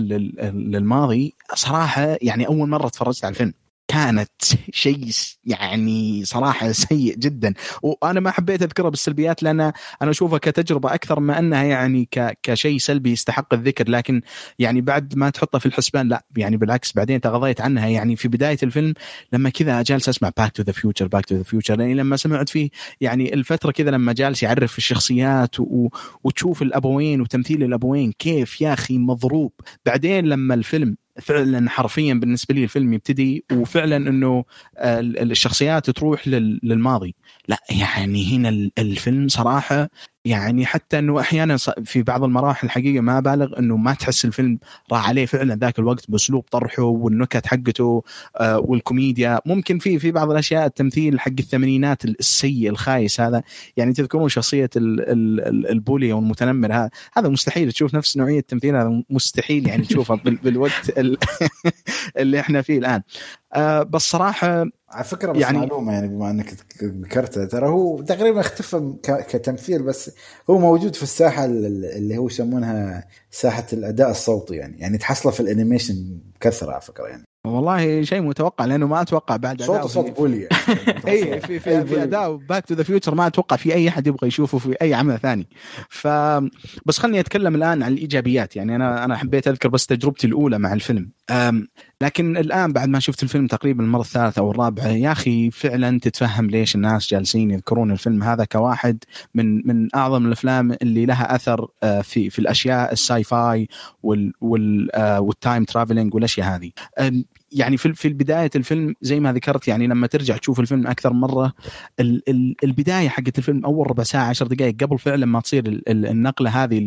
للماضي صراحة يعني أول مرة تفرجت على الفيلم. كانت شيء يعني صراحة سيء جدا. وأنا ما حبيت اذكرها بالسلبيات لأن أنا أشوفها كتجربة أكثر ما أنها يعني كشيء سلبي يستحق الذكر. لكن يعني بعد ما تحطها في الحسبان لا يعني بالعكس بعدين تغاضيت عنها. يعني في بداية الفيلم لما كذا جالس أسمع Back to the Future Back to the Future يعني لما سمعت فيه يعني الفترة كذا لما جالس يعرف الشخصيات و... وتشوف الأبوين وتمثيل الأبوين كيف يا أخي مضروب. بعدين لما الفيلم فعلا حرفيا بالنسبة لي الفيلم يبتدي وفعلا إنه الشخصيات تروح للماضي. لا يعني هنا الفيلم صراحة يعني حتى إنه أحيانا في بعض المراحل الحقيقة ما بالغ إنه ما تحس الفيلم راح عليه فعلا ذاك الوقت بأسلوب طرحه والنكت حقته آه والكوميديا. ممكن في في بعض الأشياء التمثيل حق الثمانينات السيء الخايس هذا يعني تذكرون شخصية ال ال البولي أو المتنمر هذا هذا مستحيل تشوف نفس نوعية التمثيل هذا مستحيل يعني تشوفه بالوقت اللي إحنا فيه الآن. آه بس صراحة على فكرة بس يعني معلومة يعني بما إنك ذكرتها ترى هو تقريبا اختفى كتمثيل بس هو موجود في الساحة اللي هو يسمونها ساحة الأداء الصوتي يعني يعني تحصله في الأنيميشن بكثره على فكرة يعني. والله شيء متوقع لأنه ما أتوقع بعد صوت صوت بولي اي في في, في اداء Back to the Future ما أتوقع في أي أحد يبغى يشوفه في أي عمل ثاني. ف بس خلني أتكلم الآن عن الإيجابيات يعني أنا أنا حبيت أذكر بس تجربتي الأولى مع الفيلم. لكن الآن بعد ما شفت الفيلم تقريبا المرة الثالثة أو الرابعة يا أخي فعلا تتفهم ليش الناس جالسين يذكرون الفيلم. هذا كواحد من من أعظم الأفلام اللي لها أثر في في الأشياء ال sci-fi وال وال وال time traveling والأشياء هذه. يعني في في بداية الفيلم زي ما ذكرت يعني لما ترجع تشوف الفيلم أكثر مرة البداية حقت الفيلم أول ربع ساعة عشر دقائق قبل فعلا ما تصير النقلة هذه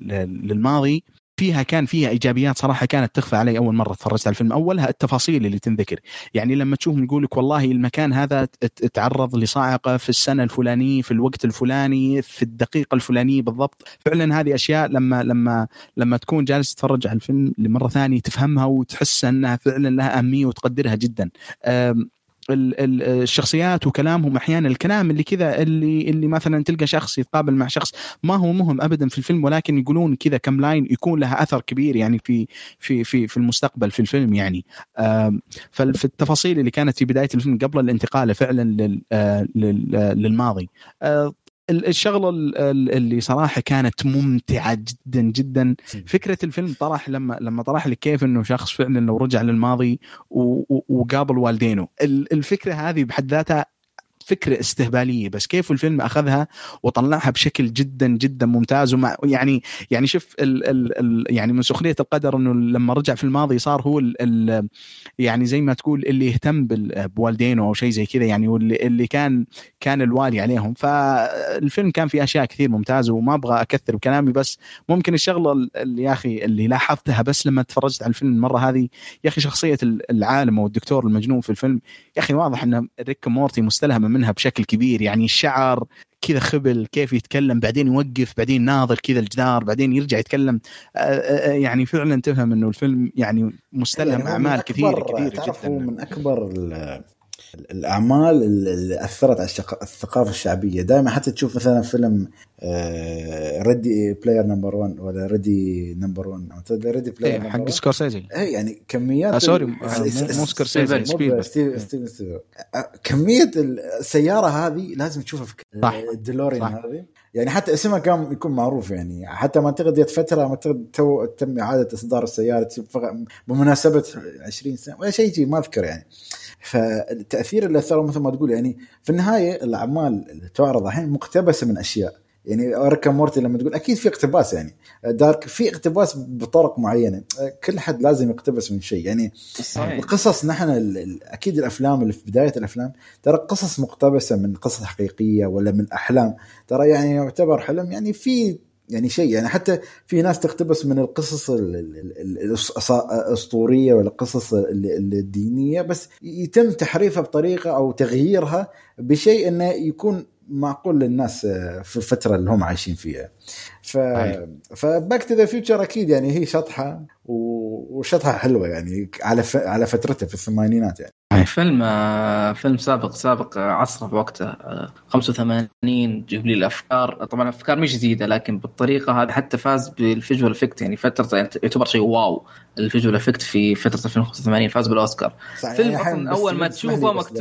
للماضي فيها كان فيها إيجابيات صراحة كانت تخفى علي أول مرة تفرجت على الفيلم. أولها التفاصيل اللي تنذكر. يعني لما تشوفهم يقول لك والله المكان هذا تعرض لصاعقة في السنة الفلانية في الوقت الفلاني في الدقيقة الفلانية بالضبط. فعلا هذه أشياء لما لما لما تكون جالس تتفرج على الفيلم لمرة ثانية تفهمها وتحس أنها فعلا لها أهمية وتقدرها جدا. الشخصيات وكلامهم أحيانا. الكلام اللي كذا اللي اللي مثلا تلقى شخص يتقابل مع شخص ما هو مهم ابدا في الفيلم ولكن يقولون كذا كم لاين يكون لها أثر كبير يعني في في في في المستقبل في الفيلم يعني. ففي التفاصيل اللي كانت في بداية الفيلم قبل الانتقال فعلا للماضي. الشغلة اللي صراحة كانت ممتعة جدا جدا. فكرة الفيلم طرح لما لما طرح لك كيف إنه شخص فعلا لو رجع للماضي وقابل والدينه. الفكرة هذه بحد ذاتها فكرة استهبالية بس كيف الفيلم أخذها وطلعها بشكل جدا جدا ممتاز ومع يعني يعني شوف ال ال ال يعني من سخرية القدر إنه لما رجع في الماضي صار هو ال ال يعني زي ما تقول اللي يهتم بوالدينه أو شيء زي كذا يعني واللي اللي كان كان الوالي عليهم. فالفيلم كان فيه أشياء كثير ممتازة وما أبغى أكثر بكلامي بس ممكن الشغلة اللي يا أخي اللي لاحظتها بس لما تفرجت على الفيلم المرة هذه يا أخي شخصية العالم أو الدكتور المجنون في الفيلم يا أخي واضح إن ريك مورتي مستلهمه منها بشكل كبير يعني الشعر كذا خبل كيف يتكلم بعدين يوقف بعدين ناظر كذا الجدار بعدين يرجع يتكلم. يعني فعلا تفهم إنه الفيلم يعني مستلهم يعني أعمال كثيره كثيره جدا. من أكبر الأعمال اللي أثرت على الثقافة الشعبية. دائما حتى تشوف مثلا فيلم Ready Player number 1 ولا Ready number 1 Ready Player حق سكورسيزي. اي يعني كميات آه sorry مو سكورسيزي ستيفن كمية السيارة هذه لازم تشوفها في ال DeLorean هذه. يعني حتى اسمها كان يكون معروف يعني. حتى ما اعتقد جت فترة ما اعتقد تو تم إعادة إصدار السيارة بمناسبة 20 سنة ولا شيء ما أذكر يعني. فالتأثير اللي اثره مثل ما تقول يعني في النهاية الأعمال اللي تعرض الحين مقتبسة من أشياء. يعني اركا مورتي لما تقول أكيد في اقتباس يعني دارك في اقتباس بطرق معينة. كل حد لازم يقتبس من شيء. يعني صحيح. القصص نحن أكيد الأفلام اللي في بداية الأفلام ترى قصص مقتبسة من قصص حقيقية ولا من أحلام. ترى يعني يعتبر حلم. يعني في يعني شيء يعني حتى في ناس تقتبس من القصص الاسطوريه ولا القصص ال- ال- الدينية بس يتم تحريفها بطريقة أو تغييرها بشيء إنه يكون معقول للناس آه، في الفترة اللي هم عايشين فيها ف. ف Back to the Future أكيد يعني هي شطحة و- وشطحة حلوة يعني على ف... على فترتها في الثمانينات يعني. فيلم آه، فيلم سابق سابق آه، عصره بوقته آه، 85 جيب لي الأفكار. طبعا الأفكار مش جديدة لكن بالطريقة هذه حتى فاز بال visual effect يعني فترة يعتبر شيء wow. ال visual effect في فترة 2085 فاز بالأوسكار. فيلم يعني أصلاً بس أول ما تشوفه مكتوب-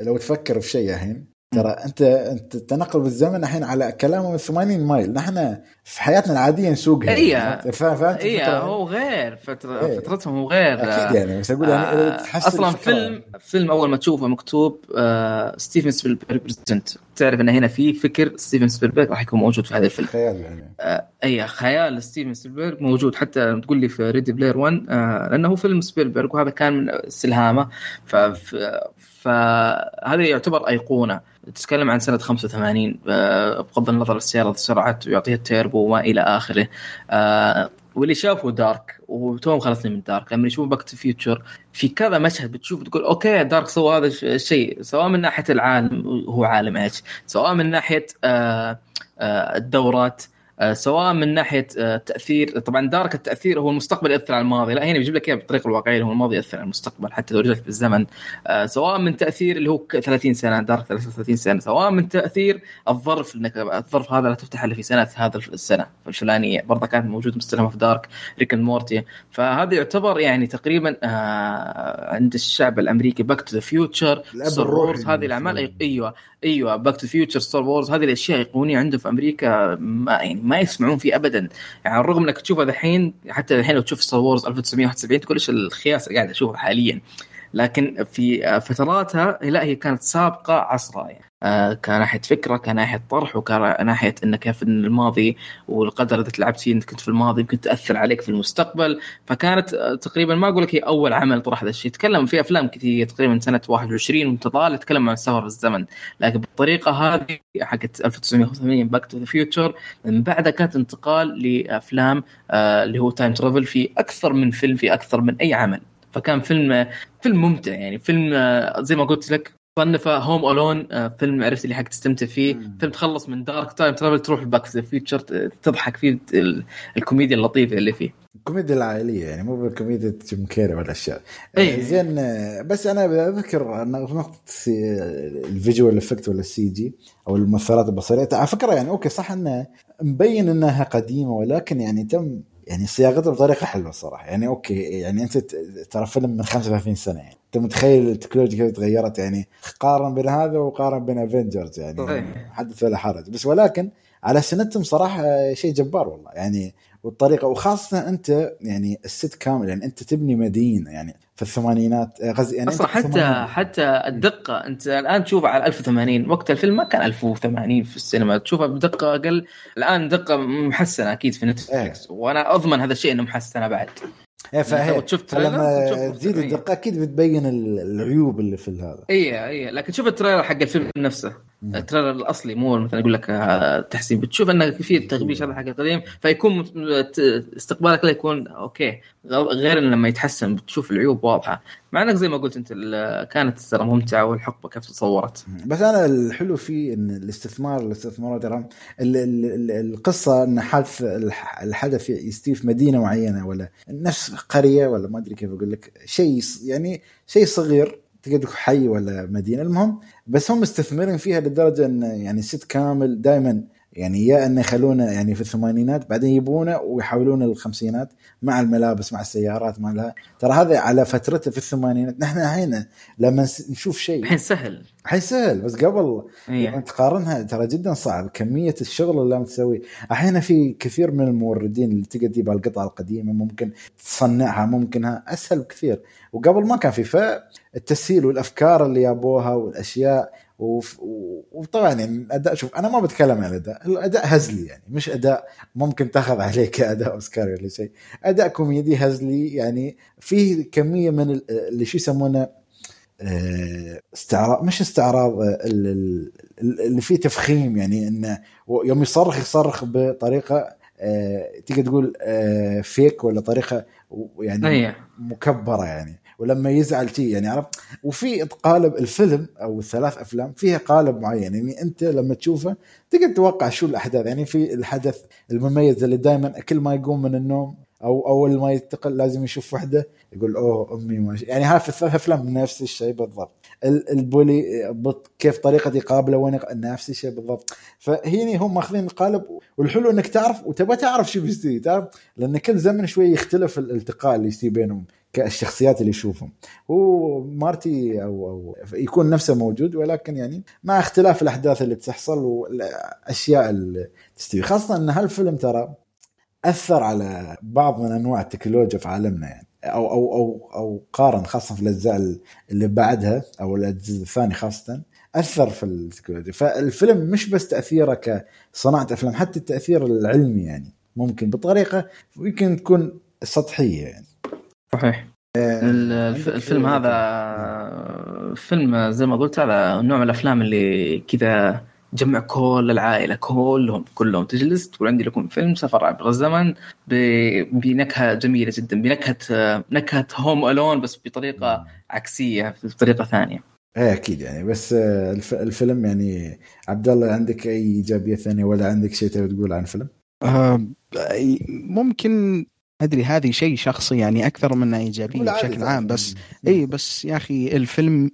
لو, لو تفكر في شيء الحين. ترى أنت أنت التنقل بالزمن الحين على كلامه من 80 مايل. نحن في حياتنا العادية نسوقها إيه. فاهم اي؟ هو غير فترة إيه. فترتهم هو غير. أكيد يعني بس أقول يعني آه، أصلا. فيلم فيلم أول ما تشوفه مكتوب آه ستيفن سبيلبرغ present تعرف إن هنا في فكر ستيفن سبيلبرغ راح يكون موجود في هذا الفيلم. خيال يعني. آه أي خيال ستيفن سبيلبرغ موجود. حتى تقول لي في Ready Player 1 آه لأنه هو فيلم سبيلبرغ وهذا كان من استلهامه فهذا يعتبر أيقونة. تتكلم عن سنة 85 آه بغض النظر السيارة السرعه ويعطيها التيربو وما إلى آخره. آه واللي شافه Dark وتوم خلصني من Dark لما يشوف Back to Future في كذا مشهد بتشوف تقول okay Dark سوى هذا الش- الشيء سواء من ناحية العالم هو عالم إيش؟ سواء من ناحية آه الدورات سواء من ناحية آه، تأثير طبعا Dark التأثير هو المستقبل يأثر على الماضي لا هنا بيجيب لك اياها بالطريقة الواقعية هو الماضي يأثر على المستقبل حتى لو رجعت بالزمن آه، سواء من تأثير اللي هو ك- 30 سنة Dark 33 سنة سواء من تأثير الظرف إنك الظرف هذا لا تفتح إلا في سنة هذا السنة الفلانية برضه كانت موجود مستلهمه في Dark Rick and Morty. فهذا يعتبر يعني تقريبا آه عند الشعب الأمريكي Back to the Future هذه الأعمال أيوه. أيوه Back to Future Star Wars هذه الأشياء iconic ية عنده في أمريكا ما يعني ما يسمعون فيه ابدا. يعني الرغم إنك تشوفها الحين حتى الحين لو تشوف Star Wars 1971 تقول إيش الخياس قاعد أشوفه حاليا؟ لكن في آه، فتراتها لا هي كانت سابقة عصرها يعني. آه، كناحية فكرة كناحية طرح وكناحية انك كيف إن الماضي والقدر إذا تلعبت فيه انت كنت في الماضي يمكن تأثر عليك في المستقبل. فكانت آه، تقريبا ما أقول لك هي أول عمل طرح هذا الشيء. تكلم في أفلام كثير تقريبا سنة 21 وانت طالع تكلم عن السفر في الزمن. لكن بالطريقة هذه حقت 1985 Back to the Future من بعدها كانت انتقال لأفلام آه، اللي هو time travel في أكثر من فيلم في أكثر من أي عمل. فكان فيلم آه، فيلم ممتع يعني فيلم آه، زي ما قلت لك صنفه Home Alone فيلم عرفت اللي حق تستمتع فيه مم. فيلم تخلص من Dark time travel تروح Back to the Future تضحك فيه ال- الكوميديا اللطيفة اللي فيه الكوميديا العائلية يعني مو بالكوميديا جيم كيري والاشياء إيه. آه، زين آه، بس أنا بذكر أن في نقطة ال visual effect ولا ال CG أو المؤثرات البصرية على فكرة يعني okay صح أنه مبين أنها قديمة ولكن يعني تم يعني صياغتها بطريقة حلوة الصراحه يعني okay يعني أنت ترى فيلم من 35 سنة يعني. أنت متخيل التكنولوجيا كيف تغيرت؟ يعني قارن بين هذا وقارن بين Avengers يعني. حدث ولا حرج. بس ولكن على سنتهم صراحة شيء جبار والله. يعني والطريقة وخاصة أنت يعني ال set كامل يعني أنت تبني مدينة يعني في الثمانينات آه، crazy يعني أصلا حتى. حتى الدقة أنت الآن تشوفها على 1080 وقت الفيلم ما كان 1080 في السينما تشوفها بدقه أقل الآن دقه محسنة أكيد في نتفلكس وأنا أضمن هذا الشيء إنه محسنة بعد إيه فهي فلما تشوف تزيد. الدقة أكيد بتبين ال- العيوب اللي في هذا اي اي لكن شوف ال trailer حق الفيلم نفسه. ال trailer الأصلي مو مثلا يقول لك آه، تحسين. بتشوف انه في التغبيش هذا حق القديم فيكون استقبالك له يكون okay. غير إن لما يتحسن بتشوف العيوب واضحة. مع إنك زي ما قلت أنت كانت ترى ممتعة والحقبة كيف تصورت. بس أنا الحلو فيه إن الاستثمار الاستثمارات ترى ال- ال- ال- القصة إن حادث الح- الحدث يستوي في مدينة معينة ولا نفس قرية ولا ما أدري كيف أقول لك شيء يعني شيء صغير تقدر حي ولا مدينة. المهم بس هم مستثمرين فيها لدرجة إن يعني ست كامل دائما يعني يا انه يخلونه يعني في الثمانينات بعدين يبونه ويحولونه للخمسينات مع الملابس مع السيارات مع لها ترى هذا على فترته في الثمانينات. نحن هنا لما نشوف شيء الحين سهل. الحين سهل. بس قبل إيه. لما تقارنها ترى جدا صعب. كمية الشغل اللي تسويه. أحيانا في كثير من الموردين اللي تقدر تجيب القطع القديمة ممكن تصنعها ممكنها أسهل بكثير. وقبل ما كان في فالتسهيل والأفكار اللي جابوها والأشياء وف- وطبعا يعني الاداء شوف أنا ما بتكلم عن الأداء. الأداء هزلي يعني مش أداء ممكن تاخذ عليه كاداء اوسكاري ولا شيء. أداء كوميدي هزلي يعني فيه كمية من ال- اللي شو يسمونه آه، استعراض مش استعراض آه، ال- ال- ال- اللي فيه تفخيم يعني انه يوم يصرخ يصرخ بطريقة آه، تقدر تقول فيك ولا طريقة يعني مكبرة يعني. ولما يزعل شيء يعني عرفت؟ وفي قالب الفيلم أو الثلاث أفلام فيها قالب معين يعني أنت لما تشوفه تقدر تتوقع شو الأحداث يعني في الحدث المميز اللي دائما كل ما يقوم من النوم أو أول ما ينتقل لازم يشوف وحده يقول أوه أمي ما يعني ها في الثلاث أفلام نفس الشيء بالضبط. ال- البولي كيف طريقة يقابله وين نفس الشيء بالضبط. فهني هم ماخذين القالب والحلو إنك تعرف وتبغى تعرف شو بيصير تعرف؟ لأن كل زمن شوي يختلف الالتقاء اللي يصير بينهم. كالشخصيات اللي يشوفهم. هو مارتي أو أو يكون نفسه موجود ولكن يعني مع اختلاف الأحداث اللي بتحصل والأشياء اللي تستوي. خاصة إن هالفيلم ترى أثر على بعض من أنواع التكنولوجيا في عالمنا يعني. أو أو أو أو قارن خاصة في الأجزاء اللي بعدها أو الجزء الثاني خاصة أثر في التكنولوجيا. فالفيلم مش بس تأثيره كصناعة أفلام حتى التأثير العلمي يعني ممكن بطريقة يمكن تكون سطحية يعني. صحيح. الف- الفيلم هذا فيلم زي ما قلت هذا نوع من الأفلام اللي كذا جمع كل العائلة كلهم كلهم تجلس تقول عندي لكم فيلم سفر عبر الزمن بنكهة جميلة جدا بنكهة نكهة هوم الون بس بطريقة عكسية بطريقة ثانية. إيه أكيد يعني بس آه، الف- الفيلم يعني عبد الله عندك أي إيجابية ثانية ولا عندك شيء تبي تقول عن الفيلم؟ آه، ممكن أدري هذه شيء شخصي يعني أكثر من إيجابية بشكل. عام بس اي بس يا أخي الفيلم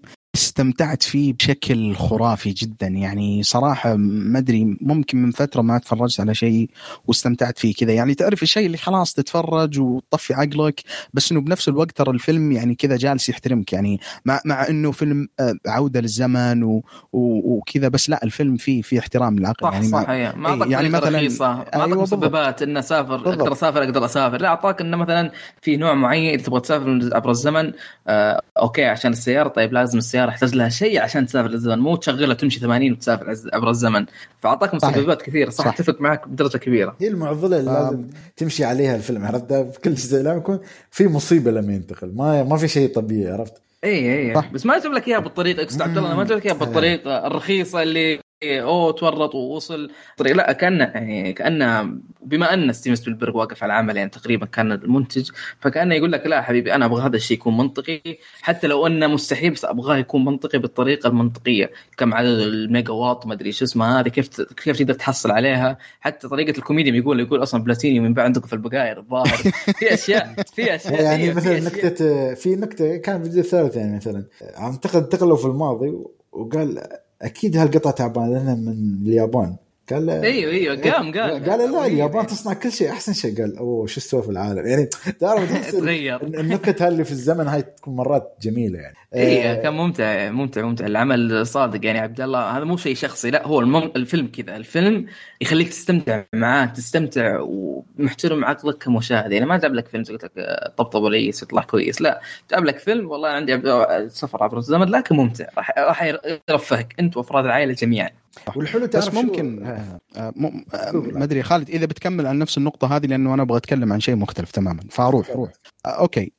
استمتعت فيه بشكل خرافي جدا. يعني صراحة ما أدري ممكن من فترة ما تفرجت على شيء واستمتعت فيه كذا. يعني تعرف الشيء اللي خلاص تتفرج وتطفي عقلك بس إنه بنفس الوقت ترى الفيلم يعني كذا جالس يحترمك. يعني مع مع إنه فيلم آه، عودة للزمن و- و- وكذا بس لا الفيلم فيه فيه احترام للعقل. صح يعني صح هي ما إيه، أعطاك يعني مثلاً- رخيصة. ما أيوة اعطاك بالضبط. مسببات إنه اسافر. أقدر اسافر أقدر أسافر. لا أعطاك إنه مثلا في نوع معين إذا تبغى تسافر عبر الزمن آه okay عشان السيارة طيب لازم السيارة يحتاج لها شيء عشان تسافر للزمن. مو تشغلها تمشي 80 وتسافر عبر الزمن. فأعطاك. مسببات كثيرة. صح, صح. أتفق معك بدرجة كبيرة. هي المعضلة اللي. لازم تمشي عليها الفيلم عرفت؟ في كل جزء لازم يكون في مصيبة لما ينتقل. ما ما في شيء طبيعي عرفت؟ اي اي صح. بس ما جاب لك إياها بالطريقة. اقصد عبد الله ما جاب لك إياها بالطريقة الرخيصة اللي اوه تورط ووصل. طريق لا كانه يعني كانه بما أن ستيفن سبيلبرغ واقف على العمل يعني تقريبا كان المنتج فكانه يقول لك لا حبيبي أنا أبغى هذا الشيء يكون منطقي. حتى لو أنه مستحيل بس أبغاه يكون منطقي بالطريقة المنطقية. كم عدد الميجا واط ما أدري شو اسمها هذه كيف كيف تقدر تحصل عليها. حتى طريقة الكوميديا يقول يقول أصلا بلاتينيوم ينباع عندكم في البقاير الظاهر. في أشياء في أشياء يعني مثلا. نكتة في نكتة كان في الجزء الثالث يعني مثلا اعتقد انتقلوا في الماضي وقال أكيد هالقطعة تعبانة لأنها من اليابان. قال له إيوه إيوه قام قال. قال لا اليابان تصنع كل شيء. أحسن شيء قال أوه شو استوى في العالم؟ يعني تعرف تغير. النكت اللي في الزمن هاي تكون مرات جميلة يعني. اي آه، كان ممتع ممتع ممتع. العمل صادق يعني عبد الله. هذا مو شيء شخصي لا هو المم... الفيلم كذا. الفيلم يخليك تستمتع معاه تستمتع ومحترم عقلك كمشاهد. يعني ما جاب لك فيلم قلت لك آه، طبطب وليس يطلع كويس. لا جاب لك فيلم والله عندي عبد- سفر عبر الزمن لكن ممتع. راح راح يرفهك. أنت وأفراد العائلة جميعا. والحلو تعرف بس ممكن آه. آه، آه،. ما أدري خالد إذا بتكمل عن نفس النقطة هذه لأنه أنا أبغى أتكلم عن شيء مختلف تماما. فأروح روح. okay.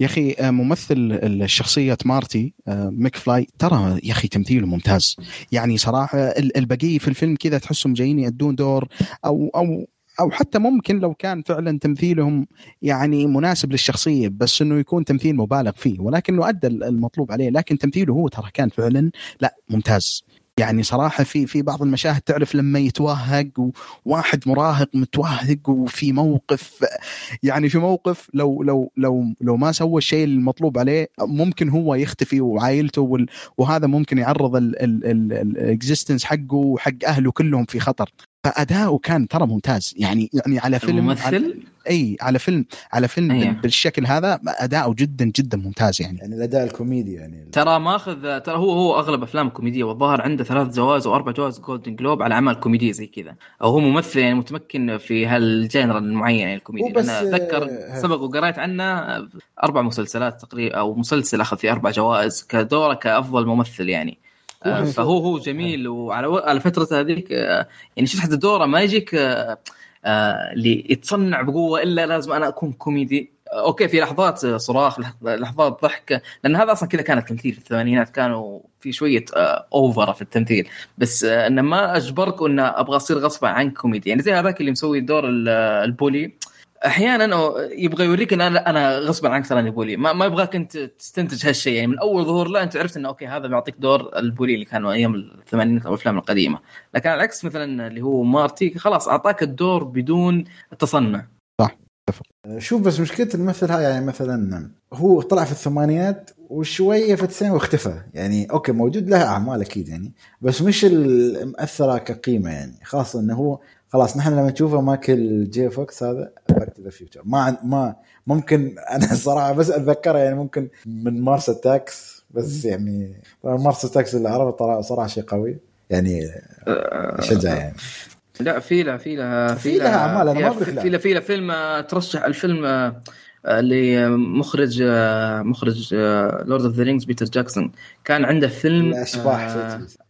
يا أخي ممثل الشخصية مارتي مكفلاي ترى يا أخي تمثيله ممتاز. يعني صراحة ال- البقية في الفيلم كذا تحسهم جايين يأدون دور أو أو أو حتى ممكن لو كان فعلا تمثيلهم يعني مناسب للشخصية بس إنه يكون تمثيل مبالغ فيه. ولكنه أدى المطلوب عليه لكن تمثيله هو ترى كان فعلا لا ممتاز. يعني صراحة في في بعض المشاهد تعرف لما يتوهق وواحد مراهق متوهق وفي موقف يعني في موقف لو لو لو لو ما سوى الشيء المطلوب عليه ممكن هو يختفي وعائلته وهذا ممكن يعرض ال existence حقه وحق أهله كلهم في خطر. فأداؤه كان ترى ممتاز. يعني يعني على فيلم الممثل؟ اي على فيلم على فيلم أيه. بال- بالشكل هذا أداؤه جدا جدا ممتاز يعني. يعني الأداء الكوميدي يعني. ترى ماخذ ترى هو هو أغلب أفلام كوميدية والظاهر عنده ثلاث جوائز أو أربع جوائز Golden Globe على أعمال كوميدية زي كذا. أو هو ممثل يعني متمكن في هال genre المعين يعني الكوميدي. أنا أتذكر آه، سبق وقريت عنه أربع مسلسلات تقريبا أو مسلسل أخذ فيه أربع جوائز كدوره كأفضل ممثل يعني. آه، فهو هو جميل وعلى على فترة هذيك آه، يعني شفت حتى دوره ما يجيك آه، اللي يتصنع بقوة إلا لازم أنا أكون كوميدي. okay في لحظات صراخ لحظات ضحك لأن هذا أصلا كذا كان التمثيل في الثمانينات كانوا في شوية over في التمثيل. بس إنه ما اجبرك انه أبغى أصير غصبا عن كوميدي. يعني زي هذاك اللي مسوي دور ال bully. أحيانا يبغى يوريك إن أنا أنا غصبا عنك تراني bully ما, ما يبغاك أنت تستنتج هالشيء. يعني من أول ظهور له أنت عرفت إنه okay هذا بيعطيك دور ال bully اللي كانوا أيام الثمانينات أو الأفلام القديمة. لكن على العكس مثلا اللي هو مارتي خلاص أعطاك الدور بدون تصنع صح. شوف بس مشكلة الممثل هاي يعني مثلا هو طلع في الثمانينات وشوية في التسعينات واختفى. يعني okay موجود له أعمال أكيد يعني بس مش المؤثره كقيمة يعني. خاصة إنه هو خلاص نحن لما نشوفه مايكل جي فوكس هذا Back to the Future ما ما ممكن أنا الصراحه بس أتذكره يعني ممكن من Mars Attacks بس يعني Mars Attacks اللي اعرفه صراحة شيء قوي. يعني شجع يعني. لا في له في له في لها أعمال أنا ما في له في له فيلم ترشح الفيلم اللي مخرج مخرج Lord of the Rings بيتر جاكسون كان عنده فيلم الأشباح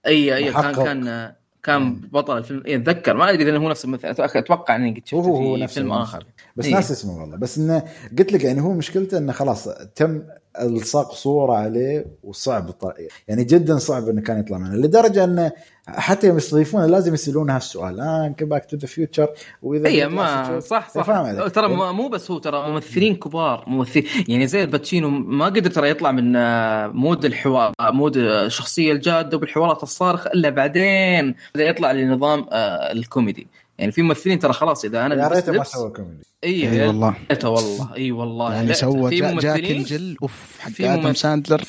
اي أي كان كان كان بطل الفيلم. إيه أتذكر. ما أدري إذا هو نفس الممثل. أتوقع إني قد شفته هو في فيلم آخر. بس إيه؟ ناس اسمه والله. بس إنه قلت لك يعني هو مشكلته إنه خلاص تم الصاق صورة عليه وصعب يعني جدا صعب إنه كان يطلع منه لدرجة انه حتى يوم يستضيفونه لازم يسألون هالسؤال. آه Back to the Future وإذا أي ما صح صح. ترى يعني مو بس هو ترى ممثلين كبار ممثلين يعني زي الباتشينو ما قدر ترى يطلع من آه، مود الحوار مود الشخصية الجادة وبالحوارات الصارخة إلا بعدين بدأ يطلع لنظام آه، الكوميدي. يعني في ممثلين ترى خلاص إذا أنا يا ريته ما سوى كوميدي. إي اي والله. ريته والله. إي والله. يعني سوى جا جاك الجل أوف حق آدم ساندلر.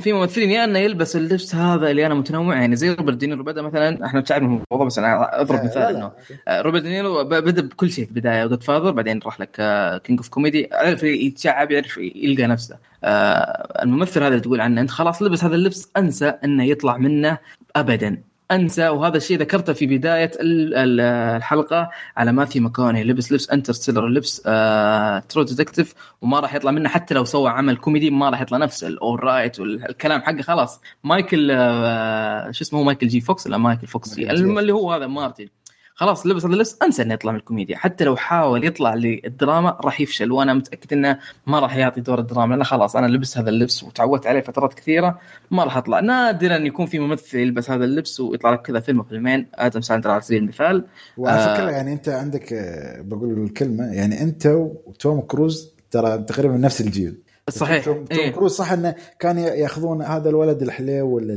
في ممثلين يا إنه يلبس اللبس هذا اللي أنا متنوع يعني زي روبرت دينيرو. بدأ مثلا إحنا تعرف الموضوع بس أنا أضرب مثال إنه روبرت دينيرو بدأ بكل شيء في البداية. Godfather بعدين راح لك King of Comedy عرف يتشعب يعرف يلقى نفسه. آه، الممثل هذا تقول عنه أنت خلاص لبس هذا اللبس أنسى إنه يطلع منه ابدا. أنسى وهذا الشيء ذكرته في بداية الحلقة على ماثيو ماكوني. لبس لبس Interstellar لبس آه True Detective وما راح يطلع منه حتى لو سوى عمل كوميدي ما راح يطلع نفس الأول رأيت والكلام حقه خلاص. مايكل آه شو اسمه مايكل جي فوكس ولا مايكل فوكس. اللي هو هذا مارتي. خلاص لبس هذا اللبس انسى إنه يطلع من الكوميديا. حتى لو حاول يطلع للدراما راح يفشل. وأنا متأكد إنه ما راح يعطي دور الدراما. لأنه خلاص أنا لبس هذا اللبس وتعودت عليه فترات كثيرة ما راح أطلع. نادرا يكون في ممثل يلبس هذا اللبس ويطلع لك كذا فيلم فيلمين. آدم ساندلر على سبيل المثال. وعلى فكرة آه يعني أنت عندك آه، بقول الكلمة يعني أنت وتوم كروز ترى تقريبا نفس الجيل. صحيح. توم, إيه؟ كروز صح إنه كان يأخذون هذا الولد الحليو ولا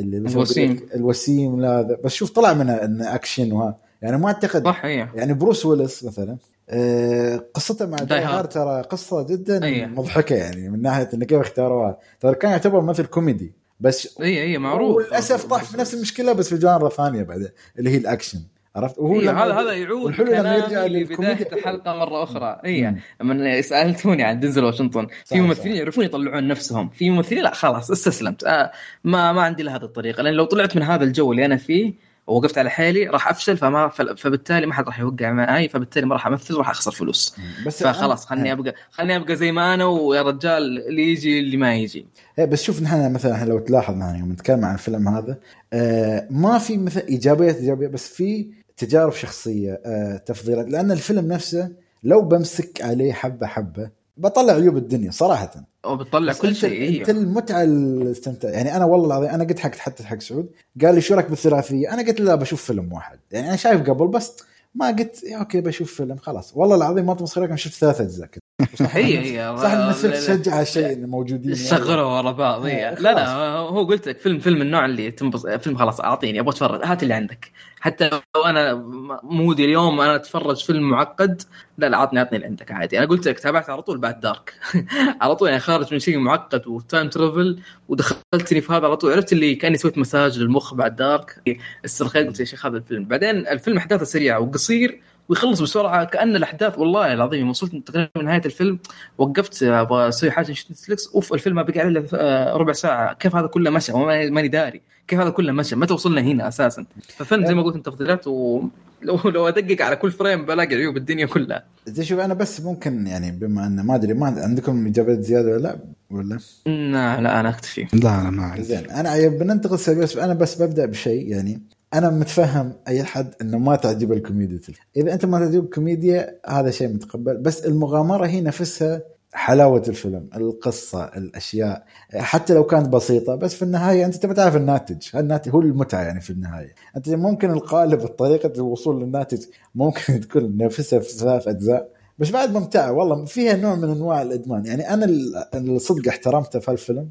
اللي الوسيم. الوسيم لا بس شوف طلع منه انه اكشن وها. يعني ما أعتقد صح إيه. يعني بروس ويلس مثلا آه، قصته مع داي ترى قصة جدا أيه. مضحكة يعني من ناحية إنه كيف اختاروها. ترى كان يعتبر مثل كوميدي بس اي اي معروف. وللأسف طاح في نفس المشكلة بس في genre ثانية بعد اللي هي الاكشن عرفت؟ وهو إيه هذا هذا يعود لما يرجع لبدايه الحلقة مرة أخرى. اي لما سألتوني عن دنزل واشنطن في ممثلين يعرفون يطلعون نفسهم. في ممثلين لا خلاص استسلمت. آه ما ما عندي لهذه الطريقة. لأن لو طلعت من هذا الجو اللي أنا فيه ووقفت على حيلي راح أفشل فما فبالتالي ما حد راح يوقع معي فبالتالي ما راح امثل راح أخسر فلوس. بس فخلاص خلني ابقى خلني أبقى زي ما أنا ويا رجال اللي يجي اللي ما يجي. إيه بس شوف نحن مثلا لو تلاحظ يوم نتكلم عن الفيلم هذا آه ما في مثلا إيجابيات ايجابيه بس في تجارب شخصية آه تفضيلات. لأن الفيلم نفسه لو بمسك عليه حبة حبة بطلع عيوب الدنيا صراحة. وبتطلع كل شيء انت, أنت المتعة الاستمتاع. يعني أنا والله العظيم أنا قلت حق حتى حق سعود قال لي شو رأيك بالثلاثية؟ أنا قلت لا بشوف فيلم واحد. يعني أنا شايف قبل بس ما قلت okay بشوف فيلم خلاص. والله العظيم ما تمسخر أنا شفت ثلاث أجزاء صح هي هي صح الناس تشجع هالشيء اللي موجودين يشغلوا ورا بعض لا لا هو قلت لك فيلم فيلم النوع اللي تنبسط. فيلم خلاص أعطيني أبغى أتفرج هات اللي عندك. حتى لو أنا mood ي اليوم أنا أتفرج فيلم معقد لا لا عطني عطني اللي عندك عادي. أنا قلت لك تابعت على طول بعد Dark على طول يعني خارج من شيء معقد و time travel ودخلتني في هذا على طول. عرفت اللي كأني سويت مساج للمخ بعد Dark استرخيت قلت يا شيخ هذا الفيلم. بعدين الفيلم احداثه سريعه وقصير. ويخلص بسرعة كأن الأحداث والله العظيم وصلت تقريبا نهايه الفيلم وقفت أبغى أسوي حاجة شفت نتفلكس أوف الفيلم ما بقى عليه آه، ربع ساعة. كيف هذا كله مشى؟ ماني داري. كيف هذا كله مشى؟ متى وصلنا هنا أساسا؟ ففيلم زي ما قلت تفضيلات ولو لو أدقق على كل فريم بلاقي عيوب الدنيا كلها. زي شوف أنا بس ممكن يعني بما انه ما أدري ما عندكم إجابات زيادة ولا لا؟ ولا؟ لا لا أنا أكتفي. لا لا ما زين أنا بننتقل سريع بس أنا بس ببدأ بشيء يعني. أنا متفهم أي حد إنه ما تعجب الكوميديا إذا أنت ما تعجب الكوميديا هذا شيء متقبل. بس المغامرة هي نفسها حلاوة الفيلم القصة الأشياء. حتى لو كانت بسيطة بس في النهاية أنت تبي تعرف الناتج. الناتج هو المتعة يعني في النهاية. أنت ممكن القالب طريقه الوصول للناتج ممكن تكون نفسها في ثلاث أجزاء. بس بعد ممتعة والله فيها نوع من أنواع الإدمان. يعني أنا الصدق احترمته في الفيلم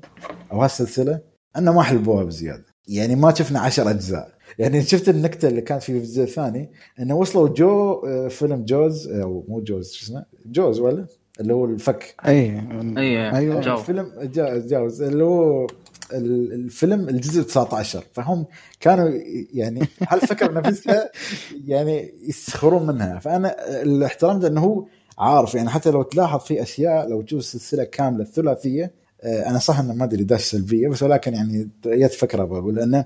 أو هالسلسلة أنه ما حلبوها بزيادة. يعني ما شفنا عشر أجزاء. يعني شفت النكتة اللي كانت في الجزء الثاني إنه وصلوا جو آه، فيلم جوز أو مو جوز شو اسمه؟ جوز ولا؟ اللي هو الفك. أي أي أيوه. الفيلم جوز. اللي هو الفيلم الجزء 19 فهم كانوا يعني هالفكره نفسها يعني يسخرون منها. فأنا الاحترام ده إنه هو عارف. يعني حتى لو تلاحظ في أشياء لو تشوف السلسله كاملة الثلاثيه آه، أنا صح إنه ما أدري داش سلبية بس ولكن يعني جت فكره بقول لأنه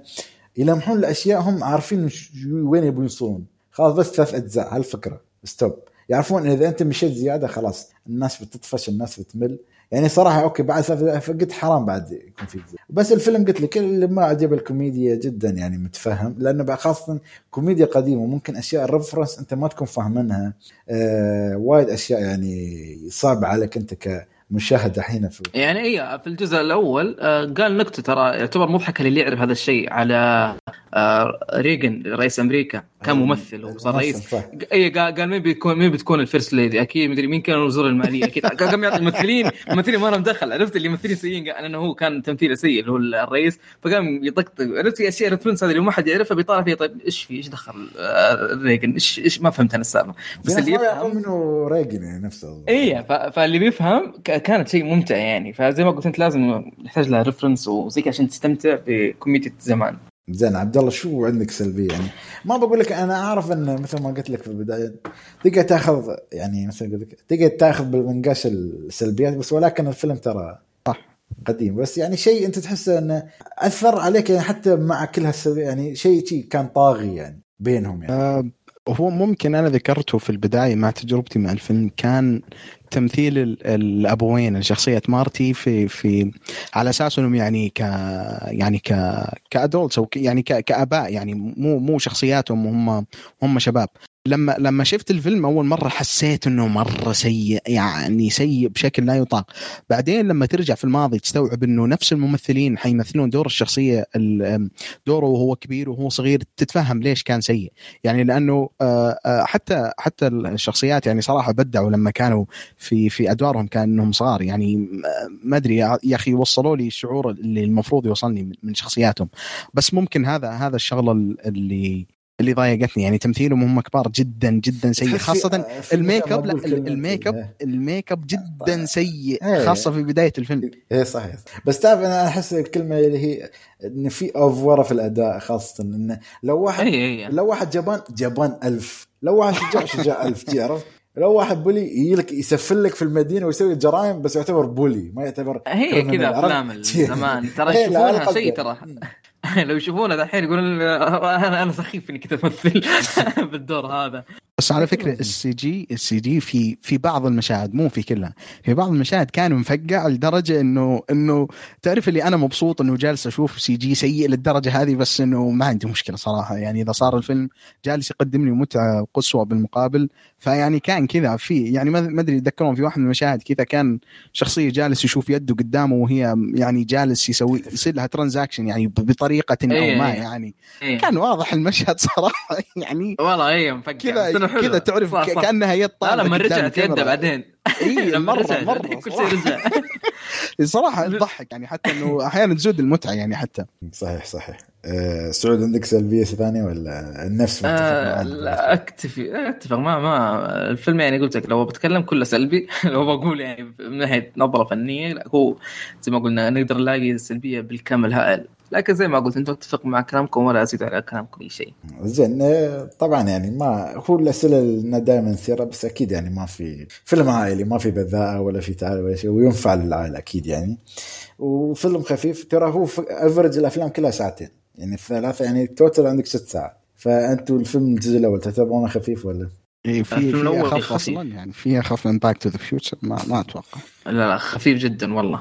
يلمحون الأشياء هم عارفين وين يبون يوصلون خلاص بس ثلاث أجزاء هالفكره stop يعرفون إذا أنت مشيت زيادة خلاص الناس بتطفش الناس بتمل. يعني صراحة okay بعد فقلت حرام بعد يكون في بس الفيلم قلت لك اللي ما عجب الكوميديا جدا يعني متفهم. لأنه خاصة كوميديا قديمة ممكن أشياء ال reference أنت ما تكون فاهمينها. آه وايد أشياء يعني صعبة عليك أنت ك مشاهده الحين في يعني اي في الجزء الأول آه، قال نكتة ترى يعتبر مضحكة للي يعرف هذا الشيء على آه، ريغن رئيس أمريكا كان ممثل وصار رئيس. اي قال مين بيكون مين بتكون ال First Lady؟ أكيد مدري مين كان الوزير المالية أكيد. قام يعطي الممثلين الممثلين ما لهم دخل. عرفت اللي ممثلين سيئين؟ لأنه هو كان تمثيله سيء اللي هو الرئيس. فقام يطقطق عرفت أشياء reference هذه اللي ما حد يعرفها؟ بيطالع فيها طيب إيش في إيش دخل آه، ريغن؟ إيش إيش ما فهمت أنا السالفة. بس اللي يفهم منه ريغن يعني نفسه اي فاللي بيفهم كانت شيء ممتع يعني. فزي ما قلت أنت لازم يحتاج لها reference وزي عشان تستمتع بكوميديا زمان. زين عبد الله شو عندك سلبية يعني؟ ما بقول لك أنا أعرف إن مثل ما قلت لك في البداية تقدر تأخذ يعني مثل قلت لك تقدر تأخذ بالمنقاش السلبيات بس ولكن الفيلم ترى صح. قديم. بس يعني شيء أنت تحس إنه أثر عليك يعني حتى مع كل هالسلبيه يعني شيء شيء كان طاغي يعني بينهم يعني. آه هو ممكن أنا ذكرته في البداية مع تجربتي مع الفيلم كان تمثيل الأبوين شخصيه مارتي في في على أساس إنهم يعني ك يعني ك كأدولتس أو يعني كآباء يعني مو مو شخصياتهم هم هم شباب. لما لما شفت الفيلم أول مرة حسيت إنه مرة سيء يعني سيء بشكل لا يطاق. بعدين لما ترجع في الماضي تستوعب إنه نفس الممثلين حيمثلون دور الشخصية دوره وهو كبير وهو صغير تتفهم ليش كان سيء. يعني لأنه آه، آه، حتى حتى الشخصيات يعني صراحة بدعوا لما كانوا في في أدوارهم كأنهم صغار. يعني ما أدري يا أخي وصلوا لي الشعور اللي المفروض يوصلني من شخصياتهم. بس ممكن هذا هذا الشغلة اللي اللي ضايقتني. يعني تمثيلهم هم كبار جدا جدا سيء خاصة الميك اب لا ال makeup ال makeup جدا سيء إيه. خاصة في بداية الفيلم. إيه صحيح. بس تعرف أنا أحس الكلمة اللي هي إن في over في الأداء خاصة انه لو واحد أيه. لو واحد جبان جبان ألف. لو واحد شجاع شجاع ألف تعرف؟ لو واحد bully يجي لك يسفل لك في المدينة ويسوي جرائم بس يعتبر bully ما يعتبر هي كذا أفلام زمان ترى يشوفونها شيء ترى. لو يشوفونا دحين يقولون أنا أنا سخيف إني كنت أمثل بالدور هذا. بس على فكرة السي جي السي جي في في بعض المشاهد مو في كلها في بعض المشاهد كان مفقع لدرجة انه إنه تعرف اللي أنا مبسوط إنه جالس أشوف CG سيء للدرجة هذه بس إنه ما عندي مشكلة صراحة. يعني إذا صار الفيلم جالس يقدم لي متعة قصوى بالمقابل فيعني كان كذا. في يعني ما أدري تذكرون في واحد من المشاهد كذا كان شخصية جالس يشوف يده قدامه وهي يعني جالس يسوي يصير لها transaction يعني بطريقة أو إيه، ما إيه. يعني. إيه. كان واضح المشهد صراحة يعني والله اي مفقع كذا كذا تعرف كأنها يد طالعه لما رجعت يده بعدين. اي مرة مرة كل شيء رجع. صراحة تضحك يعني حتى إنه أحيانا تزود المتعة يعني حتى. صحيح صحيح. أه سعود عندك سلبية ثانية ولا النفس أه لا أكتفي اتفق ما ما الفيلم يعني قلت لك لو بتكلم كله سلبي لو بقول يعني من ناحية نظرة فنية لا هو زي ما قلنا نقدر نلاقي السلبية بالكامل هائل. لكن زي ما قلت أنتم أتفق مع كلامكم ولا أزيد على كلامكم أي شيء. زين آه، طبعا يعني ما هو الأسئلة اللي دائما نثيرها بس أكيد يعني ما في فيلم عائلي ما في بذاءة ولا في تعال ولا شيء وينفع للعائلة أكيد يعني. وفيلم خفيف ترى هو average الأفلام كلها ساعتين. يعني الثلاثه يعني total عندك ست ساعات فانتم الفيلم الجزء الأول تعتبرونه خفيف ولا؟ اي في الفيلم في الأول اخف. أصلا يعني في اخف من Back to the Future ما ما أتوقع لا لا خفيف جدا والله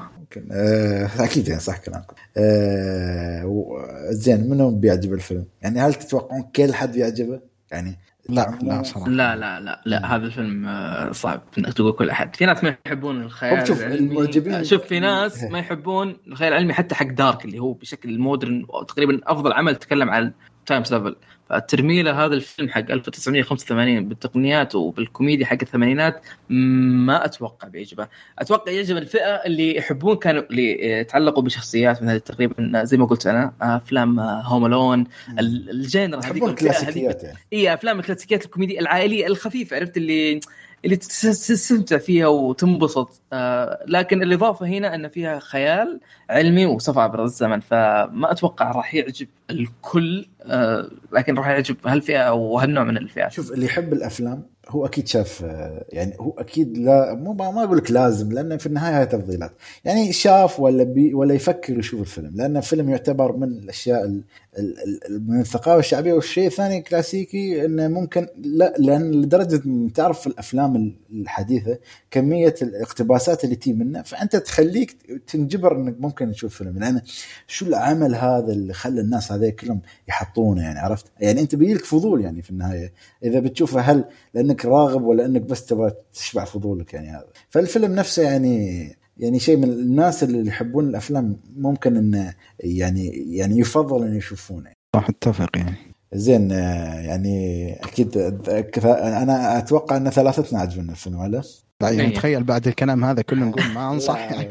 آه أكيد يعني صح كلامكم آه زين منو بيعجب الفيلم؟ يعني هل تتوقعون كل حد يعجبه؟ يعني لا لا صراحة. لا لا لا لا هذا الفيلم آه، صعب انك تقول كل أحد. في ناس ما يحبون الخيال شوف، العلمي. المعجبين- شوف في ناس ما يحبون الخيال العلمي حتى حق دارك اللي هو بشكل مودرن تقريبا أفضل عمل تكلم عن time travel فالترميله هذا الفيلم حق 1985 بالتقنيات وبالكوميديا حق الثمانينات ما أتوقع بيعجبه. أتوقع يعجب الفئة اللي يحبون كانوا اللي يتعلقوا بشخصيات مثل تقريبا زي ما قلت أنا أفلام Home Alone ال genre هذيك تحبون الفئة هذيك كلاسيكيات يعني. إي أفلام الكلاسيكيات الكوميديا العائلية الخفيفة عرفت اللي اللي تس- تستمتع فيها وتنبسط. آه لكن الإضافة هنا أن فيها خيال علمي وسفر عبر الزمن فما أتوقع راح يعجب الكل آه لكن راح يعجب هالفئة أو هالنوع من الفئات. شوف اللي يحب الأفلام هو أكيد شاف آه، يعني هو أكيد لا مو ما أقول لك لازم لأن في النهاية هي تفضيلات. يعني شاف ولا بي ولا يفكر يشوف الفيلم لأن الفيلم يعتبر من الأشياء ال ال ال من الثقافة الشعبية. والشيء الثاني كلاسيكي إنه ممكن لا لأن لدرجة تعرف الأفلام الحديثة كمية الاقتباسات اللي تي منه فأنت تخليك تنجبر إنك ممكن تشوف فيلم. لأن شو العمل هذا اللي خلى الناس هذول كلهم يحطونه يعني عرفت؟ يعني أنت بيجيلك فضول يعني في النهاية. إذا بتشوفه هل لأنك راغب ولا إنك بس تبغى تشبع فضولك يعني هذا. فالفيلم نفسه يعني يعني شيء من الناس اللي يحبون الأفلام ممكن انه يعني يعني يفضل إن يشوفونه. صح أتفق يعني. زين آه، يعني أكيد أنا أتوقع إن ثلاثتنا عجبنا الفيلم ولا؟ يعني إيه. تخيل بعد الكلام هذا كله نقول ما أنصح يعني.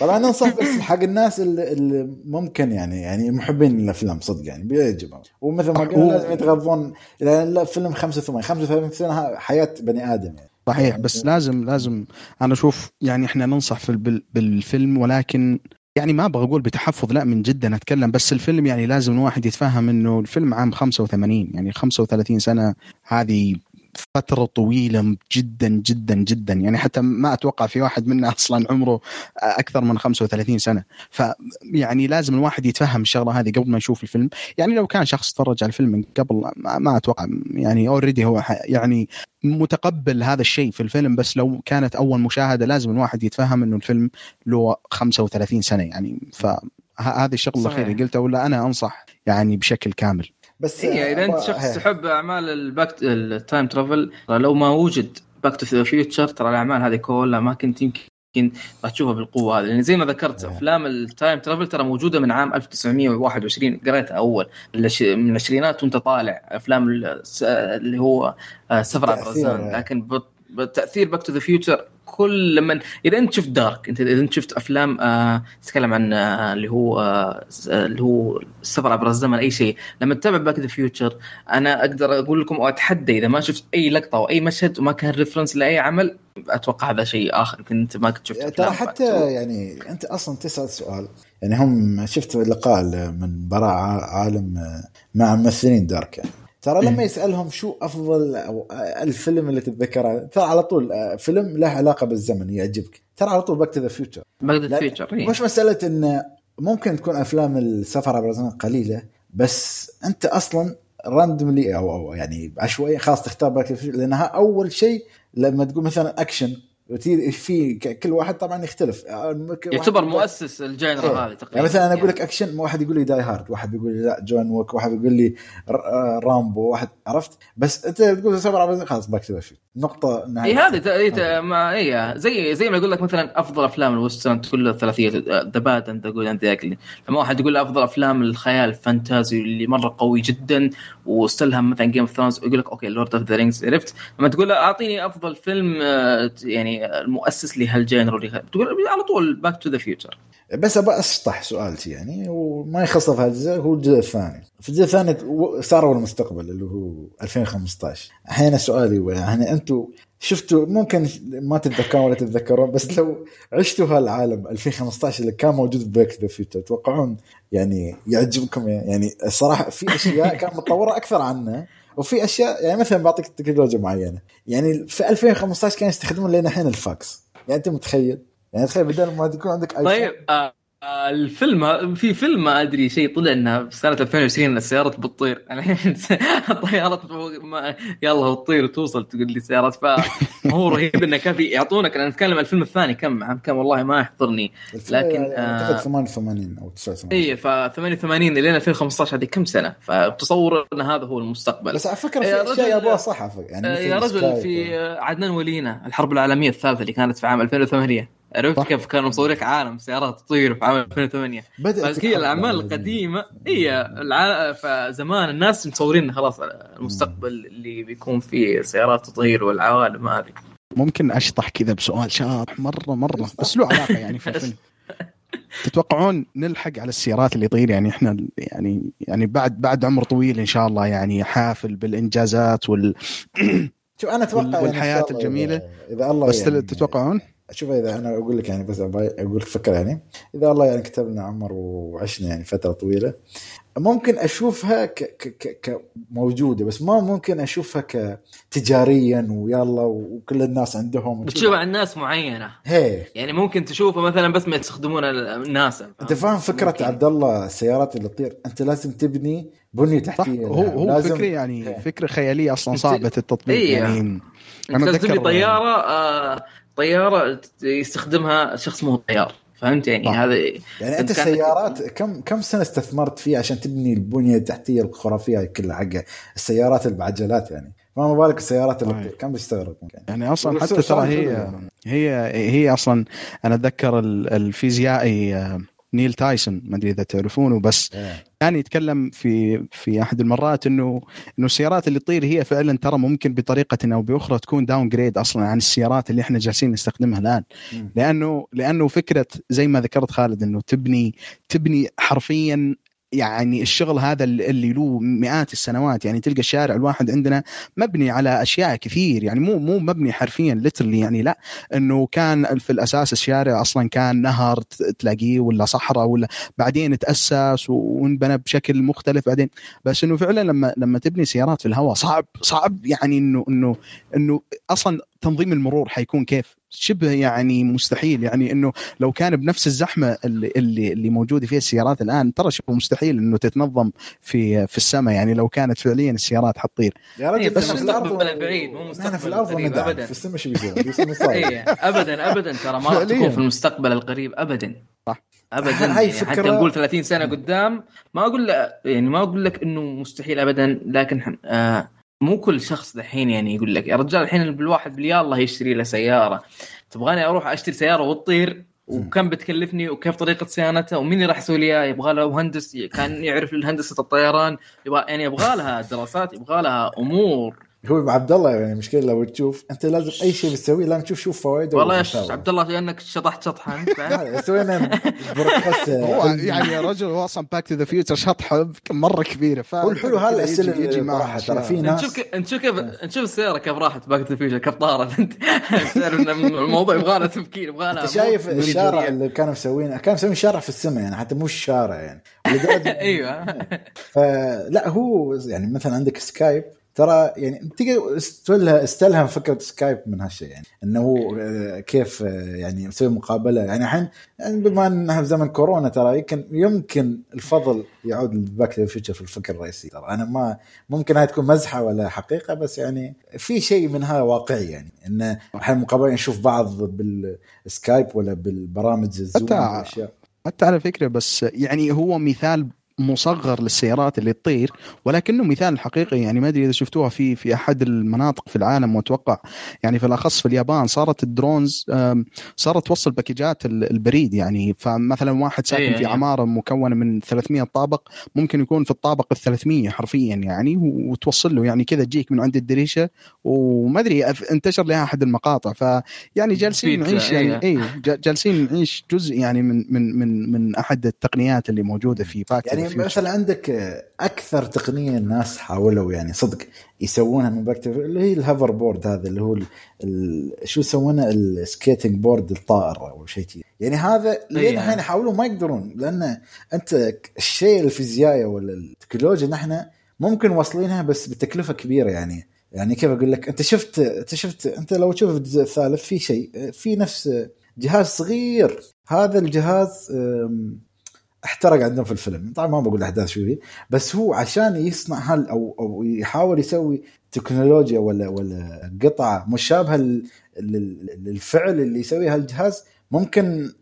طبعا أنصح بس حق الناس اللي, اللي ممكن يعني يعني محبين الأفلام صدق يعني بيعجبهم. ومثل ما قلنا لازم يتغضون لأن لا فيلم 85 35 سنة ها- حياة بني آدم يعني. صحيح بس لازم لازم أنا أشوف يعني إحنا ننصح في بال- بالفيلم ولكن يعني ما أبغى أقول بتحفظ لا من جدا أتكلم بس الفيلم يعني لازم الواحد يتفهم إنه الفيلم عام 85 يعني 35 سنة هذه فترة طويلة جدا جدا جدا. يعني حتى ما أتوقع في واحد منا أصلا عمره أكثر من 35 سنة. فيعني لازم الواحد يتفهم الشغلة هذه قبل ما يشوف الفيلم. يعني لو كان شخص تفرج على الفيلم من قبل ما, أتوقع. يعني اوريدي هو يعني متقبل هذا الشيء في الفيلم. بس لو كانت أول مشاهدة لازم الواحد يتفهم إنه الفيلم له 35 سنة. يعني فهذه الشغلة صحيح. الاخيره قلتها ولا أنا أنصح يعني بشكل كامل. بس اي إذا أنت شخص هي. تحب أعمال الباك ال time travel لو ما وجد Back to the Future ترى الأعمال هذه كلها ما كنت يمكن راح تشوفها بالقوة هذه لأن زي ما ذكرت إيه. أفلام ال time travel ترى موجودة من عام 1921 قريتها أول من العشرينات وأنت طالع أفلام اللي هو سفر عبر الزمن إيه. لكن بتأثير Back to the Future كل لما إذا أنت شفت Dark أنت إذا أنت شفت أفلام آه تتكلم عن آه اللي هو آه اللي هو السفر عبر الزمن أي شيء. لما تتابع Back the Future أنا أقدر أقول لكم واتحدى إذا ما شفت أي لقطة أو أي مشهد وما كان ريفرنس لأي عمل أتوقع هذا شيء آخر يمكن أنت ما كنت شفت ترى حتى. يعني أنت أصلا تسأل سؤال. يعني هم شفت لقاء من براء عالم مع ممثلين دارك يعني. ترى لما يسألهم شو أفضل الفيلم اللي تتذكره ترى على طول آه، فيلم له علاقة بالزمن يعجبك. ترى على طول باك تو ذا فيوتشر باك ذا لا، فيوتشر إيه. مش مسألة إن ممكن تكون أفلام السفر عبر الزمن قليلة بس أنت أصلا randomly أو أو يعني عشوائيا خلاص تختار Back to the لأنها أول شيء لما تقول مثلا اكشن في كل واحد طبعا يختلف. آه، يعتبر مؤسس ال genre إيه. هذه تقريبا. يعني مثلا أنا أقول لك أكشن واحد يقول لي Die Hard واحد يقول لي لا John Wick واحد يقول لي ر- آه، Rambo واحد عرفت؟ بس أنت تقول الزمن خلاص Back to نقطة اي نهايه إيه، هذه ت- إيه ما اي زي زي ما يقول لك مثلا أفضل أفلام ال western كلها ثلاثيه the bad and the good and لما واحد يقول أفضل أفلام الخيال الفانتازي اللي مرة قوي جدا واستلهم مثلا Game of Thrones يقول لك okay Lord of the Rings عرفت؟ لما تقول له أعطيني أفضل فيلم آه، المؤسس لهال genre تقول على طول Back to the Future بس ابى أشطح سؤالتي يعني وما يخص في هذا الجزء هو الجزء الثاني. في الجزء الثاني صاروا المستقبل اللي هو 2015 الحين سؤالي هو يعني أنتم شفتوا ممكن ما تتذكرون ولا تتذكرون بس لو عشتوا هالعالم 2015 اللي كان موجود في Back the Future تتوقعون يعني يعجبكم؟ يعني الصراحه في أشياء كانت متطورة أكثر عنه. وفي أشياء يعني مثلا بعطيك تكنولوجيا معينة. يعني في 2015 كانوا يستخدمون لنا الحين الفاكس. يعني أنت متخيل؟ يعني تخيل بدل ما يكون عندك iPhone طيب آه، الفيلم في فيلم ما أدري شيء طلع انه في سنه 2020 السيارات بتطير. الحين الطيارات ما يلا بتطير وتوصل تقول لي سيارات فهو رهيب إنه كان في يعطونك أنا نتكلم الفيلم الثاني كم عام كم؟ والله ما يحضرني. لكن أعتقد 88 أو 89 اي ف 88 لين 2015 هذه كم سنة؟ فتصور إن هذا هو المستقبل. بس على فكره في أشياء يابوها صح يعني يا رجل في عدنان ولينا الحرب العالمية الثالثة اللي كانت في عام 2008 عرفت كيف كانوا مصورين عالم سيارات تطير في عام 2008 بدأت هي الأعمال القديمة. هي الع... فزمان الناس مصورين خلاص المستقبل اللي بيكون فيه سيارات تطير والعوالم هذه. ممكن أشطح كذا بسؤال شاطح مره مرة. بس له علاقة يعني في الفيلم. تتوقعون نلحق على السيارات اللي يطير يعني إحنا يعني يعني بعد بعد عمر طويل إن شاء الله يعني حافل بالإنجازات وال شوف أنا أتوقع والحياة يعني الجميلة. إذا الله بس يعني. تتوقعون؟ شوف إذا أنا أقول لك يعني بس أقول لك فكر يعني. إذا الله يعني كتب لنا عمر وعشنا يعني فترة طويلة ممكن أشوفها ك ك كموجوده بس ما ممكن أشوفها كتجاريا ويلا وكل الناس عندهم بتشوفها عند ناس معينة. هي. يعني ممكن تشوفها مثلا بس ما يستخدمون الناس. أنت فاهم فكرة ممكن. عبد الله السيارات اللي تطير أنت لازم تبني بنية تحتية. هو هو لازم فكرة يعني هي. فكرة خيالية أصلا صعبة التطبيق إيه. يعني. أنا تبني طيارة آه طياره يستخدمها شخص مو طيار فهمت؟ يعني هذا يعني أنت السيارات كم كم سنة استثمرت فيه عشان تبني البنية التحتية الخرافية كلها حق السيارات اللي بعجلات يعني؟ ما بالك السيارات اللي طيب. كم بيستغرق؟ يعني أصلا حتى ترى هي هي هي أصلا أنا أتذكر الفيزيائي آه، نيل تايسون ما أدري إذا تعرفونه بس إيه. كان يتكلم في في أحد المرات إنه إنه السيارات اللي تطير هي فعلا ترى ممكن بطريقة أو بأخرى تكون downgrade أصلا عن السيارات اللي إحنا جالسين نستخدمها الآن لأنه لأنه فكرة زي ما ذكرت خالد إنه تبني تبني حرفيا يعني الشغل هذا اللي له مئات السنوات يعني تلقى الشارع الواحد عندنا مبني على أشياء كثير يعني مو مو مبني حرفيا ليترلي يعني لا إنه كان في الأساس الشارع أصلا كان نهر تلاقيه ولا صحراء ولا بعدين تأسس وانبنى بشكل مختلف بعدين. بس إنه فعلا لما لما تبني سيارات في الهواء صعب صعب يعني انه انه إنه أصلا تنظيم المرور حيكون كيف؟ شبه يعني مستحيل. يعني إنه لو كان بنفس الزحمة اللي اللي, اللي موجودة فيها السيارات الآن ترى شبه مستحيل إنه تتنظم في في السماء. يعني لو كانت فعليا السيارات حتطير. يا رجل بس في الأرض البعيد مو مستقبل في الأرض ابدا. في السماء شو بيصير ابدا ابدا ترى ما راح تكون في المستقبل القريب ابدا. صح. ابدا. هاي فكرة... حتى نقول 30 سنة قدام ما أقول يعني ما أقول لك إنه مستحيل ابدا لكن آه مو كل شخص دحين يعني يقول لك يا رجال الحين بالواحد باليا الله يشتري له سيارة. تبغاني أروح أشتري سيارة وتطير؟ وكم بتكلفني؟ وكيف طريقة صيانتها؟ ومين اللي راح يسوي لي يبغى له مهندس كان يعرف هندسه الطيران يبغى يعني يبغى لها دراسات يبغى لها أمور. هو عبد الله يعني المشكلة لو تشوف أنت لازم أي شيء بتسويه لازم تشوف شوف فوائده والله يا عبد الله لأنك شطحت شطحة أنت. سوينا هو يعني يا رجل هو أصلا Back to the Future شطحة مرة كبيرة هو الحلو هذا الاسئله اللي معها ترى في ناس نشوف نشوف كيف نشوف السيارة كيف راحت Back to the Future كيف طارت. أنت الموضوع يبغى له تفكير يبغى له أنت شايف الشارع اللي كانوا مسوينه؟ كانوا مسوين شارع في السماء يعني حتى مو الشارع يعني. أيوه. فلا هو يعني مثلا عندك Skype ترى يعني تقدر استلهم فكرة Skype من هالشيء يعني. إنه آه، كيف آه، يعني مسوي مقابلة. يعني الحين يعني بما انها في زمن كورونا ترى يمكن يمكن الفضل يعود لل Back Future في الفكر الرئيسي ترى. أنا ما ممكن هاي تكون مزحة ولا حقيقة بس يعني في شيء منها واقعي يعني. انه الحين مقابلة نشوف بعض بالسكايب ولا بالبرامج الزوم حتى حتى على فكرة بس يعني هو مثال مصغر للسيارات اللي تطير ولكنه مثال حقيقي يعني ما أدري إذا شفتوها في في أحد المناطق في العالم وأتوقع يعني في الأخص في اليابان صارت ال drones صارت توصل package ات البريد يعني. فمثلا واحد ساكن أيه في إيه. عمارة مكونة من 300 طابق ممكن يكون في الطابق ال 300 حرفيا يعني وتوصل له يعني كذا تجيك من عند الدريشة وما أدري انتشر لها أحد المقاطع. فيعني جالسين نعيش يعني اي جالسين نعيش جزء يعني من من من من أحد التقنيات اللي موجودة في Back يعني يعني مثلا عندك أكثر تقنية الناس حاولوا يعني صدق يسوونها من Back اللي هي ال hoverboard هذا اللي هو ال ال شو يسمونه؟ ال skating board الطائر أو شيء يعني هذا لين الحين يحاولون ما يقدرون لأن أنت الشيء الفيزيائي ولا التكنولوجيا نحن ممكن واصلينها بس بتكلفة كبيرة يعني. يعني كيف أقول لك؟ أنت شفت أنت شفت أنت لو تشوف الجزء الثالث في شيء في نفس جهاز صغير. هذا الجهاز احترق عندهم في الفيلم. طبعا ما بقول الأحداث شو هي بس هو عشان يصنع هل أو أو يحاول يسوي تكنولوجيا ولا ولا قطعه مشابهة للفعل اللي يسويها الجهاز ممكن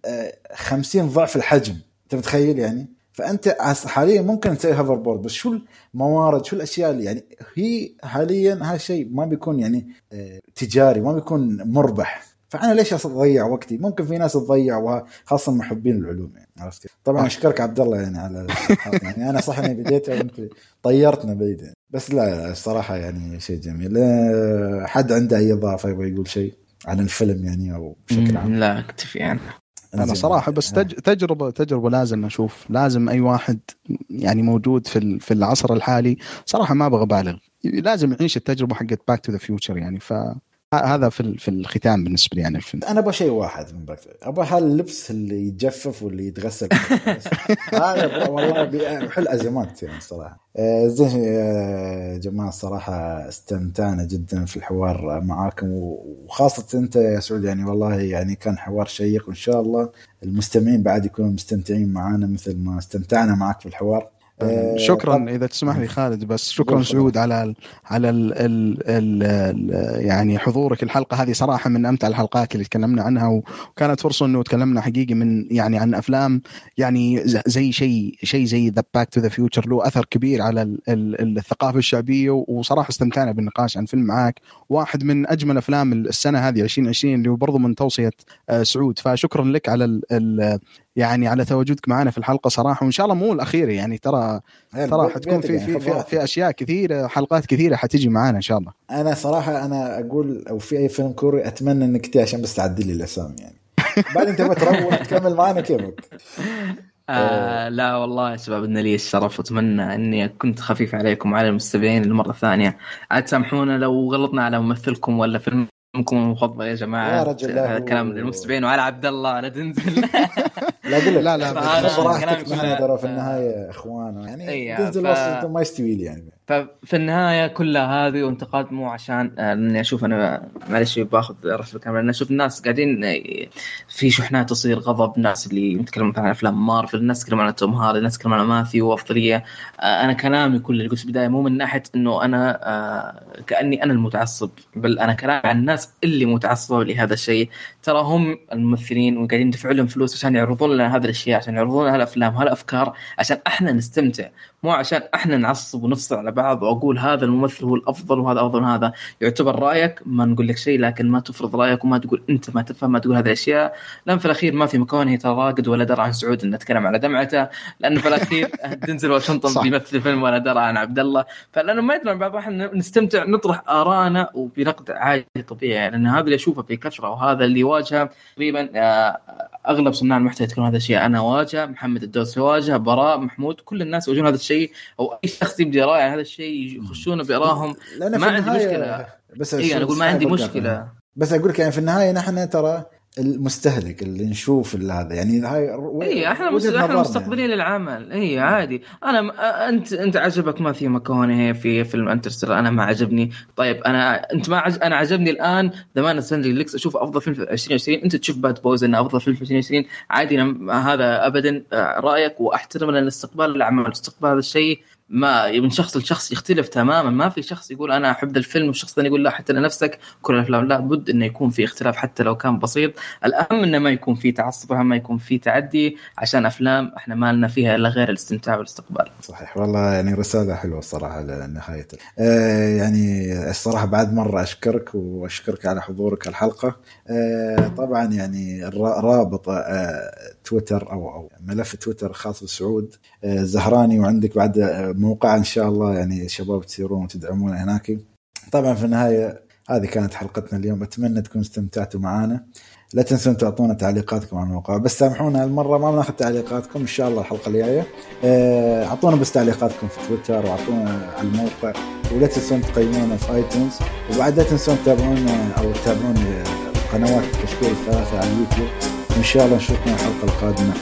50 آه، ضعف الحجم. أنت متخيل يعني؟ فأنت حاليا ممكن تسوي هافر بورد بس شو الموارد شو الأشياء اللي يعني هي حاليا هذا الشيء ما بيكون يعني آه، تجاري ما بيكون مربح. فأنا ليش اضيع وقتي؟ ممكن في ناس تضيع خاصه محبين العلوم يعني عرفت طبعا أشكرك عبد الله يعني على يعني أنا صح إني بديت وأنت طيرتنا بعيد يعني. بس لا الصراحة يعني شيء جميل. آه، حد عنده أي إضافة يبغى يقول شيء عن الفيلم يعني أو بشكل عام؟ لا اكتفي عنه أنا صراحة بس تج... تجربة تجربة لازم أشوف. لازم أي واحد يعني موجود في في العصر الحالي صراحة ما أبغى أبالغ. لازم يعيش التجربة حقت Back to the Future يعني ف هذا في في الختام بالنسبة لي يعني الفيلم. أنا أبغى شيء واحد من Back أبغى هاللبس اللي يتجفف واللي يتغسل. هذا والله بيحل ازمات يعني صراحة. آه، زين يا جماعة الصراحه استمتعنا جدا في الحوار معاكم. وخاصة أنت يا سعود يعني والله يعني كان حوار شيق. وإن شاء الله المستمعين بعد يكونوا مستمتعين معنا مثل ما استمتعنا معك في الحوار. آه، شكرا طب. إذا تسمح لي خالد بس شكرا سعود على ال على ال ال ال يعني حضورك الحلقة هذه. صراحة من أمتع الحلقات اللي تكلمنا عنها وكانت فرصة إنه تكلمنا حقيقي من يعني عن أفلام يعني زي شيء شيء زي The Back to the Future له أثر كبير على ال ال الثقافة الشعبية. وصراحة استمتعنا بالنقاش عن فيلم معاك واحد من أجمل أفلام السنة هذه 2020 اللي هو برضه من توصية آه، سعود. فشكرا لك على ال يعني على تواجدك معنا في الحلقة صراحة وإن شاء الله مو الاخيره يعني ترى ترى حتكون في في في, في أشياء كثيرة حلقات كثيرة حتيجي معنا إن شاء الله. أنا صراحة أنا أقول أو في أي فيلم كوري أتمنى إنك تي عشان بس تعدل لي الأسامي يعني. بعد أنت تروح تكمل معنا كيفك؟ آه لا والله يا شباب إن لي الشرف وأتمنى إني كنت خفيف عليكم وعلى المستمعين المره الثانية عاد سامحونا لو غلطنا على ممثلكم ولا فيلم فيلمكم المفضل يا جماعة يا رجل هذا كلام للمستمعين وعلى عبد الله لا تنزل. لا أقول لك لا لا براحتك معنا ترى في النهاية إخوان يعني تنزل ف... ما يستوي لي يعني. ففي النهاية كلها هذه وانتقاد مو عشان آه، إني أشوف أنا معلش باخذ رأس الكاميرا أنا أشوف الناس قاعدين آه، في شحنات تصير غضب الناس اللي يتكلمون عن أفلام مارفل الناس يتكلمون عن توم هاردي الناس يتكلمون عن ماثيو وأفضلية. آه، أنا كلامي كل اللي قلت في البداية مو من ناحية إنه أنا كأني أنا المتعصب بل أنا كلامي عن الناس اللي متعصبة لهذا الشيء. ترى هم الممثلين وقاعدين يدفعوا لهم فلوس عشان يعرضون لنا هذه الأشياء عشان يعرضون لنا هالأفلام وهالافكار عشان إحنا نستمتع. مو عشان إحنا نعصب ونفصل على بعض واقول هذا الممثل هو الافضل وهذا افضل هذا يعتبر رأيك ما نقول لك شيء لكن ما تفرض رأيك وما تقول انت ما تفهم ما تقول هذه الأشياء. لأن في الأخير ما في مكان هي راقد ولا درى عن سعود إن نتكلم على دمعته. لأنه في الأخير دنزل واشنطن بيمثل الفيلم ولا درى عن عبد الله. فلأنه ما يدري بعض إحنا نستمتع نطرح ارائنا وبنقد عادي طبيعي. لأن هذا اللي أشوفه في كثرة وهذا اللي واجهه تقريبا آه، أغلب صناع المحتوى يتكلمون هذا الشيء. أنا واجه محمد الدوسري واجه براء محمود كل الناس يواجهون هذا الشيء أو أي شخص يبدي رأي عن هذا الشيء يخشون برأهم. ما عندي مشكلة. بس اي أنا أقول ما عندي مشكلة. بس أقول لك يعني في النهاية نحن ترى المستهلك اللي نشوف هذا. يعني هاي اي إحنا إحنا مستقبلين يعني. للعمل. اي عادي. أنا انت أنت عجبك ما في مكونة في فيلم انترستر أنا ما عجبني. طيب أنا أنت ما عج... أنا عجبني الآن ذا مان ليكس أشوف أفضل فيلم في 2020 أنت تشوف باد بويز إنه أفضل فيلم في 2020 عادي هذا ابدا آه، رأيك وأحترم الاستقبال الاعمال استقبال هذا الشيء ما من شخص لشخص يختلف تماما. ما في شخص يقول أنا أحب الفيلم والشخص الثاني يقول لا حتى نفسك كل الأفلام لا بد إنه يكون في اختلاف حتى لو كان بسيط. الأهم إنه ما يكون في تعصب ما يكون في تعدي عشان أفلام إحنا ما لنا فيها إلا غير الاستمتاع والاستقبال. صحيح. والله يعني رسالة حلوة الصراحة لنهاية. آه يعني الصراحة بعد مرة أشكرك وأشكرك على حضورك الحلقة. آه طبعا يعني رابط آه تويتر أو أو ملف تويتر خاص بسعود آه زهراني وعندك بعد موقع إن شاء الله يعني شباب تسيرون وتدعمون هناك. طبعا في النهاية هذه كانت حلقتنا اليوم. أتمنى تكونوا استمتعتوا معنا لا تنسون تعطونا تعليقاتكم على الموقع. بس سامحونا المرة ما بناخذ تعليقاتكم. إن شاء الله الحلقة الجاية. آه، أعطونا بس تعليقاتكم في تويتر وأعطونا على الموقع. ولا تنسون تقيمونا في آيتونز. وبعد لا تنسون تتابعونا أو تتابعون قنوات كشكول الثلاثة على اليوتيوب. وإن شاء الله نشوفكم الحلقة القادمة.